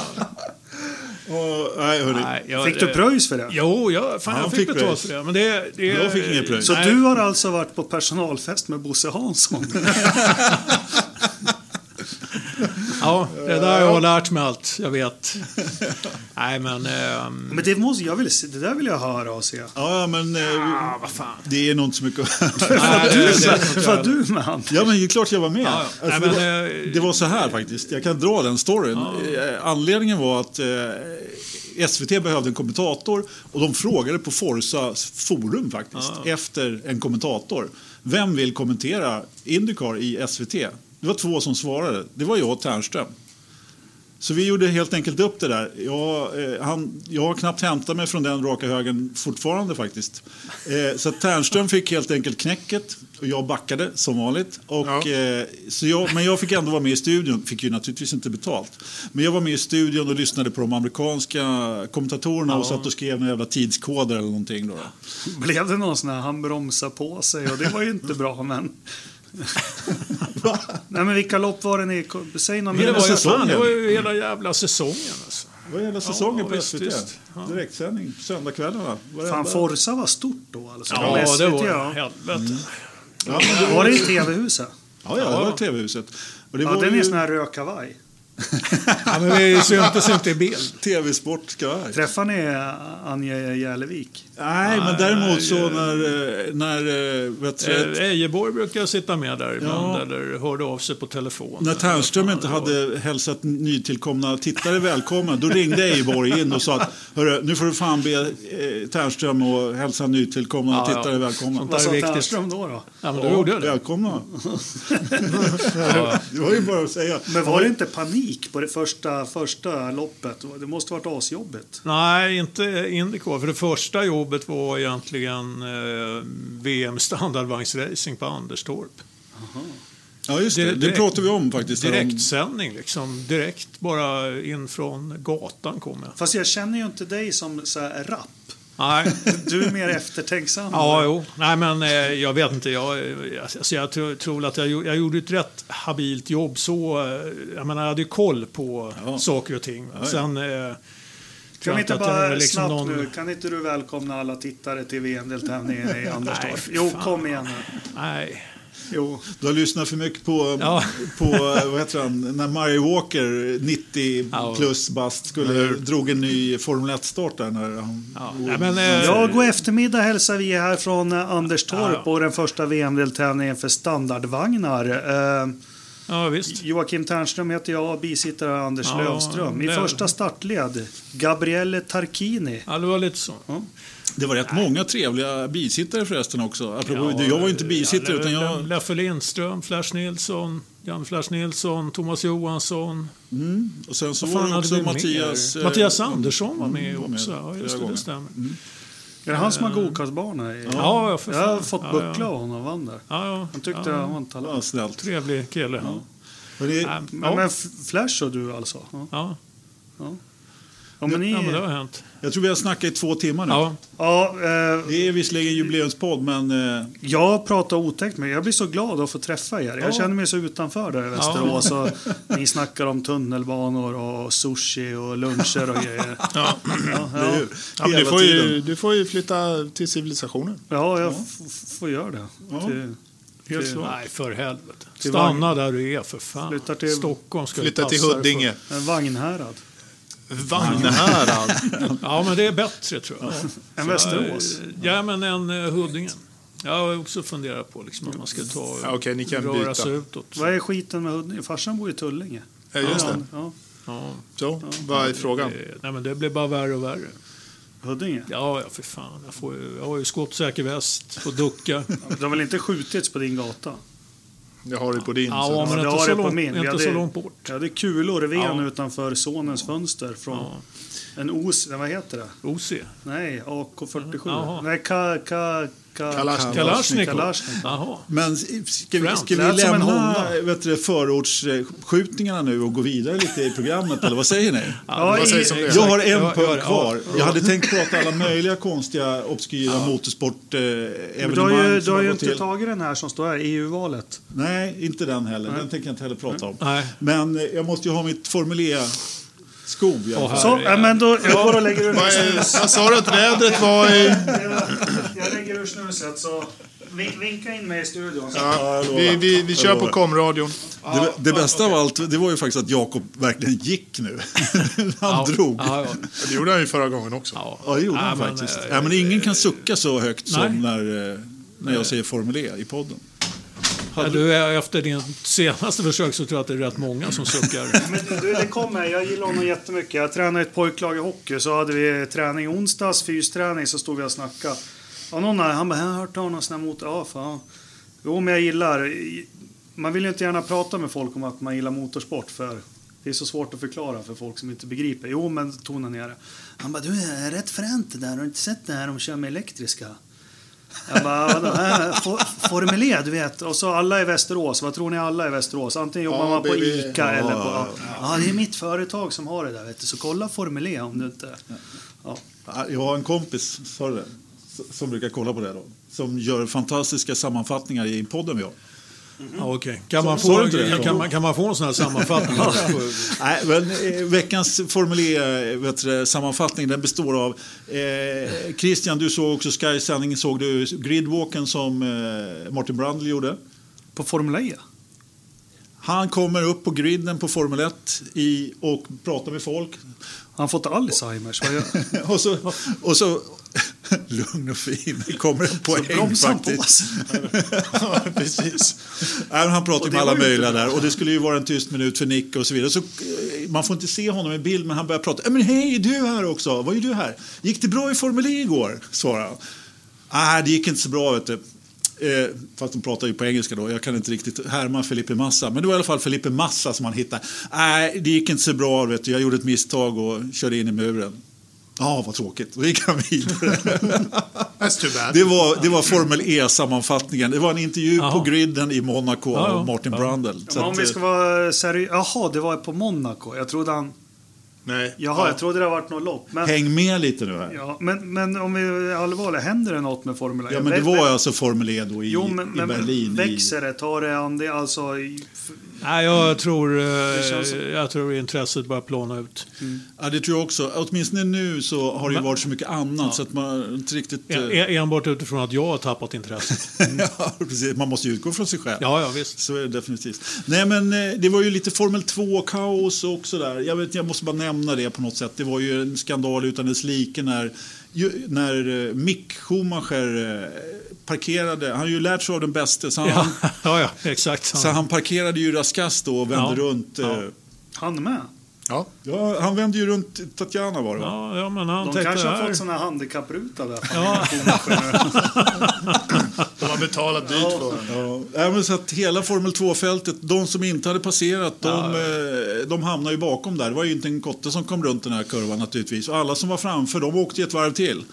Och, nej, hörni. nej, jag, Fick du pröjs för det? Jo, jag, fan, Han jag fick fick betalt för det. Men det, det Jag fick ingen pröjs. Så nej. du har alltså varit på personalfest med Bosse Hansson? *laughs* Ja, det där har jag lärt mig allt jag vet. *laughs* Nej, men... ehm, Men det, måste, jag vill, det där vill jag höra och se. Ja, men eh, ah, vad fan. det är nog inte så mycket att... *laughs* Det- det- det- Var du med han? Ja, men det är klart jag var med. Ja, ja. Alltså, Nej, det, men, var, eh, det var så här faktiskt. Jag kan dra den storyn. Eh, Anledningen var att eh, SVT behövde en kommentator och de frågade på Forsas forum faktiskt efter en kommentator. Vem vill kommentera Indycar i SVT? Det var två som svarade. Det var jag och Ternström. Så vi gjorde helt enkelt upp det där. Jag, eh, han, jag har knappt hämtat mig från den raka högen fortfarande faktiskt. Eh, så Ternström fick helt enkelt knäcket och jag backade som vanligt. Och, Ja. eh, så jag, men jag fick ändå vara med i studion, fick ju naturligtvis inte betalt. Men jag var med i studion och lyssnade på de amerikanska kommentatorerna och satt och skrev några jävla tidskoder eller någonting. Då. Blev det någon sån här, han bromsar på sig och det var ju inte bra men... *laughs* Nej men vilka lopp var det ni... Säg någon Det var, ju, säsongen. det var ju hela jävla säsongen. Alltså. Det var hela säsongen Ja, på visst, SVT. visst. Ja. Direktsändning, söndagskvällarna. Fan, Forza var stort då alltså. Ja, Med det SVT, var ja. helvete. Ja, men det Var det i TV-huset? Ja, ja, det var TV-huset. Och det Ja, var den är ju en sån här röd kavaj. *laughs* Ja, men vi syntes inte i bild. TV-sport ska. Träffar ni Anja Järlevik? Nej, men däremot så eh, när... eh, när eh, vet du, Ejeborg brukar sitta med där ibland Ja. eller hörde av sig på telefon. när Ternström inte Ja, det hade hälsat nytillkomna tittare välkommen, då ringde Ejeborg in och sa att Hörru, nu får du fan be Ternström och hälsa nytillkomna Ja, ja. tittare välkomna. Sånt Vad sa. Ternström då? då? Ja, men du gjorde det. Välkomna. Ja. *laughs* *laughs* Det var ju bara att säga. Men var det inte panik på det första, första loppet? Det måste ha varit asjobbigt. Nej, inte Indycar. För det första jobbet var egentligen eh, VM standardvagnsracing på Anderstorp. Ja, just det. Det Direkt- pratar vi om faktiskt. Direktsändning liksom. Direkt bara in från gatan kom jag. Fast jag känner ju inte dig som så här rapp. Nej. Du är mer eftertänksam. Ja, jo. Nej, men eh, jag vet inte. Jag, eh, alltså, jag tror, tror att jag, jag gjorde ett rätt habilt jobb. Så, eh, jag menar, jag hade koll på Ja. saker och ting. ja. Sen... Eh, Kan inte bara liksom snabbt någon- nu, kan inte du välkomna alla tittare till VM-deltävlingen i *laughs* Anderstorp? Jo, kom igen nu. Nej. Jo. Du har lyssnat för mycket på, Ja. på vad heter han, när Murray Walker, 90 Ja. plus bast, skulle, drog en ny Formel 1-start där. När han, Ja. Nej, men, eh, Ja, god eftermiddag hälsar vi här från eh, Anderstorp Ja, ja. och den första VM-deltävlingen för standardvagnar. Eh, Ja, visst. Joakim Ternström heter jag, bisittare Anders Ja, Lövström. I det- första startled, Gabriele Tarquini. Ja, det var lite så. det var rätt många trevliga bisittare förresten också. Apropå, jag var ju inte bisittare ja, utan jag... Le- Leffe Lindström, Flash Nilsson, Jan Flash Nilsson, Thomas Johansson. Mm, och sen så var det också Mattias... mer? eh, Mattias Andersson var med var med också. Ja, just det, det stämmer. Är det han som har gokartbana? Ja, ja, för Jag har fått Ja, buckla ja. av honom vann där. Ja, ja. Han tyckte ja, han var en talang. Ja, snällt. Trevlig kille. Ja. Men det, Ja. Men, men Flash och du alltså? Ja, Ja. ja men ni... ja, men det har hänt. jag tror vi har snackat i två timmar nu. Ja. Ja, eh, Det är visserligen jubileumspodd, men eh, jag pratar otäckt med Jag blir så glad att få träffa er. Jag Ja. känner mig så utanför där i Västerås. Och *laughs* ni snackar om tunnelbanor och sushi och luncher och grejer. Ja. Ja, ja. Ja, men du, får ju, du får ju flytta till civilisationen. ja jag får göra det. Ja. Till, Helt till. Nej, för helvete. Stanna där du är för fan. Flyttar till- Stockholm ska Flytta till Huddinge. en Vagnhärad. Vagnhärad. *laughs* Ja, men det är bättre tror jag. En Så, Västerås. eh, Ja, men en uh, Huddinge. Jag har också funderat på liksom, om man ska ta Ja, okej, ni kan röra byta. sig utåt. Vad är skiten med Huddinge? Farsan bor i Tullinge. Ja, just det. Ja, Ja, Så, vad är frågan? det, nej, men det blir bara värre och värre. Huddinge. Ja, ja för fan. Jag, får, ju- jag har ju skottsäker väst, får ducka. Det har väl inte skjutits på din gata? Jag har det på din. Ja, så. men inte, har så det på långt, min. Inte hade- så långt bort. Ja, det är kulor, ven Ja. utanför sonens fönster från Ja. en os... Vad heter det? OC. Nej, AK47. Jaha. Nej, ka, ka, ka, Kalashnikov. Kalashnikov. Kalasjnikov. Jaha. Men ska vi, ska vi lämna vet du, förortsskjutningarna nu och gå vidare lite i programmet? Eller vad säger ni? Ja, vad i? Jag har en Ja, punkt ja, ja. kvar. Jag hade tänkt prata alla möjliga konstiga, obskyra motorsportevenemang. men du har ju, du har ju inte till. tagit den här som står här, EU-valet. Nej, inte den heller. Den tänker jag inte heller prata om. Nej. Men eh, jag måste ju ha mitt Formel E-skov Åh, fall. Så, ja, men då, jag går och lägger ur snuset. vad sa du att vädret var i... *laughs* Jag lägger ur snuset, så vin- vinka in mig i studion. Ja, vi, vi, vi kör på komradion. Det, det bästa av allt det var ju faktiskt att Jakob verkligen gick nu. *laughs* Han Ja, drog. Ja, Ja, ja. Det gjorde han ju förra gången också. ja. det gjorde Ja, han men, faktiskt. eh, ja, men ingen kan sucka så högt nej. som när, eh, när jag säger Formel E i podden. Ja, du, är- efter din senaste försök så tror jag att det är rätt många som suckar. *laughs* Men du, det kommer. Jag gillar honom jättemycket. Jag tränade ett pojklag i hockey. Så hade vi träning onsdags, fysträning, så stod vi och snackade. Och någon där, han bara, jag har hört talas om här motor. Ja, fan. Jo, men jag gillar... Man vill ju inte gärna prata med folk om att man gillar motorsport för det är så svårt att förklara för folk som inte begriper. Jo, men tona ner det. Han bara, du är rätt fränt det där. Har du inte sett det här de kör med elektriska? Jag bara? Äh, for- Formel E, du vet. Och så alla i Västerås. Vad tror ni alla i Västerås? Antingen jobbar Ja, man på baby. ICA Ja, eller på... ja, Ja, det är mitt företag som har det där, vet du. Så kolla Formel E om du inte... Ja. Ja, Jag har en kompis, sa du det? Som brukar kolla på det då. Som gör fantastiska sammanfattningar i podden vi har. Ja, okej. kan, man få, det? kan, man, kan man få en sån här sammanfattning? *laughs* Nej, men, eh, veckans Formel E-sammanfattning den består av... Eh, Christian, du såg också Sky-sändningen. Såg du gridwalken som eh, Martin Brundle gjorde? På Formel E? Han kommer upp på griden på Formel 1 i, och pratar med folk. Han har fått Alzheimers. *laughs* Och så... Och så *laughs* lugn och fin. Det kommer en poäng faktiskt. *laughs* Ja, precis. Nej, han pratar med alla möjliga där. Och det skulle ju vara en tyst minut för Nick och så vidare. Så, eh, man får inte se honom i bild, men han börjar prata. "Ja, Men hej, du är här också. Vad är du här? Gick det bra i Formel E igår? Svarar han. Nej, det gick inte så bra, vet du. Eh, fast de pratar ju på engelska då. Jag kan inte riktigt härma Felipe Massa. Men det var i alla fall Felipe Massa som han hittade. Nej, det gick inte så bra, vet du. Jag gjorde ett misstag och körde in i muren. Ja, vad tråkigt. Då gick han vidare. *laughs* That's too bad. Det var, det var Formel E-sammanfattningen. Det var en intervju Jaha. på griden i Monaco Ja, ja. av Martin Ja. Brundle. Men om vi eh, ska vara seriösa. Jaha, det var på Monaco. Jag trodde han... Nej. Jaha, Ja. jag trodde det har varit något lopp. Men, Häng med lite nu här. ja, men, men om vi är allvarliga, händer det något med Formel 1? Ja, men det var alltså Formel E då i, Jo, men, i men Berlin. i- växer det? Tar det an det? Alltså... Nej, jag tror, eh, känns jag tror intresset börjar plåna ut. Ja, det tror jag också. Åtminstone nu så har det ju varit så mycket annat så att man inte riktigt... eh, En- en- Enbart utifrån att jag har tappat intresset. *laughs* ja, precis. Man måste ju utgå från sig själv. Ja, ja visst. Så är det definitivt. Nej, men eh, det var ju lite Formel 2-kaos och sådär. Jag, vet, jag måste bara nämna det på något sätt. Det var ju en skandal utan dess like när, ju, när eh, Mick Schumacher eh, parkerade. Han har ju lärt sig av den bäste. Så han, Ja, *laughs* ja, ja exakt. så han parkerade ju raskast då och vände Ja, runt. eh, ja. Han med? Ja. Ja, han vände ju runt Tatjana var det va? Ja, ja, men han De kanske har fått såna här handikappruta där. Ja. *laughs* De har betalat dyrt för den. Ja, ja, men så att hela Formel 2-fältet, de som inte hade passerat, de, eh, de hamnar ju bakom där. Det var ju inte en kotte som kom runt den här kurvan naturligtvis. Och alla som var framför, de åkte ju ett varv till.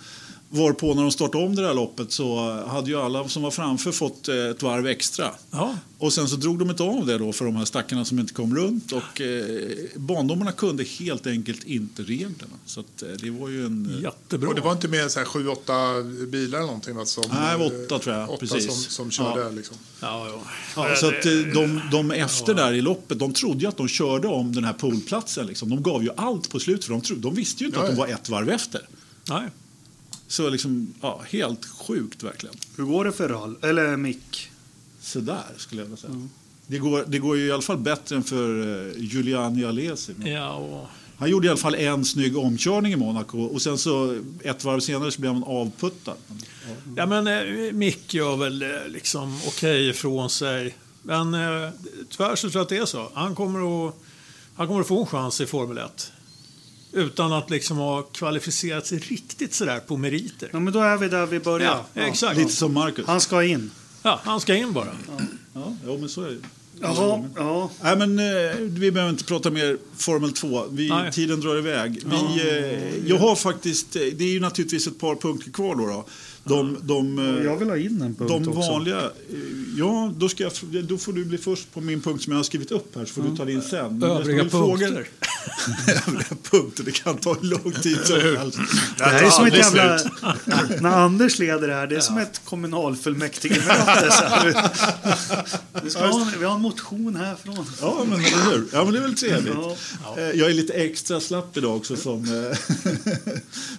Varpå när de startade om det där loppet så hade ju alla som var framför fått eh, ett varv extra. Ja, Och sen så drog de inte av det då för de här stackarna som inte kom runt. Och eh, bandomarna kunde helt enkelt inte reglerna. Så att, eh, det var ju en... eh, jättebra. Och det var inte mer så här sju, åtta bilar eller någonting? Va, som, Nej, åtta tror jag, Åtta precis. som, som körde Ja. liksom. Ja, ja. Ja, så att eh, de, de efter där i loppet, de trodde ju att de körde om den här poolplatsen. Liksom. De gav ju allt på slutet för de, trodde, de visste ju inte Ja, att de var ett varv efter. Nej. Så liksom, ja, helt sjukt verkligen. Hur går det för Rall? Eller Mick? Så där skulle jag vilja säga. Det, går, det går ju i alla fall bättre än för Giuliani Alesi. Ja, och... Han gjorde i alla fall en snygg omkörning i Monaco och sen så ett varv senare så blev han avputtad. Ja, men eh, Mick gör väl eh, liksom okej ifrån sig. Men eh, tyvärr så tror jag att det är så. Han kommer att, han kommer att få en chans i Formel 1. Utan att liksom ha kvalificerat sig riktigt sådär på meriter. Ja, men då är vi där vi börjar. Ja, exakt. Lite som Marcus. Han ska in. Ja, han ska in bara. Ja, jo, men så är det. Jaha, ja. Nej, men eh, vi behöver inte prata mer Formel 2. Vi, Nej. tiden drar iväg. Vi, eh, jag har faktiskt, eh, det är ju naturligtvis ett par punkter kvar då. då. De, de, eh, Jag vill ha in en punkt de också. vanliga, eh, ja då, ska jag, då får du bli först på min punkt som jag har skrivit upp här så får du ta din sen. Men Övriga punkter. *laughs* Övriga punkter, det kan ta lång tid som helst. Det här är som ett jävla... När Anders leder det här, det är som ett *laughs* kommunalfullmäktigemöte. *laughs* Vi, ska ha, en- vi har en motion härifrån. Ja, men eller hur? Ja, men det är väl trevligt. Ja. Eh, Jag är lite extra slapp idag också som,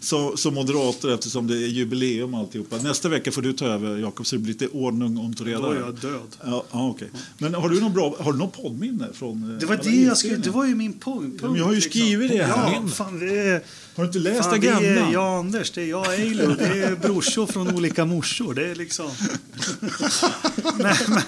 som, som moderator eftersom det är jubileum alltihopa. Nästa vecka får du ta över Jakob så det blir lite ordning och reda. Då är jag död. Ja, ja, okej. Men har du någon bra, har du någon poddminne från eh, Det var det jag skulle... Det var ju min punkt. men jag har ju skrivit det här. Ja, fan, det är, Har du inte läst fan, det är agendan? jag Anders, det är jag Eilo. Det är brorsor från olika morsor. Det är liksom... *laughs* Nej, men,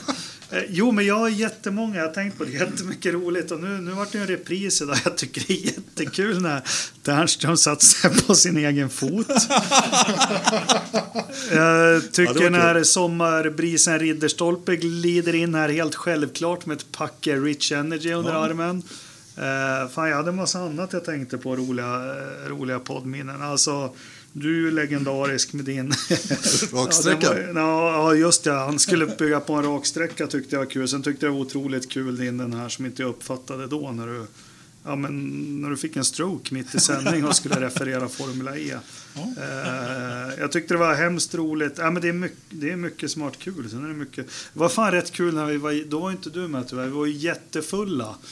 jo, men jag har jättemånga. Jag har tänkt på det. *laughs* Jättemycket roligt. Och nu, nu vart det en repris idag. Jag tycker det är jättekul när Ternström satt sig på sin egen fot. *laughs* Jag tycker Ja, när sommarbrisen Ridderstolpe glider in här helt självklart med ett packe Rich Energy under armen. Uh, fan, jag hade en massa annat jag tänkte på, roliga, eh, roliga poddminnen. Alltså, du är ju legendarisk med din... *laughs* Raksträcka? Ja, var- Ja, just det. Han skulle bygga på en raksträcka tyckte jag var kul. Sen tyckte jag det var otroligt kul din den här som inte jag uppfattade då när du, ja, men, när du fick en stroke mitt i sändning och skulle referera Formula E. Eh, jag tyckte det var hemskt roligt. Ja, men det, är mycket, det är mycket smart kul. Sen är det, mycket, det var fan rätt kul när vi var, då var inte du med tyvärr, vi var ju jättefulla. *laughs*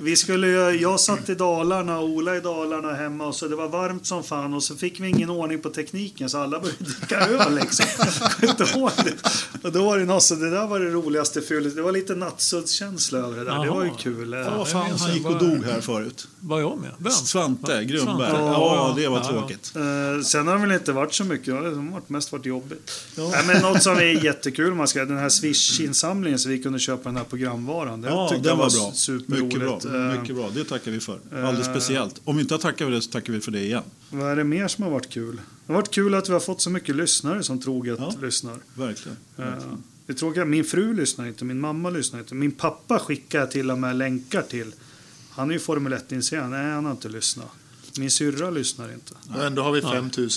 Vi skulle, jag satt i Dalarna och Ola i Dalarna hemma och så det var varmt som fan och så fick vi ingen ordning på tekniken så alla började dricka öl liksom. *laughs* Och då var det något så det där var det roligaste fyllet. Det var lite nattsuddskänsla över det där. Det var ju kul. Ja, vad fan, han gick och dog här förut. Var jag med? Vem? Svante Grundberg. Svante. Ja, det var Ja, ja. tråkigt. Eh, sen har det väl inte varit så mycket. Det har varit- mest varit jobbigt. Nej, men något som är *laughs* jättekul, man ska, den här Swish-insamlingen så vi kunde köpa den här programvaran. Det Ja, tyckte den jag var bra. Superroligt. Mycket bra. Eh, Mycket bra. Det tackar vi för. Alldeles eh, speciellt. Om vi inte har tackat för det så tackar vi för det igen. Vad är det mer som har varit kul? Det har varit kul att vi har fått så mycket lyssnare som troget Ja. lyssnar. Verkligen. Eh, Det är tråkiga, min fru lyssnar inte, min mamma lyssnar inte. Min pappa skickar till och med länkar till. Han är ju Formel 1-intresserad. Nej, han har inte lyssnat. Min syrra lyssnar inte. Och ändå har vi 5 000.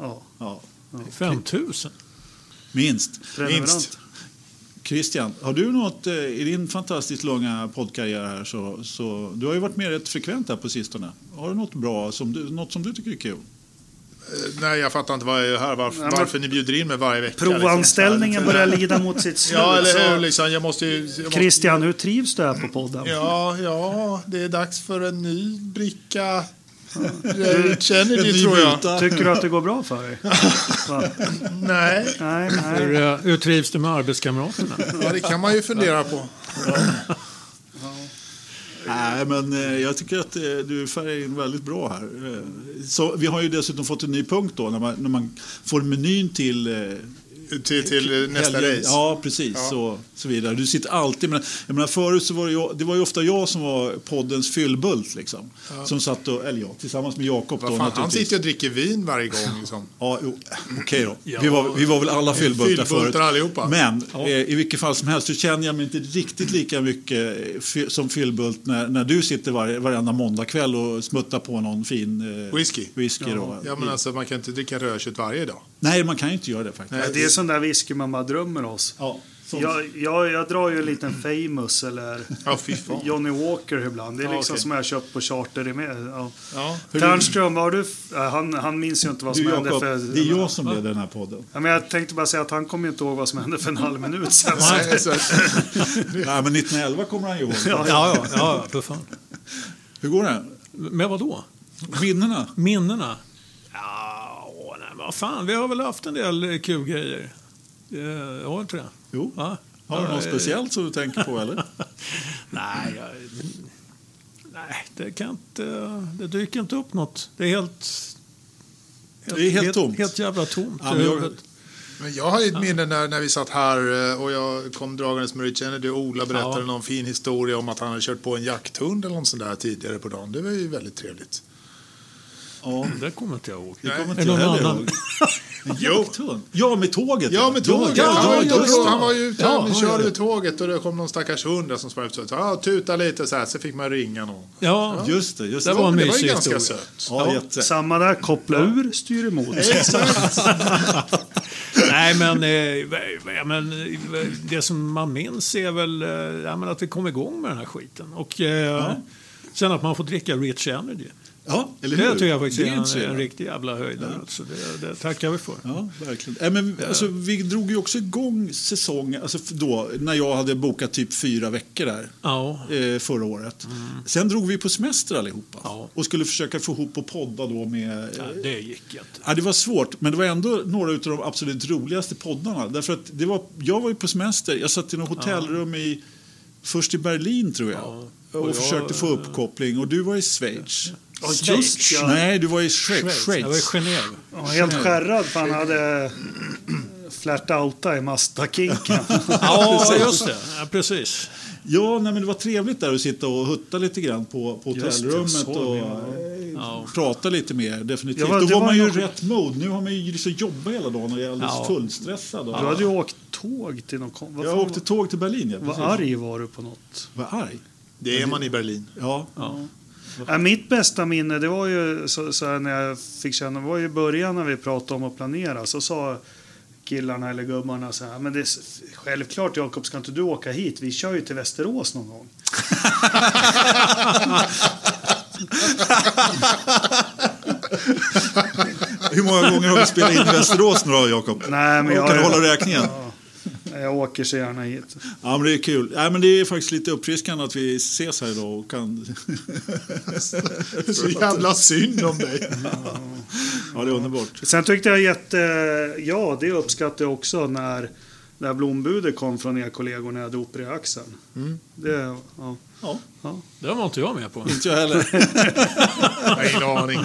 Ja, Ja, 5000? minst. prenumerant. Christian, har du något eh, i din fantastiskt långa poddkarriär här så, så du har ju varit med rätt frekvent här på sistone. Har du något bra, som du, något som du tycker är kul? Eh, Nej, jag fattar inte vad jag gör här. Varför, Nej, men- varför ni bjuder in mig varje vecka. Provanställningen börjar lida mot sitt slut. Ja, eller hur? Liksom, jag måste ju... Jag måste, Christian, hur trivs du här på podden? Ja, ja, det är dags för en ny bricka. Jag känner det, tror jag. Tycker du att det går bra för dig? *laughs* Va? Nej, Nej, Hur, nej. eh, hur trivs du med arbetskamraterna? ja, det kan man ju fundera på. Nej, men eh, jag tycker att eh, du färgar in väldigt bra här. Så, vi har ju dessutom fått en ny punkt då när man, när man får menyn till Till, till nästa helgen. race. Ja, precis. Ja. Så, så vidare. Du sitter alltid med Jag menar, förut så var det, jag, det var ju ofta jag som var poddens fyllbult. Liksom, Som satt och, eller jag, tillsammans med Jakob. då, Vad fan, han sitter och dricker vin varje gång. Liksom. Ja, okej då. Ja. Vi, var, vi var väl alla fyllbultar Fyllbultar förut. allihopa. Men eh, i vilket fall som helst så känner jag mig inte riktigt lika mycket eh, fy, som fyllbult när, när du sitter var, varenda måndagkväll och smuttar på någon fin eh, Whisky. whisky då. Ja, men alltså, man kan inte dricka rödkött varje dag. Nej, man kan ju inte göra det faktiskt. Nej. Det är sån där whisky man bara drömmer oss. Ja, som- Jag, jag, jag drar ju en liten famous eller Ja. Johnny Walker ibland. Det är Ja, liksom okej. som jag köpt på charter. Med. Ja. Ja. Ternström, vad du... äh, Han, han minns ju inte vad du som hände Jakob, för... det är jag som leder den här podden. Ja, men jag tänkte bara säga att han kommer inte ihåg vad som hände för en halv minut *laughs* sedan. Nej, så, Nej, men 1911 kommer han ihåg. Ja, ja, ja, för fan. Hur går det? Men vad då? Minnena? Minnena? Ja, åh, nej, men vad fan, vi har väl haft en del eh, kul grejer. Eh, Har inte det? Jo. Ja. Har du Ja, något eh, speciellt som du tänker på eller? *laughs* Nej, jag, nej det kan inte... Det dyker inte upp något. Det är helt... Det är helt tomt. Helt jävla tomt Ja, men jag-. Men jag har ju ett minne när, när vi satt här eh, och jag kom dragandes med Rich Kennedy och Ola berättade Ja. någon fin historia om att han hade kört på en jakthund eller något sånt där tidigare på dagen. Det var ju väldigt trevligt. Ja, Det kommer inte jag ihåg. det kommer inte Är jag heller annan? ihåg. *laughs* Jakthund? Ja, med tåget. Ja, med tåget. Ja, han, var drog, det. han var ju ute Ja, han ja, körde ja. med tåget och det kom någon stackars hund som sprang ut och ja, tuta lite så här, så fick man ringa någon. Ja, Just det, just Det det. var en det var ju ganska sött. Ja. Samma där, koppla ur, styr emot. *laughs* *laughs* Nej, men, eh, ja, men eh, det som man minns är väl eh, ja, att vi kom igång med den här skiten. Och eh, sen att man får dricka Rich Energy. Ja, eller Det hur? tycker jag faktiskt Det är inte så en, en riktig jävla höjdare. Alltså, det, det tackar vi för. Ja, verkligen. Nej, men, alltså, vi drog ju också igång säsongen, alltså, då, när jag hade bokat typ fyra veckor där Ja, eh, förra året. Sen drog vi på semester allihopa Ja. och skulle försöka få ihop och podda då med... Eh, ja, det gick inte. Ja, det var svårt, men det var ändå några av de absolut roligaste poddarna. Därför att det var, jag var ju på semester, jag satt i något hotellrum i, först i Berlin tror jag. Ja. Och, Och jag- försökte få uppkoppling och du var i Schweiz. Ja, just ja. Nej, du var i Schweiz. Schweiz. Jag var i Genève. Ja, helt skärrad för han hade *clears throat* flat outa i Mazda-kinken. *laughs* Ja, *laughs* just det. Ja, precis. Ja, nej, men det var trevligt där att sitta och hutta lite grann på, på hotellrummet och vi, eh, Ja. prata lite mer. Definitivt. Ja, vad- Då var var man ju i nog- rätt mode. Nu har man ju liksom jobbat hela dagen och är alldeles Ja. fullstressad. Och, Du hade ju åkt tåg till någon... Vad jag åkte tåg till Berlin. Ja, Vad arg var du på något? Var arg? Det är man i Berlin. Ja. Ja. Ja, mitt bästa minne det var ju så, så när jag fick känna, det var ju i början när vi pratade om att planera. Så sa killarna eller gubbarna så här, men det är självklart Jakob ska inte du åka hit, vi kör ju till Västerås någon gång. Hur många gånger har vi spelat in i Västerås nu då, Jakob? Nej, men jag, Kan du hålla räkningen? Ja, jag åker så gärna hit. Ja, men det är kul. Nej, men det är faktiskt lite uppfriskande att vi ses här idag och kan... *laughs* Så jävla synd om dig. Ja, det är underbart. Sen tyckte jag jätte, ja det uppskattade jag också när det här blombudet kom från era kollegor när jag hade opererat axeln. Det, ja, Ja, ja. Det var inte jag med på. inte jag heller. *laughs* Har ingen aning.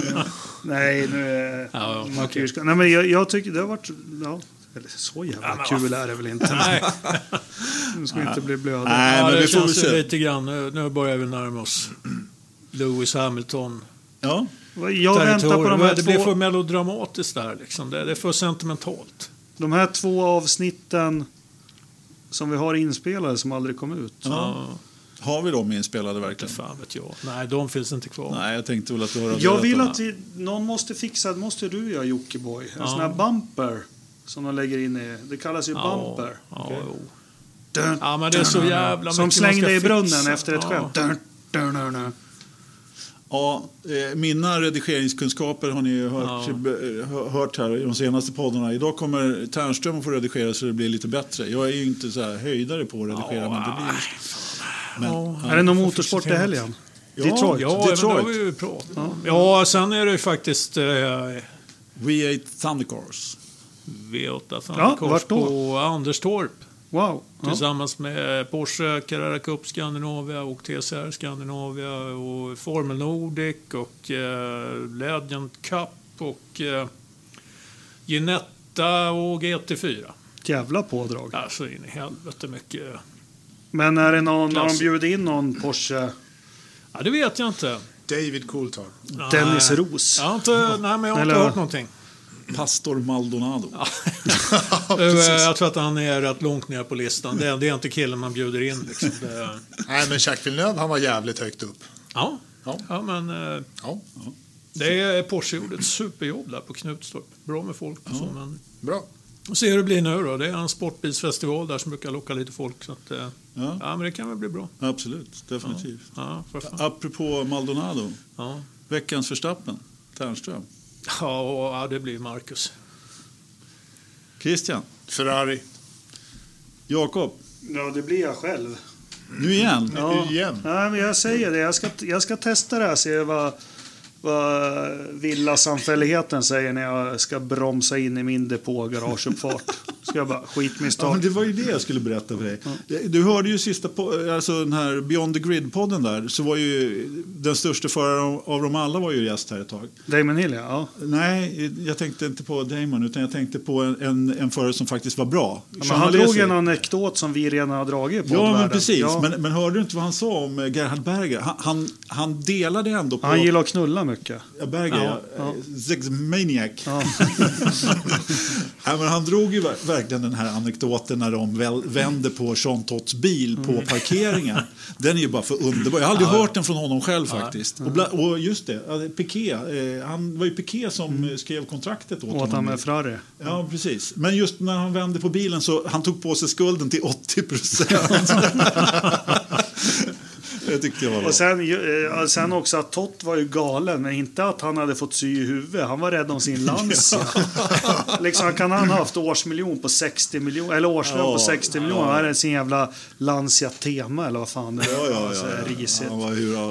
Nej, nu är Ja, ja, martyrska. Nej, men jag, jag tycker det har varit... Ja, eller så jävla Ja, kul är det väl *laughs* inte. Nej, Nu ska vi inte bli blöda. Nej, ja, men det vi får väl känns se. lite grann. Nu, nu börjar vi närma oss Lewis Hamilton. Ja, Jag väntar på de här, det blir för två, melodramatiskt där. Liksom. Det, det är för sentimentalt. de här två avsnitten som vi har inspelade som aldrig kom ut. Ja. Har vi dem inspelade verkligen? Fan vet jag. Nej, de finns inte kvar. Nej, jag tänkte väl att du har Jag vill att vi, någon måste fixa, det måste du göra Jockiboi. En Ja. sån här bumper som de lägger in i, det kallas ju bumper. Ja, Okej. jo. Dun, ja, men det är så jävla som slängde i brunnen fixa. efter ett Ja. skämt. Dun, dun, dun, dun. Ja, eh, mina redigeringskunskaper har ni ju hört, Ja. hö- hört här i de senaste poddarna. Idag kommer Ternström att få redigera så det blir lite bättre. Jag är ju inte så här höjdare på att redigera. Ja, men det blir... Men, Ja. Är det någon motorsport i helgen? Ja, Detroit? Ja, men det Detroit. har vi ju pratat om. Ja, sen är det ju faktiskt eh, V8 Thundercars. V8 Ja, Thundercars vart då? på Anderstorp. Wow. Ja. Tillsammans med Porsche Carrera Cup Scandinavia och TCR Scandinavia och Formel Nordic och eh, Legend Cup och eh, Ginetta och GT4. Jävla pådrag. Alltså in i helvete mycket. Men är det någon, har de bjudit in någon Porsche? Ja, det vet jag inte. David Coulthard. Dennis. Ros? Jag har inte, nej, men jag har Eller- inte hört någonting. Pastor Maldonado. *laughs* Eh, jag tror att han är rätt långt ner på listan. Det är, det är inte killen man bjuder in. Liksom. Det, Nej, men Jacques Villeneuve, han var jävligt högt upp. ja. Ja. ja, men eh, Ja, det är Porsche gjorde ett superjobb där på Knutstorp. Bra med folk och så, men bra. Och se hur det blir nu då. Det är en sportbilsfestival där som brukar locka lite folk. Så att, eh, Ja, ja, men det kan väl bli bra. absolut. Definitivt. Ja, fan. Apropå Maldonado. Ja. Veckans Verstappen. Ternström. Ja, och, ja, det blir Marcus. Christian. Ferrari. Jakob. Ja, det blir jag själv. Nu igen. Ja. Igen. Nej, men jag säger det. Jag ska, jag ska testa det här. Se vad, vad villasamfälligheten säger när jag ska bromsa in i min depå garageuppfart. Ska jag bara, Ja, skitmisstag. men det var ju det jag skulle berätta för dig. Du hörde ju sista, alltså den här Beyond the Grid-podden där, så var ju den största föraren av dem alla var ju gäst här ett tag. Damon Hill, ja. Nej, jag tänkte inte på Damon, utan jag tänkte på en, en, en förare som faktiskt var bra. ja men han drog en anekdot som vi redan har dragit på Ja, men precis. Ja. Men, men hörde du inte vad han sa om eh, Gerhard Berger? Han, han, han delade ändå på... Han gillar att knulla mycket. Ja, Berger, Ja, ja. ja. Maniac. Ja. *laughs* Ja, men han drog ju ver- verkligen den här anekdoten när de vänder på Jean Tots bil på Mm. parkeringen. *laughs* Den är ju bara för underbar. Jag har aldrig hört den från honom själv faktiskt. Och, bla, och just det, ja, Piqué, eh, han var ju Piqué som eh, skrev kontraktet åt Mm. Åt han honom. med Ferrari. Ja, precis. Men just när han vände på bilen så han tog på sig skulden till 80 procent. *laughs* *laughs* det tyckte jag var bra. Och sen, eh, sen också att Tott var ju galen, men inte att han hade fått sy i huvudet. Han var rädd om sin Lancia. *laughs* liksom, kan han ha haft årsmiljon på 60 miljoner, eller årslön Ja, på 60 miljoner? Han hade sin jävla Lancia Tema eller vad fan det Ja, ja, ja, Alltså, ja. risigt.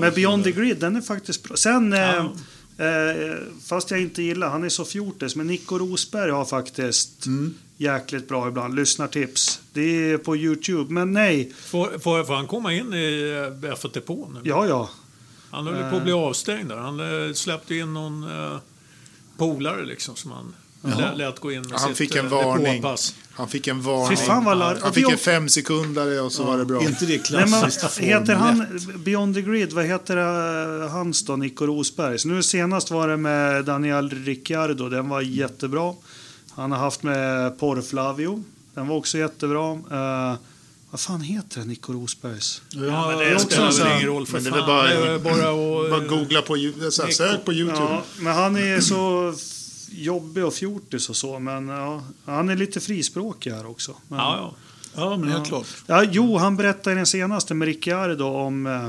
Men Beyond the Grid, den är faktiskt bra. Sen, eh, eh, fast jag inte gillar, han är så fjortis, men Nico Rosberg har faktiskt Mm. Jäkligt bra ibland. Lyssnartips. Det är på Youtube, men nej. Får, får, får han komma in i eh, F1 Depå nu? Ja, ja. Han höll på att bli avstängd där. Han eh, släppte in någon eh, polare liksom som han lä, lät gå in med Han sitt fick en eh, varning. depåpass. Han fick en varning. Fan lar- Han fick en vi- fem sekundare och så var det bra. inte det Nej, men, klassiskt heter han 1? Beyond the Grid, vad heter eh, hans då, Nico Rosberg? Så nu senast var det med Daniel Ricciardo, den var jättebra. Han har haft med Porflavio, den var också jättebra. Uh, vad fan heter den, Nico Rosbergs? Ja, Men det det spelar väl ingen roll för men det är fan. bara- det bara att... Bara googla på, här, sök på YouTube. Ja, men han är så jobbig och fjortis och så, men ja, han är lite frispråkig här också. Men, Ja, ja. Ja, men helt klart. Ja, jo, han berättade i den senaste med Ricciardo om... Eh,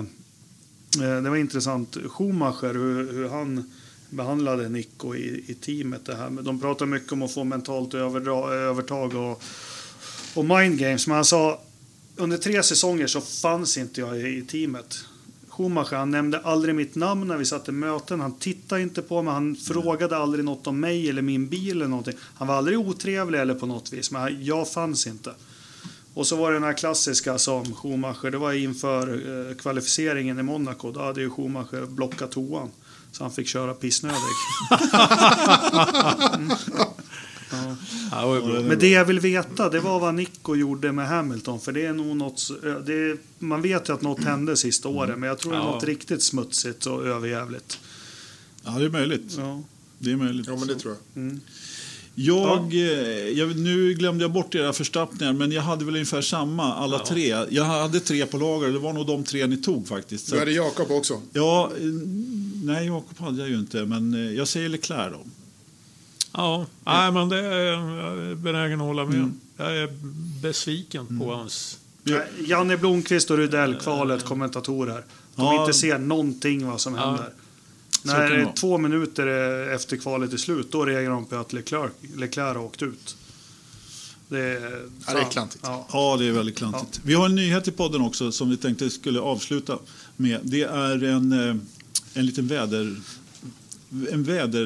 eh, det var intressant. Schumacher, hur, hur han behandlade Nico i, i teamet. Det här. Men De pratar mycket om att få mentalt överdra, övertag och, och mind games. Men han sa under tre säsonger så fanns inte jag i, i teamet. Schumacher, han nämnde aldrig mitt namn när vi satt i möten. Han tittade inte på mig. Han frågade aldrig något om mig eller min bil eller någonting. Han var aldrig otrevlig eller på något vis. Men jag fanns inte. Och så var det den här klassiska som Schumacher, det var inför eh, kvalificeringen i Monaco. Då hade ju Schumacher blockat toan. Så han fick köra pissnödig. *laughs* Ja, det bra. Men det jag vill veta, det var vad Nico gjorde med Hamilton. För det är nog något, eh, det är, man vet ju att något hände sista året. Men jag tror det är Ja. något riktigt smutsigt och överjävligt. Ja, det är möjligt. Ja. Det är möjligt. Ja, men det tror jag. Jag, eh, jag, nu glömde jag bort era förstappningar, men jag hade väl ungefär samma, alla Ja. tre. Jag hade tre på lager, det var nog de tre ni tog faktiskt. Så Du hade Jakob också. Ja, eh, nej Jakob hade jag ju inte, men eh, jag säger Leclerc då. Ja, nej, men det är jag är benägen att hålla med. Mm. Jag är besviken på hans... Janne Blomqvist och Rydell, kvalet, kommentatorer. De Ja. inte ser någonting vad som Ja. händer. När det två minuter efter kvalet är slut, då reagerar de på att Leclerc, Leclerc har åkt ut. Det är, Ja, det är klantigt. Ja. Ja, det är väldigt klantigt. Vi har en nyhet i podden också som vi tänkte skulle avsluta med. Det är en, eh, en liten väder... En väder...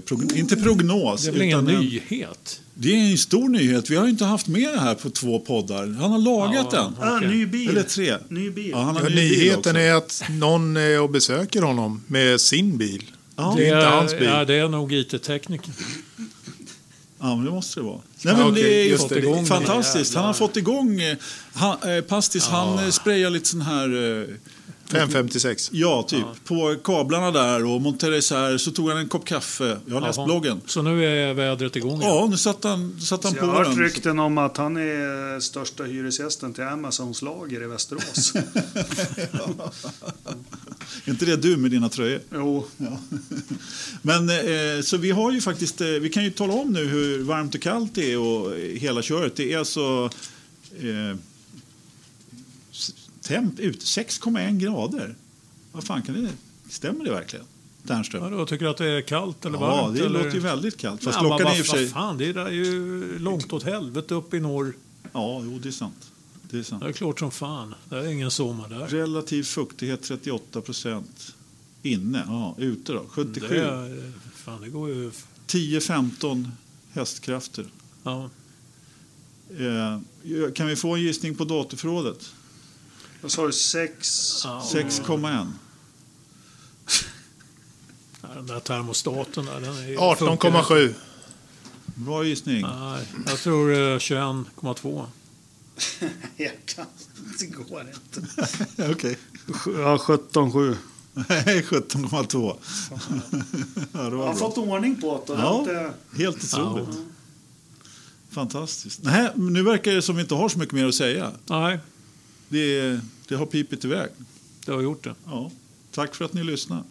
prog- inte prognos. Det är väl ingen utan en- nyhet? Det är en stor nyhet. Vi har ju inte haft med det här på två poddar. Han har lagat Ja, den. Ah, Okej. ny bil. Eller tre. Ny bil. Ja, han har Ja, ny nyheten är att någon är och besöker honom med sin bil. Ja, det är inte hans bil. Ja, det är nog IT-tekniker. Ja, men det måste det vara. Nej, Ja, men det är det. Den fantastiskt. Han har fått igång... eh, Han, eh, Pastis, han eh, sprayar lite sån här... eh, 556. Ja, typ. På kablarna där och monterade isär. Så tog han en kopp kaffe. Jag har läst Jaha. bloggen. Så nu är vädret igång igen? Ja, nu satte han, satte han Så på jag har hört den. rykten om att han är största hyresgästen till Amazons lager i Västerås. *laughs* Är inte det du med dina tröjor? jo, Ja. Men eh, så vi har ju faktiskt, eh, vi kan ju tala om nu hur varmt och kallt det är och hela köret. Det är alltså eh, temp ut 6,1 grader. Vad fan kan det, stämmer det verkligen? Ternström? Ja, då tycker du att det är kallt eller Ja, varmt? det eller? låter ju väldigt kallt. Fast ja, klockan är i och för sig... fan, det är ju långt åt helvete upp i norr. Ja, jo, det är sant. Det är sant. Det är klart som fan. Det är ingen sommar där. Relativ fuktighet 38 procent. Inne, ja, ute då 77. Det, är, fan, det går ju... 10-15 hästkrafter. Ja. Eh, kan vi få en gissning på datorförrådet? Vad sa du? Sex? Ja. 6,1. Den där termostaten där, den är, 18,7. Bra gissning. Nej, jag tror eh, 21,2. Jag kan Det går inte. *laughs* Okej. Ja, 17-7. Nej, 17,2. ja, Jag har bra. fått ordning på det. Ja. Inte... Helt otroligt. Fantastiskt. Nej, nu verkar det som vi inte har så mycket mer att säga. Nej, Det, det har pipit iväg. det har gjort det. Ja. Tack för att ni lyssnade.